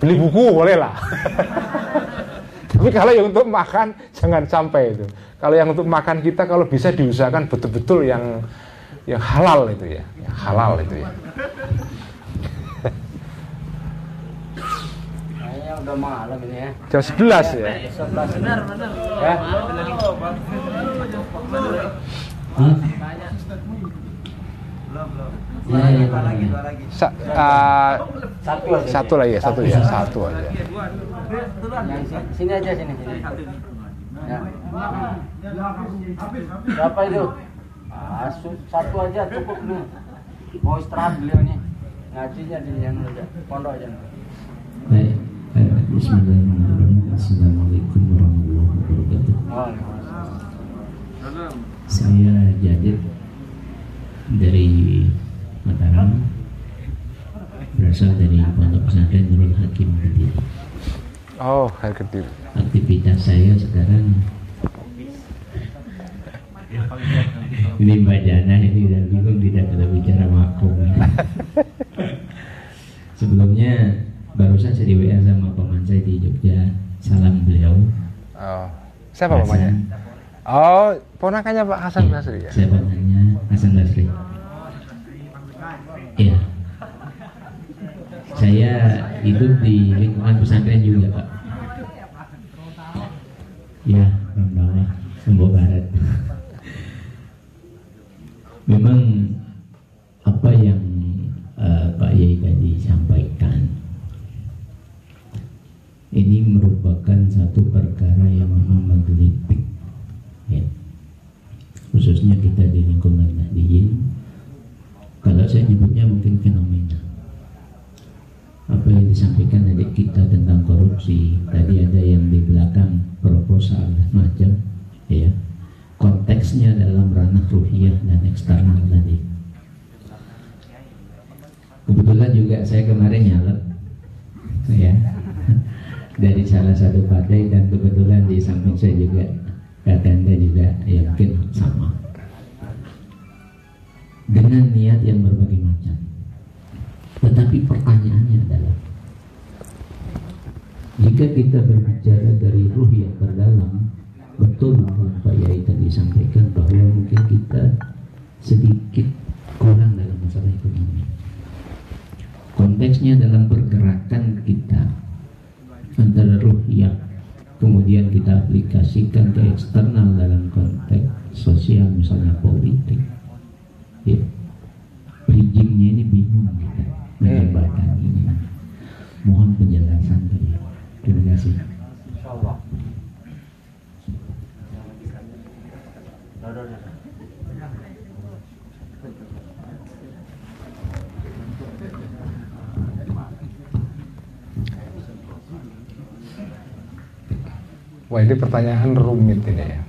Beli buku boleh lah. Tapi kalau yang untuk makan jangan sampai itu. Kalau yang untuk makan kita kalau bisa diusahakan betul-betul yang yang halal itu ya, yang halal itu ya. Kayaknya udah malam ini ya. Jam 11 ya. 11 Benar, benar. Ya. Ya, ya, ya. Sa uh, Satu aja. satu lagi ya, satu ya, satu aja. Sini, aja sini. sini. Ya. Berapa itu? Ah, satu aja cukup nih. Mau istirahat beliau nih. Ngajinya di yang aja, pondok aja. Baik. Eh, Bismillahirrahmanirrahim. Assalamualaikum warahmatullahi wabarakatuh. Oh, Saya Jadid dari Mataram berasal dari Pondok Pesantren Nurul Hakim Kediri. Oh, kediri. Aktivitas saya sekarang ini Mbak Jana ini udah bingung tidak kita bicara makom. Sebelumnya barusan saya di WA sama paman saya di Jogja. Salam beliau. Oh, siapa namanya? Oh, ponakannya Pak Hasan Basri ya. Saya pamannya Hasan Basri. Iya. Saya hidup di lingkungan pesantren juga Pak. Ya, Bawah, Lombok Barat. Memang apa yang eh, Pak Yai tadi sampaikan ini merupakan satu perkara yang menggelitik ya. khususnya kita di lingkungan Nahdiyin. Kalau saya nyebutnya mungkin fenomena. Apa yang disampaikan adik kita tentang korupsi tadi ada yang di belakang proposal dan macam ya. Konteksnya dalam ranah ruhiyah dan eksternal tadi. Kebetulan juga saya kemarin nyalet ya dari salah satu partai dan kebetulan di samping saya juga Katanda juga ya mungkin sama. Dengan niat yang berbagai macam. Tetapi pertanyaannya adalah jika kita berbicara dari ruh yang terdalam betul yang Pak Yai tadi sampaikan bahwa mungkin kita sedikit kurang dalam masalah ekonomi. Konteksnya dalam pergerakan kita antara ruh yang kemudian kita aplikasikan ke eksternal dalam konteks sosial misalnya politik. Ya bridgingnya ini bingung kita menjembataninya mohon penjelasan dari terima kasih Wah ini pertanyaan rumit ini ya.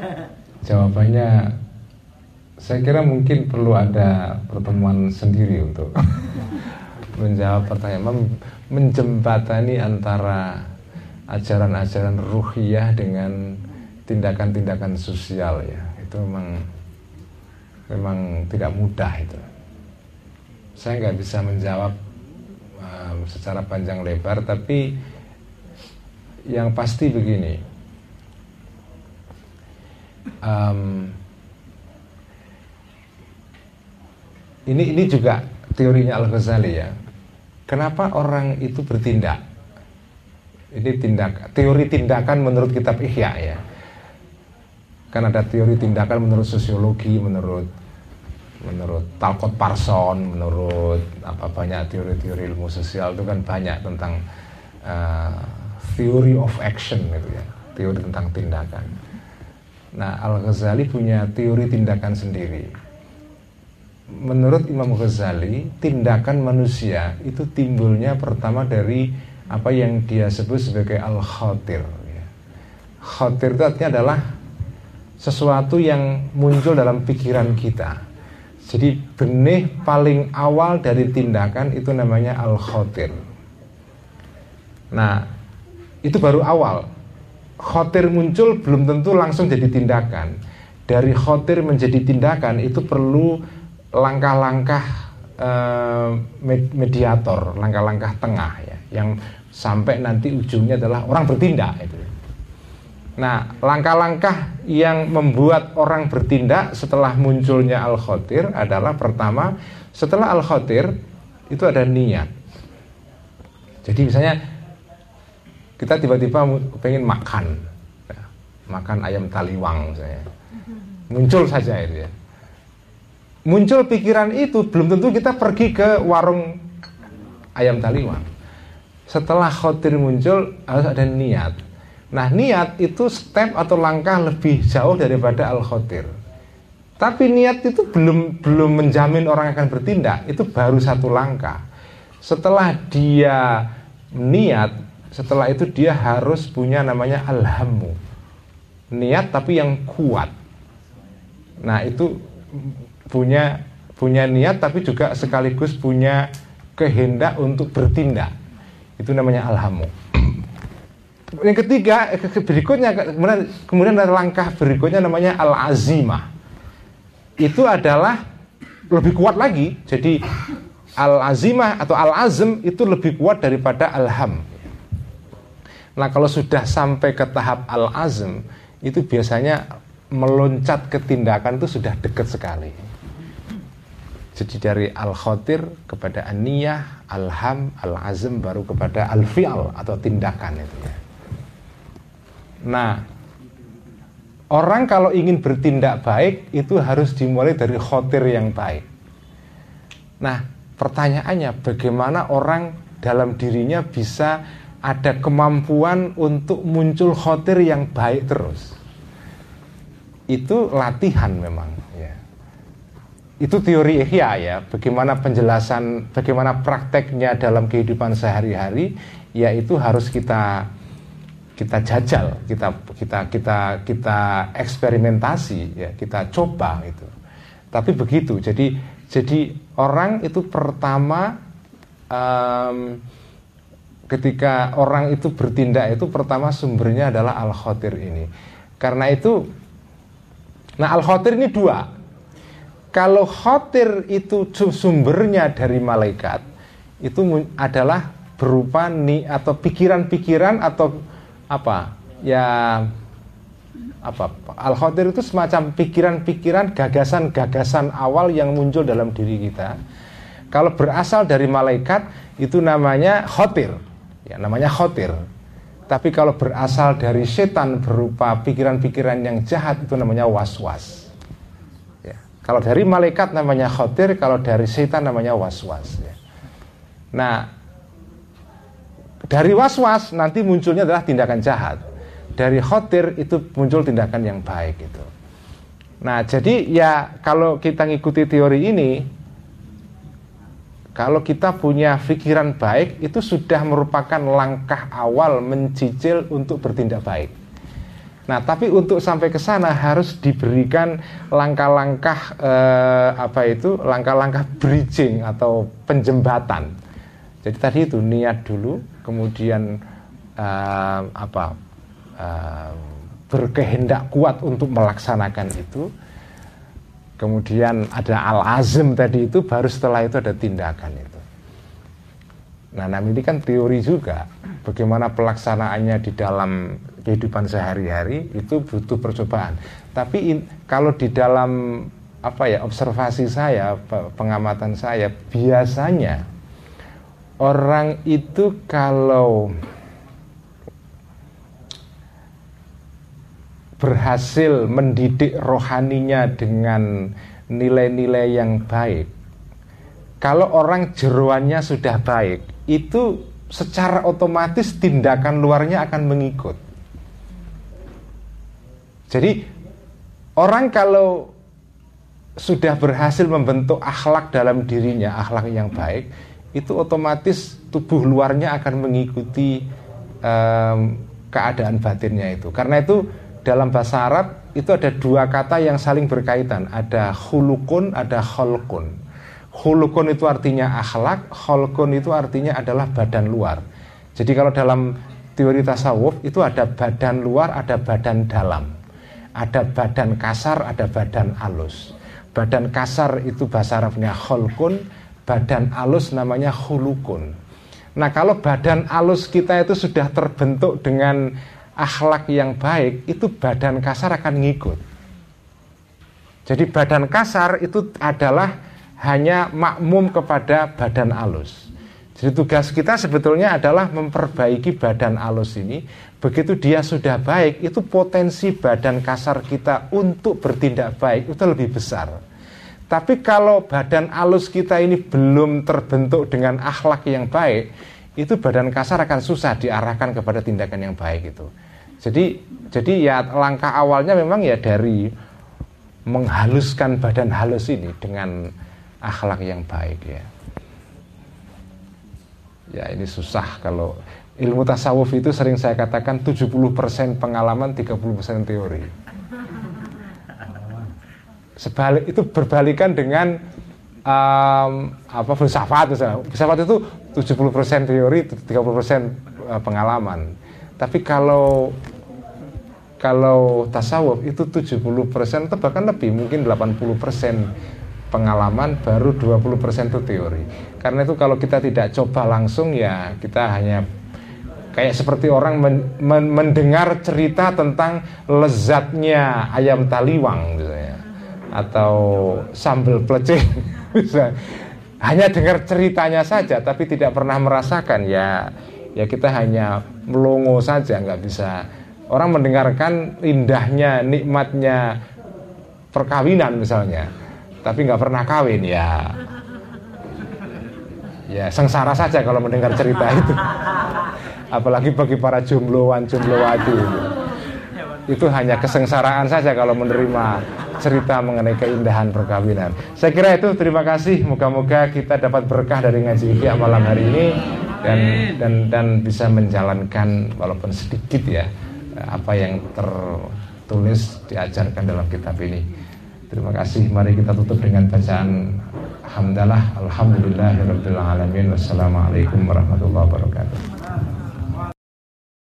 Jawabannya saya kira mungkin perlu ada pertemuan sendiri untuk menjawab pertanyaan, menjembatani antara ajaran-ajaran ruhiyah dengan tindakan-tindakan sosial ya. Itu memang memang tidak mudah itu. Saya nggak bisa menjawab um, secara panjang lebar, tapi yang pasti begini um, ini ini juga teorinya Al Ghazali ya. Kenapa orang itu bertindak? Ini tindak teori tindakan menurut kitab Ihya ya. Kan ada teori tindakan menurut sosiologi, menurut menurut Talcott Parson, menurut apa banyak teori-teori ilmu sosial itu kan banyak tentang uh, theory of action gitu ya, teori tentang tindakan. Nah, Al Ghazali punya teori tindakan sendiri menurut Imam Ghazali, tindakan manusia itu timbulnya pertama dari apa yang dia sebut sebagai al-khatir. Ya. Khatir itu artinya adalah sesuatu yang muncul dalam pikiran kita. Jadi benih paling awal dari tindakan itu namanya al-khatir. Nah, itu baru awal. Khotir muncul belum tentu langsung jadi tindakan. Dari khotir menjadi tindakan itu perlu langkah-langkah uh, mediator, langkah-langkah tengah ya, yang sampai nanti ujungnya adalah orang bertindak itu. Nah, langkah-langkah yang membuat orang bertindak setelah munculnya al-khotir adalah pertama, setelah al-khotir itu ada niat. Jadi misalnya kita tiba-tiba pengen makan, ya, makan ayam taliwang misalnya, muncul saja itu ya muncul pikiran itu belum tentu kita pergi ke warung ayam taliwang. Setelah khotir muncul harus ada niat. Nah niat itu step atau langkah lebih jauh daripada al khotir. Tapi niat itu belum belum menjamin orang akan bertindak. Itu baru satu langkah. Setelah dia niat, setelah itu dia harus punya namanya alhamu. Niat tapi yang kuat. Nah itu punya punya niat tapi juga sekaligus punya kehendak untuk bertindak. Itu namanya alhamu. Yang ketiga, berikutnya kemudian kemudian ada langkah berikutnya namanya al-azimah. Itu adalah lebih kuat lagi. Jadi al-azimah atau al-azm itu lebih kuat daripada alham. Nah, kalau sudah sampai ke tahap al-azm, itu biasanya meloncat ke tindakan itu sudah dekat sekali. Jadi dari al-khotir kepada an-niyah, al-ham, al-azm baru kepada al-fi'al atau tindakan itu ya. Nah, orang kalau ingin bertindak baik itu harus dimulai dari khotir yang baik. Nah, pertanyaannya bagaimana orang dalam dirinya bisa ada kemampuan untuk muncul khotir yang baik terus? Itu latihan memang itu teori ihya ya. Bagaimana penjelasan bagaimana prakteknya dalam kehidupan sehari-hari ya itu harus kita kita jajal kita kita kita kita eksperimentasi ya. Kita coba itu tapi begitu. Jadi jadi orang itu pertama um, ketika orang itu bertindak itu pertama sumbernya adalah al khotir ini. Karena itu nah al khotir ini dua. Kalau khotir itu sumbernya dari malaikat, itu adalah berupa ni atau pikiran-pikiran atau apa? Ya apa? Al khotir itu semacam pikiran-pikiran gagasan-gagasan awal yang muncul dalam diri kita. Kalau berasal dari malaikat itu namanya khotir ya namanya khotir tapi kalau berasal dari setan berupa pikiran-pikiran yang jahat itu namanya was-was kalau dari malaikat namanya khotir, kalau dari setan namanya was-was. Ya. Nah, dari was-was nanti munculnya adalah tindakan jahat. Dari khotir itu muncul tindakan yang baik itu. Nah, jadi ya kalau kita ngikuti teori ini, kalau kita punya pikiran baik, itu sudah merupakan langkah awal mencicil untuk bertindak baik. Nah, tapi untuk sampai ke sana harus diberikan langkah-langkah eh, apa itu? Langkah-langkah bridging atau penjembatan. Jadi tadi itu niat dulu, kemudian eh, apa? Eh, berkehendak kuat untuk melaksanakan itu. Kemudian ada al-azm tadi itu baru setelah itu ada tindakan itu. Nah, nah ini kan teori juga bagaimana pelaksanaannya di dalam kehidupan sehari-hari itu butuh percobaan. Tapi in, kalau di dalam apa ya observasi saya, pengamatan saya biasanya orang itu kalau berhasil mendidik rohaninya dengan nilai-nilai yang baik. Kalau orang jeruannya sudah baik, itu secara otomatis tindakan luarnya akan mengikut. Jadi orang kalau sudah berhasil membentuk akhlak dalam dirinya, akhlak yang baik, itu otomatis tubuh luarnya akan mengikuti um, keadaan batinnya itu. Karena itu dalam bahasa Arab itu ada dua kata yang saling berkaitan. Ada hulukun, ada holkun. Hulukun itu artinya akhlak, holkun itu artinya adalah badan luar. Jadi kalau dalam teori tasawuf itu ada badan luar, ada badan dalam. Ada badan kasar, ada badan alus. Badan kasar itu bahasa Arabnya holkun, badan alus namanya hulukun. Nah kalau badan alus kita itu sudah terbentuk dengan akhlak yang baik, itu badan kasar akan ngikut. Jadi badan kasar itu adalah hanya makmum kepada badan alus. Jadi tugas kita sebetulnya adalah memperbaiki badan alus ini. Begitu dia sudah baik, itu potensi badan kasar kita untuk bertindak baik itu lebih besar. Tapi kalau badan alus kita ini belum terbentuk dengan akhlak yang baik, itu badan kasar akan susah diarahkan kepada tindakan yang baik itu. Jadi jadi ya langkah awalnya memang ya dari menghaluskan badan halus ini dengan akhlak yang baik ya. Ya ini susah kalau ilmu tasawuf itu sering saya katakan 70% pengalaman 30% teori. Sebalik itu berbalikan dengan um, apa filsafat misalnya. Filsafat itu 70% teori, 30% eh, pengalaman. Tapi kalau kalau tasawuf itu 70% atau bahkan lebih mungkin 80% pengalaman baru 20% itu teori. Karena itu kalau kita tidak coba langsung ya kita hanya kayak seperti orang men, men, mendengar cerita tentang lezatnya ayam taliwang misalnya. Atau sambal plecing bisa hanya dengar ceritanya saja tapi tidak pernah merasakan ya ya kita hanya melongo saja nggak bisa. Orang mendengarkan indahnya nikmatnya perkawinan misalnya tapi nggak pernah kawin ya. Ya sengsara saja kalau mendengar cerita itu. Apalagi bagi para jombloan jomblowati itu hanya kesengsaraan saja kalau menerima cerita mengenai keindahan perkawinan. Saya kira itu. Terima kasih. Moga-moga kita dapat berkah dari ngaji malam hari ini dan dan dan bisa menjalankan walaupun sedikit ya apa yang tertulis diajarkan dalam kitab ini. Terima kasih. Mari kita tutup dengan bacaan hamdalah alhamdulillahirabbil alamin wassalamualaikum warahmatullahi wabarakatuh.